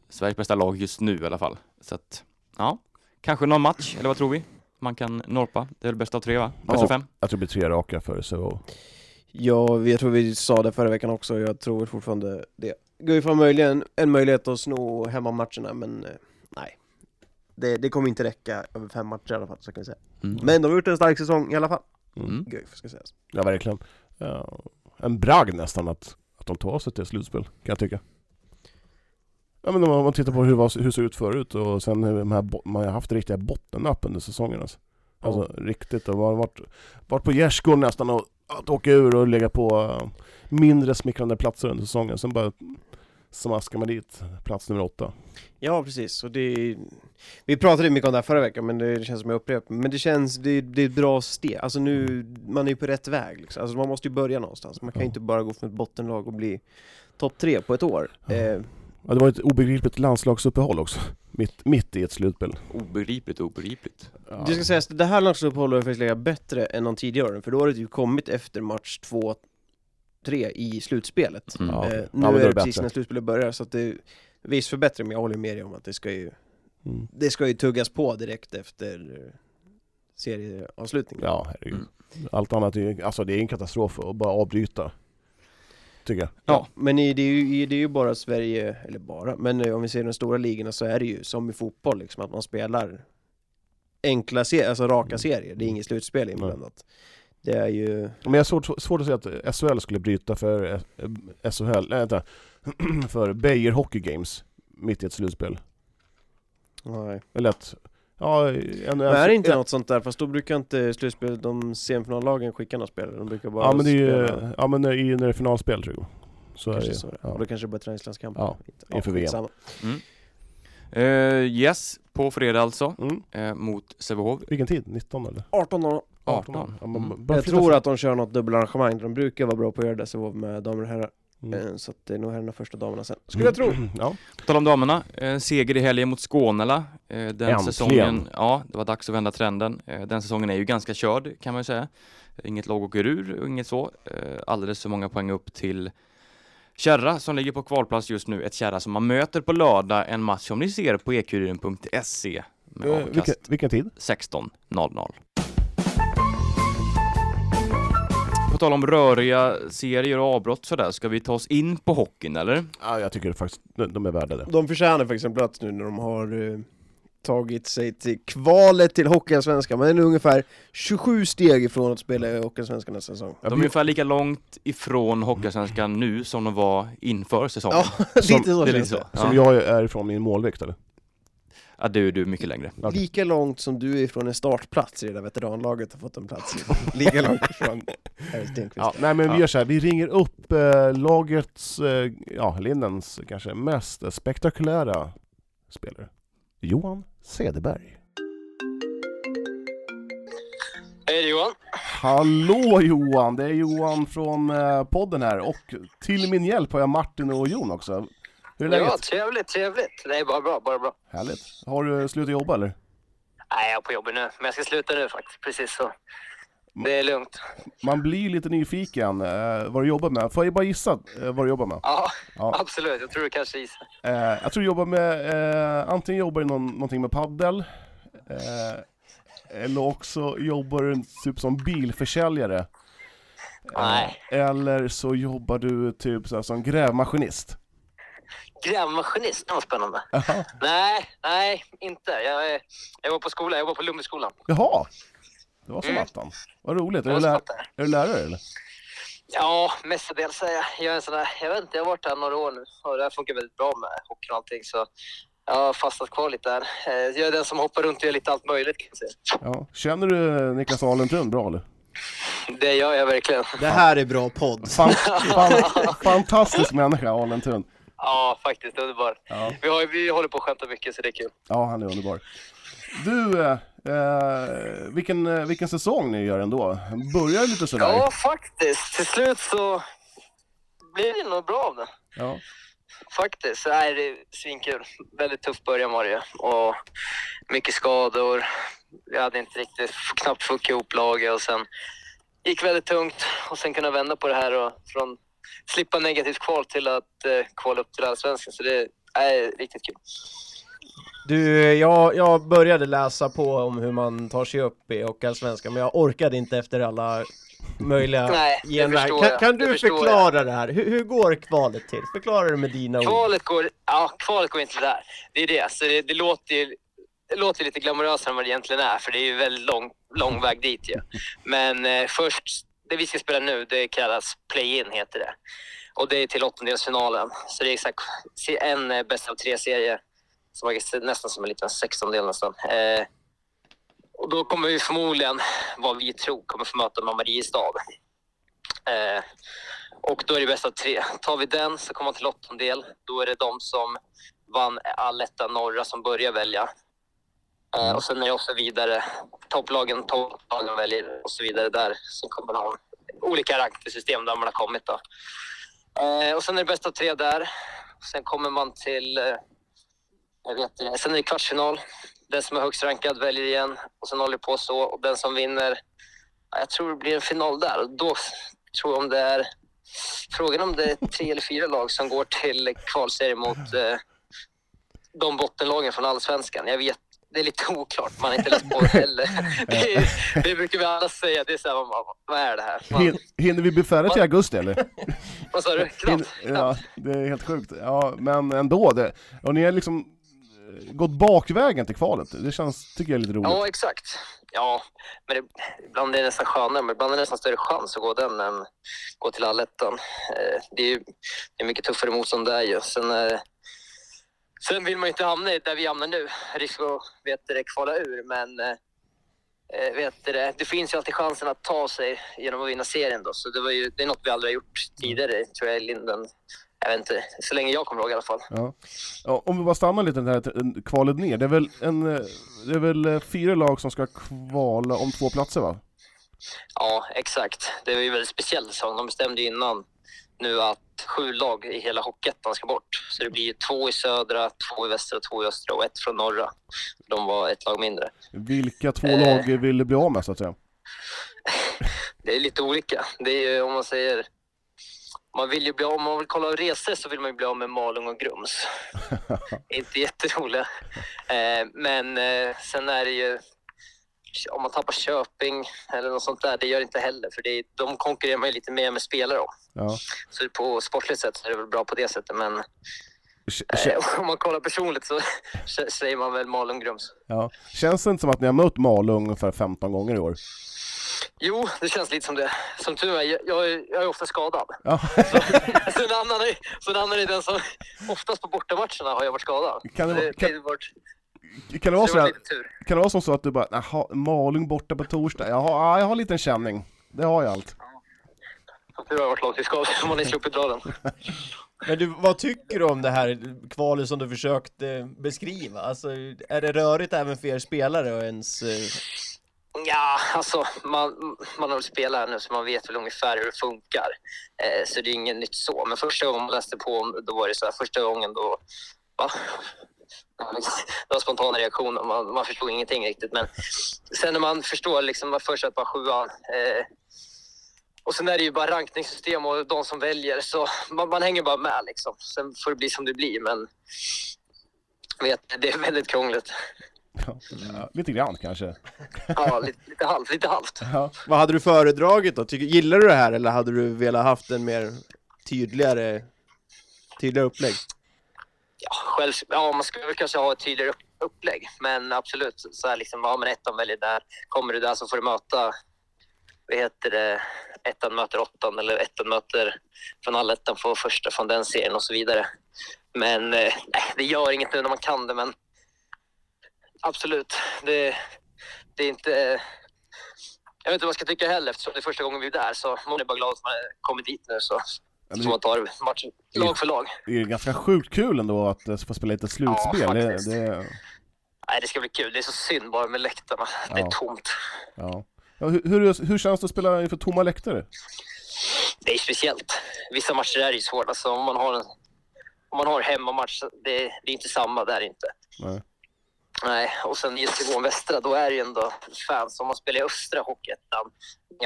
[SPEAKER 1] Sveriges bästa lag just nu i alla fall. Så att, ja, kanske någon match, eller vad tror vi? Man kan norpa. Det är väl bäst av tre va? Bäst
[SPEAKER 2] Ja.
[SPEAKER 1] av fem?
[SPEAKER 2] Jag tror det blir tre raka för så.
[SPEAKER 3] Ja, vi- jag tror vi sa det förra veckan också, jag tror fortfarande det. Guif har möjligen en möjlighet att sno hemmamatcherna, men eh, nej. Det, det kommer inte räcka över fem matcher i alla fall, så kan vi säga.
[SPEAKER 1] Mm.
[SPEAKER 3] Men de har gjort en stark säsong i alla fall.
[SPEAKER 1] Mm.
[SPEAKER 3] Guif, ska sägas.
[SPEAKER 2] Ja, verkligen. Ja, en bragd nästan att, att de tar sig till slutspel, kan jag tycka. Ja, men om man tittar på hur, var- hur det såg ut förut och sen hur de här, man har haft riktiga bottennapp under säsongen. Alltså, alltså riktigt. Och varit, varit på gärdsgården nästan och att åka ur och lägga på eh, mindre smickrande platser under säsongen. Sen bara smaskar man dit plats nummer åtta.
[SPEAKER 3] Ja, precis. Och det, vi pratade mycket om det här förra veckan, men det känns som jag upprepar Men det känns, det, det är ett bra steg. Alltså nu, man är ju på rätt väg liksom. Alltså man måste ju börja någonstans. Man kan ju
[SPEAKER 2] Ja.
[SPEAKER 3] inte bara gå från ett bottenlag och bli topp tre på ett år.
[SPEAKER 2] Ja.
[SPEAKER 3] Eh,
[SPEAKER 2] Ja, det var ett obegripligt landslagsuppehåll också. Mitt, mitt i ett slutspel.
[SPEAKER 1] Obegripligt, obegripligt.
[SPEAKER 2] Ja.
[SPEAKER 3] Det ska sägas, det här landslagsuppehållet har faktiskt legat bättre än de tidigare åren, för då har det ju kommit efter match två, tre i slutspelet.
[SPEAKER 1] Mm.
[SPEAKER 2] Ja.
[SPEAKER 3] Eh,
[SPEAKER 2] Ja,
[SPEAKER 3] nu
[SPEAKER 2] men då
[SPEAKER 3] är
[SPEAKER 2] är
[SPEAKER 3] det
[SPEAKER 2] det
[SPEAKER 3] precis
[SPEAKER 2] bättre.
[SPEAKER 3] när slutspelet börjar, så att det är viss förbättring, men jag håller med dig om att det ska ju,
[SPEAKER 2] Mm.
[SPEAKER 3] det ska ju tuggas på direkt efter eh, serieavslutningen.
[SPEAKER 2] Ja, herregud.
[SPEAKER 1] Mm.
[SPEAKER 2] Allt annat är ju, alltså det är en katastrof att bara avbryta. Tycker jag.
[SPEAKER 3] Ja, men i- det är, ju, det är ju bara Sverige, eller bara, men eh, om vi ser de stora ligorna så är det ju som i fotboll liksom, att man spelar enkla serier, alltså raka
[SPEAKER 2] Mm.
[SPEAKER 3] serier, det är inget slutspel inblandat. Det är ju...
[SPEAKER 2] Men jag har svårt, svårt att se att SHL skulle bryta för eh, SHL, nej vänta, för Beijer Hockey Games mitt i ett slutspel.
[SPEAKER 3] Nej.
[SPEAKER 2] Eller att, ja, en,
[SPEAKER 3] Men är det inte något sånt där? Fast då brukar inte slutspel, de semifinallagen skicka några spelare, de brukar bara
[SPEAKER 2] Ja men det är ju,
[SPEAKER 3] spela.
[SPEAKER 2] ja men i, när det är finalspel tror jag. Så
[SPEAKER 3] Kanske
[SPEAKER 2] är det,
[SPEAKER 3] så det.
[SPEAKER 2] ja.
[SPEAKER 3] Och då kanske det bara träningslandskamper.
[SPEAKER 2] Ja, inför VM.
[SPEAKER 1] Mm. Eh, yes, på fredag alltså,
[SPEAKER 2] Mm.
[SPEAKER 1] eh, mot Sävehof.
[SPEAKER 2] Vilken tid? 19 eller?
[SPEAKER 3] 18 år.
[SPEAKER 1] 18.
[SPEAKER 2] Ja, man
[SPEAKER 1] Mm.
[SPEAKER 3] Jag tror att de kör något dubbelarrangemang, de brukar vara bra på att göra det så med damer och herrar.
[SPEAKER 2] Mm.
[SPEAKER 3] Eh, Så att det är nog herrarna första damerna sen. Skulle jag tro.
[SPEAKER 2] Ja.
[SPEAKER 1] På tal om damerna, eh, seger i helgen mot Skånela. Eh, den
[SPEAKER 2] Äntligen.
[SPEAKER 1] säsongen, ja, det var dags att vända trenden. Eh, den säsongen är ju ganska körd kan man ju säga. Inget lag åker ur och inget så. Eh, alldeles för många poäng upp till Kärra som ligger på kvalplats just nu. Ett Kärra som man möter på lördag, en match som ni ser på ekuriren.se med
[SPEAKER 2] Eh,
[SPEAKER 1] avkast
[SPEAKER 2] vilken, vilken tid?
[SPEAKER 1] 16.00. På tal om röriga serier och avbrott sådär, ska vi ta oss in på hockeyn eller?
[SPEAKER 2] Ja, jag tycker faktiskt de är värda det.
[SPEAKER 3] De förtjänar faktiskt en plats nu när de har eh, tagit sig till kvalet till Hockeyallsvenskan. Man är nu ungefär 27 steg ifrån att spela i Hockeyallsvenskan nästa säsong.
[SPEAKER 1] De är ungefär lika långt ifrån Hockeyallsvenskan nu som de var inför säsongen.
[SPEAKER 3] Ja, lite så
[SPEAKER 1] det är lite så. Ja.
[SPEAKER 2] Som jag är ifrån min målvikt eller?
[SPEAKER 1] Ja, du, du är mycket längre.
[SPEAKER 2] Okej.
[SPEAKER 3] Lika långt som du är ifrån en startplats i det där veteranlaget har fått en plats. Lika långt ifrån.
[SPEAKER 2] Ja, nej men vi
[SPEAKER 1] Ja.
[SPEAKER 2] gör så här, vi ringer upp eh, lagets, eh, ja Lindens kanske mest spektakulära spelare. Johan Cederberg.
[SPEAKER 12] Hej det är Johan.
[SPEAKER 2] Hallå Johan, det är Johan från eh, podden här och till min hjälp har jag Martin och Jon också. Hur är läget?
[SPEAKER 12] Ja, trevligt, trevligt. Det är bara bra, bara bra.
[SPEAKER 2] Härligt. Har du slutat jobba eller?
[SPEAKER 12] Nej, jag är på jobbet nu, men jag ska sluta nu faktiskt. Precis så. Det är lugnt.
[SPEAKER 2] Man blir lite nyfiken eh, vad du jobbar med. Får jag bara gissa eh, vad du jobbar med?
[SPEAKER 12] Ja,
[SPEAKER 2] Ja.
[SPEAKER 12] absolut. Jag tror du kanske gissar.
[SPEAKER 2] Eh, jag tror du jobbar med, eh, antingen jobbar du någon, någonting med paddel eh, eller också jobbar du typ som bilförsäljare. Eh,
[SPEAKER 12] Nej.
[SPEAKER 2] Eller så jobbar du typ så som grävmaskinist.
[SPEAKER 12] Grävmaskinist, det var spännande. Nej, nej, inte. Jag, jag var på skolan, jag var på Lundbyskolan.
[SPEAKER 2] Jaha, det var som
[SPEAKER 12] Mm.
[SPEAKER 2] attan. Vad roligt. Är du,
[SPEAKER 12] attan.
[SPEAKER 2] är du lärare eller?
[SPEAKER 12] Ja, mestadels är jag. Jag är en sån där, jag vet inte, jag har varit här några år nu och det här funkar väldigt bra med hockey och allting så jag har fastnat kvar lite där. Eh, Jag är den som hoppar runt och gör lite allt möjligt kan jag säga.
[SPEAKER 2] Ja. Känner du Niklas Alentrund bra eller?
[SPEAKER 12] Det gör jag verkligen.
[SPEAKER 3] Det här är bra podd.
[SPEAKER 2] Fan, fan, fantastisk människa, Alentrund.
[SPEAKER 12] Ja, faktiskt underbar.
[SPEAKER 2] Ja.
[SPEAKER 12] Vi, har, vi håller på att skämta mycket så det är kul.
[SPEAKER 2] Ja, han är underbar. Du, eh, eh, vilken, eh, vilken säsong ni gör ändå. Börjar lite sådär.
[SPEAKER 12] Ja, faktiskt. Till slut så blir det nog bra av det.
[SPEAKER 2] Ja.
[SPEAKER 12] Faktiskt. Nej, det är svinkul. Väldigt tuff början var det ju. Och mycket skador. Vi hade inte riktigt, knappt fått ihop laget och sen gick väldigt tungt och sen kunna vända på det här och från slippa negativt kval till att eh, kvala upp till Allsvenskan. Så det är riktigt kul.
[SPEAKER 3] Du, jag, jag började läsa på om hur man tar sig upp i Hockeyallsvenskan, men jag orkade inte efter alla möjliga
[SPEAKER 12] Nej, det
[SPEAKER 3] genvägar. Kan,
[SPEAKER 12] jag.
[SPEAKER 3] kan
[SPEAKER 12] Det
[SPEAKER 3] du
[SPEAKER 12] förstår
[SPEAKER 3] förklara det här? Hur, hur går kvalet till? Förklara det med dina ord.
[SPEAKER 12] Kvalet går, ja, kvalet går inte där. Det är det. Så det, det låter ju det låter lite glamorösare än vad det egentligen är, för det är ju väldigt lång, lång väg dit ju. Men eh, först, det vi ska spela nu, det kallas play-in heter det. Och det är till åttondelsfinalen. Så det är exakt en eh, bäst av tre-serie, som är nästan som en liten sextondel nästan. Eh, och då kommer vi förmodligen, vad vi tror, kommer få möta med Mariestad. Eh, och då är det bäst av tre. Tar vi den så kommer man till åttondel. Då är det de som vann allettan norra som börjar välja. Eh, och sen är det också vidare. Topplagen, topplagen väljer och så vidare där. Sen kommer man ha olika ranksystem där man har kommit då. Eh, och sen är det bäst av tre där. Sen kommer man till, eh, jag vet inte, sen är det kvartsfinal. Den som är högst rankad väljer igen och sen håller det på så. Och den som vinner, ja, jag tror det blir en final där. Och då tror jag om det är Frågan om det är tre eller fyra lag som går till kvalserie mot de bottenlagen från Allsvenskan. Jag vet, det är lite oklart. Man har inte läst på det heller. Det, är- det brukar vi alla säga. Det är så här, man, vad är det här? Man,
[SPEAKER 2] Hin, hinner vi bli färdiga till augusti eller?
[SPEAKER 12] vad sa du? Knappt.
[SPEAKER 2] ja, det är helt sjukt. Ja, men ändå. Det, och ni är liksom gått bakvägen till kvalet. Det känns, tycker jag är lite roligt.
[SPEAKER 12] Ja, exakt. Ja, men det, ibland är det nästan skönare, men ibland är det nästan större chans att gå den än gå till allettan. Eh, det är ju det är mycket tuffare motstånd där ju. Sen, eh, sen vill man ju inte hamna där vi hamnar nu, risk att vet det, kvala ur, men eh, eh, vet det, det finns ju alltid chansen att ta sig genom att vinna serien då. Så det, var ju, det är något vi aldrig har gjort tidigare, tror jag, i Linden. Jag vet inte, så länge jag kommer ihåg i alla fall.
[SPEAKER 2] Ja. Ja, om vi bara stannar lite där kvalet ner. Det är väl, en, det är väl eh, fyra lag som ska kvala om två platser va?
[SPEAKER 12] Ja, exakt. Det är ju väldigt speciell säsong. De bestämde ju innan nu att sju lag i hela Hockeyettan ska bort. Så det blir ju två i södra, två i västra, två i östra och ett från norra. De var ett lag mindre.
[SPEAKER 2] Vilka två
[SPEAKER 12] Eh.
[SPEAKER 2] lag vill du bli av med så att säga?
[SPEAKER 12] Det är lite olika. Det är ju om man säger... Man vill ju bli av, om man vill kolla resor så vill man ju bli av med Malung och Grums. Inte jätteroliga. Eh, men eh, sen är det ju... Om man tappar Köping eller något sånt där, det gör det inte heller. För det de konkurrerar man ju lite mer med spelare om.
[SPEAKER 2] Ja.
[SPEAKER 12] Så på sportligt sätt så är det väl bra på det sättet. Men eh, om man kollar personligt så säger man väl Malung Grums.
[SPEAKER 2] Ja. Känns det inte som att ni har mött Malung ungefär 15 gånger i år?
[SPEAKER 12] Jo, det känns lite som det. Som tur är, jag, jag, är, jag är ofta skadad.
[SPEAKER 2] Ja.
[SPEAKER 12] Så en annan är, så en annan är den som oftast på bortamatcherna har jag varit skadad.
[SPEAKER 2] Kan det
[SPEAKER 12] Så det, det har varit,
[SPEAKER 2] Kan det vara
[SPEAKER 12] så det tur.
[SPEAKER 2] kan det vara som så att du bara, jaha, Malung borta på torsdag, jaha, ja, jag har en liten känning. Det har jag allt.
[SPEAKER 12] Som tur har jag varit långtidsskadad, så man är sluppit dra den.
[SPEAKER 13] Men du, vad tycker du om det här kvalet som du försökte beskriva? Alltså, är det rörigt även för er spelare och ens... eh,
[SPEAKER 12] Ja, alltså man, man har väl spelat här nu så man vet väl ungefär hur det funkar. Eh, så det är inget nytt så. Men första gången man läste på, då var det så här, första gången då, va? Det var spontana reaktioner, man, man förstod ingenting riktigt. Men sen när man förstår, liksom, man först att bara sjuan. Eh, och sen är det ju bara rankningssystem och de som väljer, så man, man hänger bara med liksom. Sen får det bli som det blir, men vet, det är väldigt krångligt.
[SPEAKER 2] Ja, lite grann kanske.
[SPEAKER 12] Ja, lite, lite halvt, lite halvt.
[SPEAKER 2] Ja.
[SPEAKER 13] Vad hade du föredragit då? Tycker, gillar du det här eller hade du velat haft en mer tydligare, tydligare upplägg?
[SPEAKER 12] Själv, ja, man skulle kanske ha ett tydligare upplägg. Men absolut, så här liksom, ja men ettan väljer där. Kommer du där så får du möta, vad heter det, ettan möter åttan eller ettan möter från allettan får första från den serien och så vidare. Men eh, nej, det gör inget nu när man kan det, men absolut, det, det är inte... Jag vet inte vad jag ska tycka heller eftersom det är första gången vi är där så man är bara glad att man har kommit dit nu så,
[SPEAKER 2] men
[SPEAKER 12] så man tar matchen lag för lag.
[SPEAKER 2] Det är ganska sjukt kul ändå att eh, få spela lite slutspel.
[SPEAKER 12] Ja,
[SPEAKER 2] det, det,
[SPEAKER 12] Nej, det ska bli kul. Det är så synd bara med läktarna. Det
[SPEAKER 2] Ja.
[SPEAKER 12] är tomt.
[SPEAKER 2] ja. Ja, hur, hur, hur känns det att spela inför tomma läktare?
[SPEAKER 12] Det är speciellt. Vissa matcher är ju svåra. Alltså, om man har en om man har hemmamatch, det, det är inte samma där inte.
[SPEAKER 2] Nej.
[SPEAKER 12] Nej, och sen just nivån västra, då är det ju ändå fans. Om man spelar i östra hockeyettan,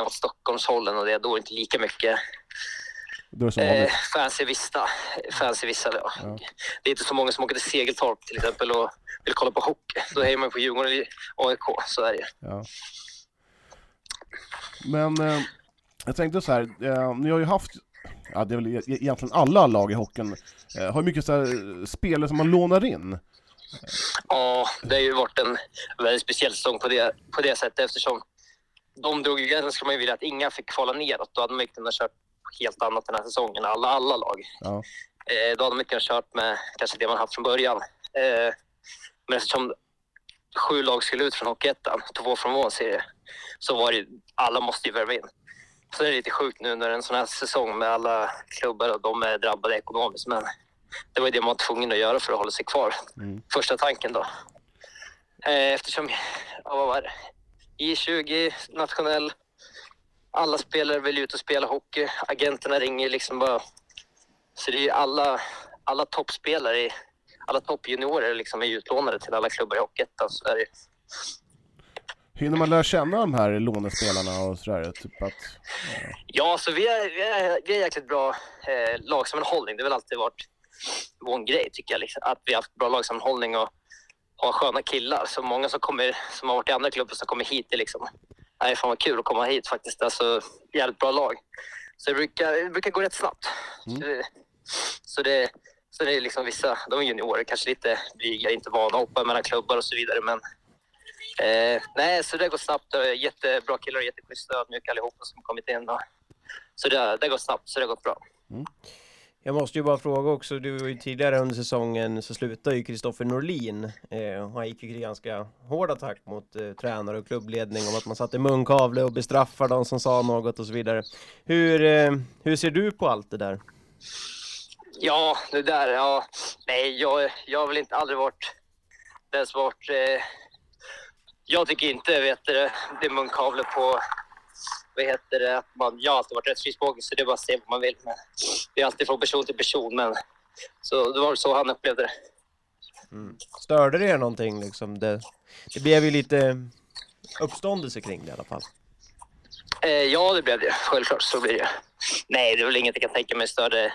[SPEAKER 12] mot Stockholmshållen och det, då är det inte lika mycket
[SPEAKER 2] Då är som
[SPEAKER 12] eh, fans i vissa. Fans i vissa ja.
[SPEAKER 2] Ja.
[SPEAKER 12] Det är inte så många som åker till Segeltorp till exempel och vill kolla på hockey. Då är man på Djurgården eller AIK, så är det.
[SPEAKER 2] Ja. Men eh, jag tänkte så här, eh, ni har ju haft, ja det är väl e- egentligen alla lag i hockeyn, eh, har mycket så här eh, spelare som man lånar in.
[SPEAKER 12] Ja, det har ju varit en väldigt speciell säsong på det, på det sättet eftersom de drog ju gränsen skulle man ju vilja att inga fick kvala neråt. Då hade man ju kunnat kört helt annat den här säsongen, alla, alla lag.
[SPEAKER 2] Ja.
[SPEAKER 12] Eh, då hade man inte kunnat kört med kanske det man haft från början. Eh, men eftersom sju lag skulle ut från Hockeyettan, två från vår serie, så var det alla måste ju värva in. Så det är lite sjukt nu när en sån här säsong med alla klubbar och de är drabbade ekonomiskt. Men det var ju det man var tvungen att göra för att hålla sig kvar.
[SPEAKER 2] Mm.
[SPEAKER 12] Första tanken då. Eh, eftersom, ja, vad var det? I20, nationell. Alla spelare vill ut och spela hockey. Agenterna ringer liksom bara. Så det är ju alla, alla toppspelare, alla toppjuniorer liksom är utlånade till alla klubbar i Hockeyettan. Så är det,
[SPEAKER 2] Hinner man lära känna de här lånespelarna och sådär? Typ att,
[SPEAKER 12] Ja, så vi är, vi är, vi är jäkligt bra eh, lagsammanhållning. Det har väl alltid varit vår grej tycker jag. Liksom. Att vi har haft bra lagsammanhållning och har sköna killar. Så många som, kommer, som har varit i andra klubbar som kommer hit är liksom, nej fan vad kul att komma hit faktiskt. Alltså jävligt bra lag. Så det brukar, det brukar gå rätt snabbt. Så, det, så det, är liksom vissa, de är juniorer, kanske lite blyga, inte vana att hoppa mellan klubbar och så vidare. Men eh, nej, så det går snabbt. Jättebra killar och jätteschyssta ödmjuka allihopa som kommit in. Och, så det, det går snabbt, så det har gått bra.
[SPEAKER 3] Jag måste ju bara fråga också, du var ju tidigare under säsongen så slutade ju Kristoffer Norlin. Eh, han gick ju till ganska hård attack mot eh, tränare och klubbledning om att man satte munkavle och bestraffade de som sa något och så vidare. Hur, eh, hur ser du på allt det där?
[SPEAKER 12] Ja, det där, ja. Nej, jag, jag har väl inte aldrig varit den som varit... Eh, jag tycker inte, vet du, det är munkavle på... Vad heter det? Att man, jag har alltid varit rätt frispråkig så det är bara att se vad man vill. Men det är alltid från person till person. Men, så det var så han upplevde det.
[SPEAKER 3] Störde det er någonting liksom? Det, det blev ju lite uppståndelse kring det i alla fall.
[SPEAKER 12] Eh, ja, det blev det. Självklart så blir det. Nej, det är väl inget jag kan tänka mig störde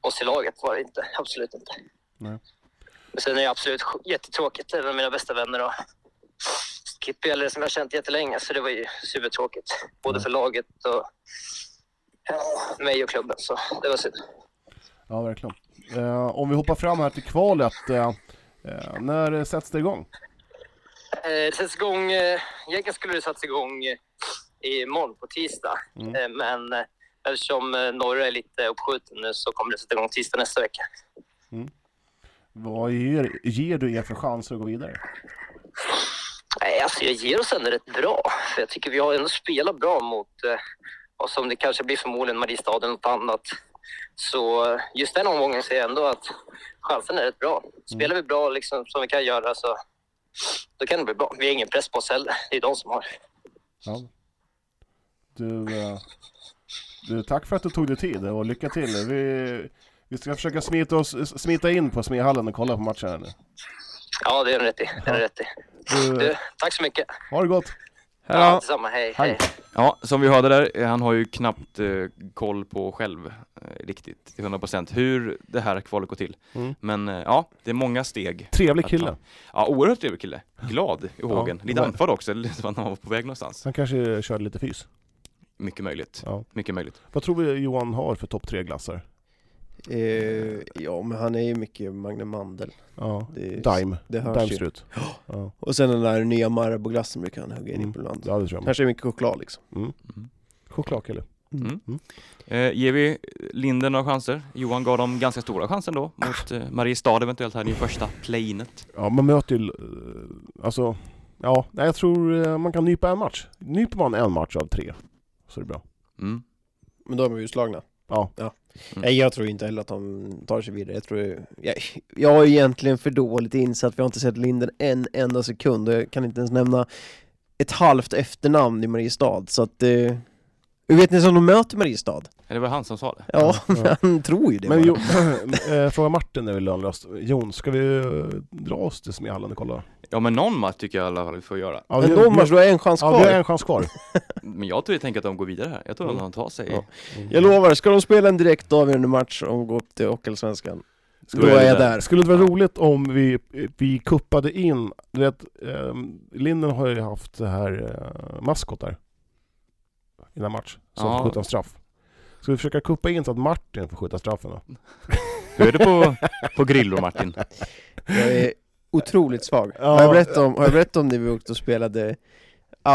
[SPEAKER 12] oss i laget. var det inte. Absolut inte.
[SPEAKER 2] Nej.
[SPEAKER 12] Men sen är det absolut jättetråkigt. En av mina bästa vänner och Kippy, som jag har känt jättelänge. Så det var ju supertråkigt. Både för laget och ja, mig och klubben. Så det var synd.
[SPEAKER 2] Ja, verkligen. Eh, om vi hoppar fram här till kvalet, eh, eh, när sätts det igång?
[SPEAKER 12] Eh, det sätts igång, eh, egentligen skulle det satts igång eh, imorgon på tisdag.
[SPEAKER 2] Mm.
[SPEAKER 12] Eh, men eh, eftersom norra är lite uppskjuten nu så kommer det sätta igång tisdag nästa vecka.
[SPEAKER 2] Vad ger, ger du er för chanser att gå vidare?
[SPEAKER 12] Nej, alltså jag ger oss ändå rätt bra. För jag tycker vi har ändå spelat bra mot vad som det kanske blir förmodligen Mariestad eller något annat. Så eh, just den omgången ser jag ändå att chansen är rätt bra. Spelar vi bra liksom, som vi kan göra så då kan det bli bra. Vi har ingen press på oss heller. Det är de som har.
[SPEAKER 2] Ja. Du, eh, du, tack för att du tog dig tid och lycka till. Vi, vi ska försöka smita, oss, smita in på Smehallen och kolla på matchen här nu.
[SPEAKER 12] Ja, det är rätt i. Det är rätt i.
[SPEAKER 2] Du,
[SPEAKER 12] Du, tack så mycket.
[SPEAKER 2] ha det gott!
[SPEAKER 12] Ja, detsamma. Hej, hej.
[SPEAKER 1] Ja, som vi hörde där, han har ju knappt eh, koll på själv eh, riktigt till 100% hur det här kvalet går till.
[SPEAKER 2] Mm.
[SPEAKER 1] Men eh, ja, det är många steg.
[SPEAKER 2] Trevlig
[SPEAKER 1] att
[SPEAKER 2] kille.
[SPEAKER 1] Ja, oerhört trevlig kille. Glad i
[SPEAKER 2] Ja,
[SPEAKER 1] hågen. Lite andfådd också, lite som att han var på väg någonstans.
[SPEAKER 2] Han kanske körde lite fys.
[SPEAKER 1] Mycket möjligt.
[SPEAKER 2] Ja.
[SPEAKER 1] Mycket möjligt.
[SPEAKER 2] Vad tror vi Johan har för topp tre glassar?
[SPEAKER 3] Eh, ja, men han är ju mycket Magnum Mandel.
[SPEAKER 2] Ja,
[SPEAKER 3] Det-
[SPEAKER 2] Daim.
[SPEAKER 3] det hörs ju.
[SPEAKER 2] strut. Ja.
[SPEAKER 3] Och sen den där nya Marabou-glassen brukar han hugga in
[SPEAKER 2] Mm.
[SPEAKER 3] ibland.
[SPEAKER 2] ja, det tror jag.
[SPEAKER 3] Kanske är mycket choklad liksom.
[SPEAKER 2] Mm. Chokladkille.
[SPEAKER 1] Mm. Eh, ger vi Linden några chanser? Johan gav dem ganska stora chanser då mot eh, Mariestad eventuellt här i första play-inet.
[SPEAKER 2] Ja, man möter ju... eh, Alltså... Ja, nej, jag tror eh, man kan nypa en match. Nyper man en match av tre så är det bra.
[SPEAKER 1] Mm.
[SPEAKER 3] Men då är man ju slagna.
[SPEAKER 2] Ja.
[SPEAKER 3] ja.
[SPEAKER 1] Mm.
[SPEAKER 3] Jag tror inte heller att de tar sig vidare. Jag, tror, jag, jag är egentligen för dåligt insatt, vi har inte sett Linden en enda sekund och jag kan inte ens nämna ett halvt efternamn i Mariestad. Så att... Eh, hur vet ni som de möter Mariestad?
[SPEAKER 1] Eller var det han som sa det?
[SPEAKER 3] Ja,
[SPEAKER 2] Ja.
[SPEAKER 3] han tror ju det
[SPEAKER 2] Men
[SPEAKER 3] bara.
[SPEAKER 2] jo, eh, fråga Martin är väl lönlöst. Jon, ska vi eh, dra oss till Smehallen och kolla?
[SPEAKER 1] Ja men någon match tycker jag i alla fall vi får göra.
[SPEAKER 2] Ja,
[SPEAKER 3] Men
[SPEAKER 2] vi- vi-
[SPEAKER 3] match, du har en chans
[SPEAKER 2] Ja,
[SPEAKER 3] kvar.
[SPEAKER 2] vi har en chans kvar.
[SPEAKER 1] Men jag tror jag tänker att de går vidare här. Jag tror att de tar sig.
[SPEAKER 3] Ja. Jag lovar, ska de spela en direkt avgörande match och gå upp till Hockeyallsvenskan, då
[SPEAKER 2] Skulle-
[SPEAKER 3] är jag där.
[SPEAKER 2] Skulle det vara roligt om vi, vi kuppade in, du vet, eh, Linden har ju haft det här eh, maskotar innan match, som
[SPEAKER 1] Ja.
[SPEAKER 2] får skjuta en straff. Ska vi försöka kuppa in så att Martin får skjuta straffen då?
[SPEAKER 1] Hur är det på, på grillor Martin?
[SPEAKER 3] Jag är otroligt svag.
[SPEAKER 2] Ja.
[SPEAKER 3] Har, jag berättat om, har jag berättat om när vi åkte och spelade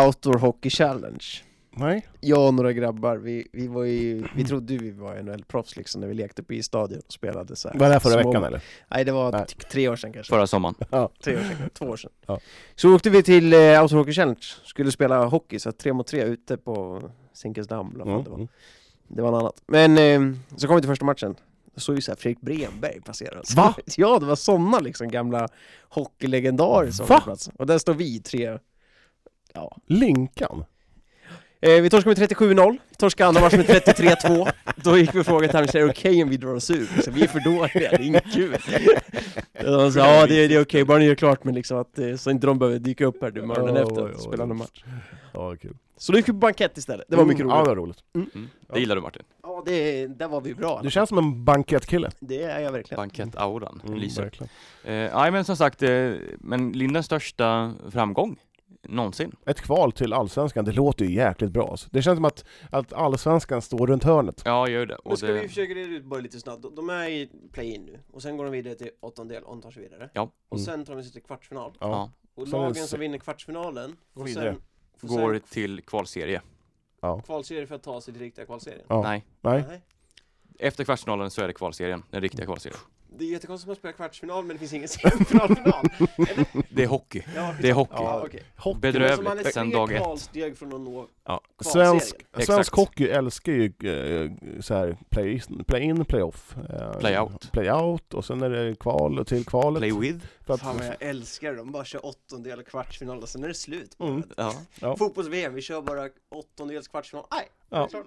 [SPEAKER 3] Outdoor Hockey Challenge?
[SPEAKER 2] Nej?
[SPEAKER 3] Jag och några grabbar, vi, vi, var ju, vi trodde ju vi var NHL-proffs liksom när vi lekte på isstadion och spelade så här.
[SPEAKER 2] Var det här förra
[SPEAKER 3] små-
[SPEAKER 2] veckan eller?
[SPEAKER 3] Nej det var
[SPEAKER 2] Nej.
[SPEAKER 3] t- tre år sedan kanske.
[SPEAKER 1] Förra sommaren.
[SPEAKER 2] Ja.
[SPEAKER 3] Tre år sedan, två år sedan.
[SPEAKER 2] Ja.
[SPEAKER 3] Så åkte vi till eh, Outdoor Hockey Challenge, skulle spela hockey, så tre mot tre ute på Zinkensdamm eller vad fan det var. Det var något annat. Men eh, så kom vi till första matchen. Då såg vi så här Fredrik Bremberg passera.
[SPEAKER 2] Va?
[SPEAKER 3] ja, det var sådana liksom gamla hockeylegendarer som
[SPEAKER 2] Va?
[SPEAKER 3] var på plats. Och där står vi tre. Ja.
[SPEAKER 2] Linkan?
[SPEAKER 3] Eh, vi torskade med 37-0, vi torskade andra matchen med 33-2. Då gick vi och frågade Tamis, är det okej om vi drar oss ur? Så vi är för dåliga, det är inget kul. Och så, ja, det är, det är okej, bara ni gör klart men liksom att, eh, så inte de behöver dyka upp här nu morgonen
[SPEAKER 2] Oj,
[SPEAKER 3] efter att
[SPEAKER 2] oj.
[SPEAKER 3] spela en match.
[SPEAKER 2] Ja, kul.
[SPEAKER 3] Så då gick vi på bankett istället, det var mycket
[SPEAKER 2] Mm,
[SPEAKER 3] roligt.
[SPEAKER 2] Ja, det var roligt.
[SPEAKER 1] Mm. Det gillar du Martin.
[SPEAKER 3] Ja, det, där var vi bra.
[SPEAKER 2] Du känns som en bankettkille.
[SPEAKER 3] Det är jag verkligen.
[SPEAKER 1] Bankett-auran
[SPEAKER 2] Mm,
[SPEAKER 1] lyser.
[SPEAKER 2] verkligen.
[SPEAKER 1] Eh, Nej men som sagt, eh, men Lindens största framgång någonsin.
[SPEAKER 2] Ett kval till Allsvenskan, det låter ju jäkligt bra. Alltså. Det känns som att, att Allsvenskan står runt hörnet.
[SPEAKER 1] Ja, gör det.
[SPEAKER 3] Men
[SPEAKER 1] Och
[SPEAKER 3] ska
[SPEAKER 1] det...
[SPEAKER 3] vi försöka reda ut bara lite snabbt, de är i play-in nu, och sen går de vidare till åttondel om de tar sig vidare.
[SPEAKER 1] Ja.
[SPEAKER 3] Och
[SPEAKER 2] Mm.
[SPEAKER 3] sen tar de sig till kvartsfinal.
[SPEAKER 2] Ja.
[SPEAKER 3] Och
[SPEAKER 2] Sen är det
[SPEAKER 3] lagen
[SPEAKER 2] se-
[SPEAKER 3] som vinner kvartsfinalen
[SPEAKER 2] Går vidare.
[SPEAKER 3] sen,
[SPEAKER 1] Går till kvalserie.
[SPEAKER 2] Ja.
[SPEAKER 3] kvalserie för att ta sig till riktiga kvalserien.
[SPEAKER 2] Ja.
[SPEAKER 1] Nej.
[SPEAKER 2] Nej.
[SPEAKER 3] Nej.
[SPEAKER 1] Efter kvartsfinalen så är det kvalserien, den riktiga kvalserien.
[SPEAKER 3] Det är jättekonstigt att man spelar kvartsfinal men det finns ingen semifinalfinal.
[SPEAKER 1] Det är hockey.
[SPEAKER 3] Ja,
[SPEAKER 1] Det är hockey.
[SPEAKER 3] Ja, okej.
[SPEAKER 2] Hockey.
[SPEAKER 1] Bedrövligt.
[SPEAKER 3] Så man är
[SPEAKER 1] sen dag ett.
[SPEAKER 3] kvalsteg från att nå
[SPEAKER 1] Ja.
[SPEAKER 2] Svensk, svensk hockey älskar ju eh, så här play-in, play play-off. Eh,
[SPEAKER 1] Play-out.
[SPEAKER 2] Play-out och sen är det kval och till kvalet.
[SPEAKER 1] Play with.
[SPEAKER 2] För att,
[SPEAKER 3] Fan vad jag älskar dem, bara kör åttondel kvartsfinal och sen är det slut.
[SPEAKER 2] Mm.
[SPEAKER 1] Ja.
[SPEAKER 2] Ja.
[SPEAKER 3] Fotbolls-VM, vi kör bara åttondels kvartsfinal. Nej, det
[SPEAKER 2] Ja.
[SPEAKER 3] är klart.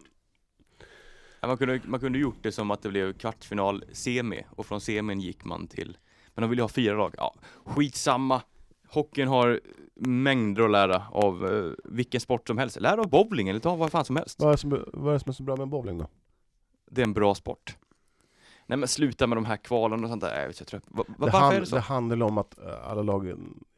[SPEAKER 1] Man kunde, man kunde gjort det som att det blev kvartsfinal, semi och från semin gick man till Men de vill ju ha fyra lag. Ja, skitsamma. Hockeyn har mängder att lära av eh, vilken sport som helst. Lär av bowling eller ta vad fan som helst.
[SPEAKER 2] vad, är det som, vad är det som är så bra med bowling då?
[SPEAKER 1] Det är en bra sport. Nej men sluta med de här kvalen och sånt där. Jag vet, jag tror, va, va,
[SPEAKER 2] Det, hand,
[SPEAKER 1] är det så?
[SPEAKER 2] det handlar om att eh, alla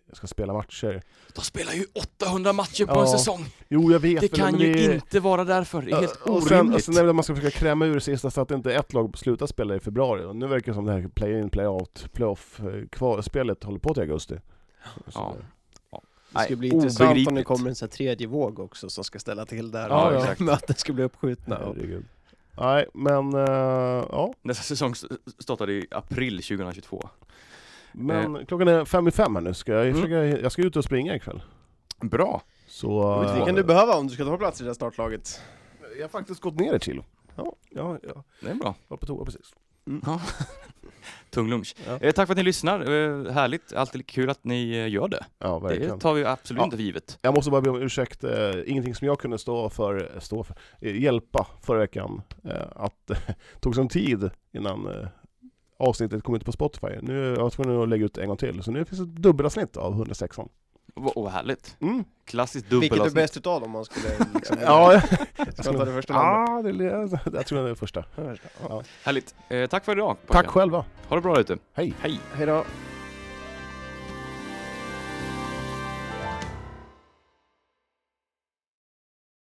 [SPEAKER 2] lagen ska spela matcher.
[SPEAKER 1] De spelar ju 800 matcher på
[SPEAKER 2] Ja,
[SPEAKER 1] en säsong.
[SPEAKER 2] Jo, jag vet.
[SPEAKER 1] Det kan
[SPEAKER 2] men
[SPEAKER 1] ju
[SPEAKER 2] det är-
[SPEAKER 1] inte vara därför. Det är helt
[SPEAKER 2] och sen,
[SPEAKER 1] orimligt.
[SPEAKER 2] och sen är det att man ska försöka kräma ur det sista så att inte ett lag slutar spela i februari. Och nu verkar det som det här play-in, play-out, play-off, eh, håller på till augusti. Så
[SPEAKER 1] Ja.
[SPEAKER 2] det-
[SPEAKER 3] Det ska
[SPEAKER 1] Nej,
[SPEAKER 3] bli intressant om det kommer en sån här tredje våg också som ska ställa till där.
[SPEAKER 2] Ja,
[SPEAKER 3] och
[SPEAKER 2] ja.
[SPEAKER 3] Möten ska bli uppskjutna. och-
[SPEAKER 2] Herregud. Nej, men eh, ja.
[SPEAKER 1] Nästa säsong s- startade i april 2022.
[SPEAKER 2] Men klockan är fem i fem här nu. Ska jag,
[SPEAKER 1] Mm.
[SPEAKER 2] försöka, jag ska ut och springa ikväll.
[SPEAKER 1] Bra.
[SPEAKER 2] Så...
[SPEAKER 3] Det kan du behöva om du ska ta plats i det här startlaget.
[SPEAKER 2] Jag har faktiskt gått ner ett kilo. Ja, ja, ja.
[SPEAKER 1] Det är bra.
[SPEAKER 2] var på toa precis.
[SPEAKER 1] Ja. Tung lunch.
[SPEAKER 2] Ja.
[SPEAKER 1] Eh, tack för att ni lyssnar. Eh, härligt. Alltid kul att ni eh, gör det.
[SPEAKER 2] Ja, verkligen.
[SPEAKER 1] Det tar vi absolut
[SPEAKER 2] Ja.
[SPEAKER 1] inte för givet.
[SPEAKER 2] Jag måste bara be om ursäkt, eh, ingenting som jag kunde stå för, stå för eh, hjälpa förra veckan. Eh, att det tog sån tid innan eh, avsnittet kom ut på Spotify. Nu jag tvungen att lägga ut en gång till, så nu finns det ett dubbelavsnitt av 106
[SPEAKER 1] Åh, vad härligt.
[SPEAKER 2] Mm.
[SPEAKER 1] Klassiskt
[SPEAKER 3] Vilket är
[SPEAKER 1] dubbelavsnitt.
[SPEAKER 3] bäst utav dem om man skulle liksom...
[SPEAKER 2] Ja, jag,
[SPEAKER 3] Ska jag ta det första
[SPEAKER 2] ah, det, jag tror det är det första. Ja.
[SPEAKER 1] Härligt. Eh, tack för idag.
[SPEAKER 2] Tack själva.
[SPEAKER 1] Ha det bra ute.
[SPEAKER 2] Hej.
[SPEAKER 1] Hej.
[SPEAKER 3] Hejdå.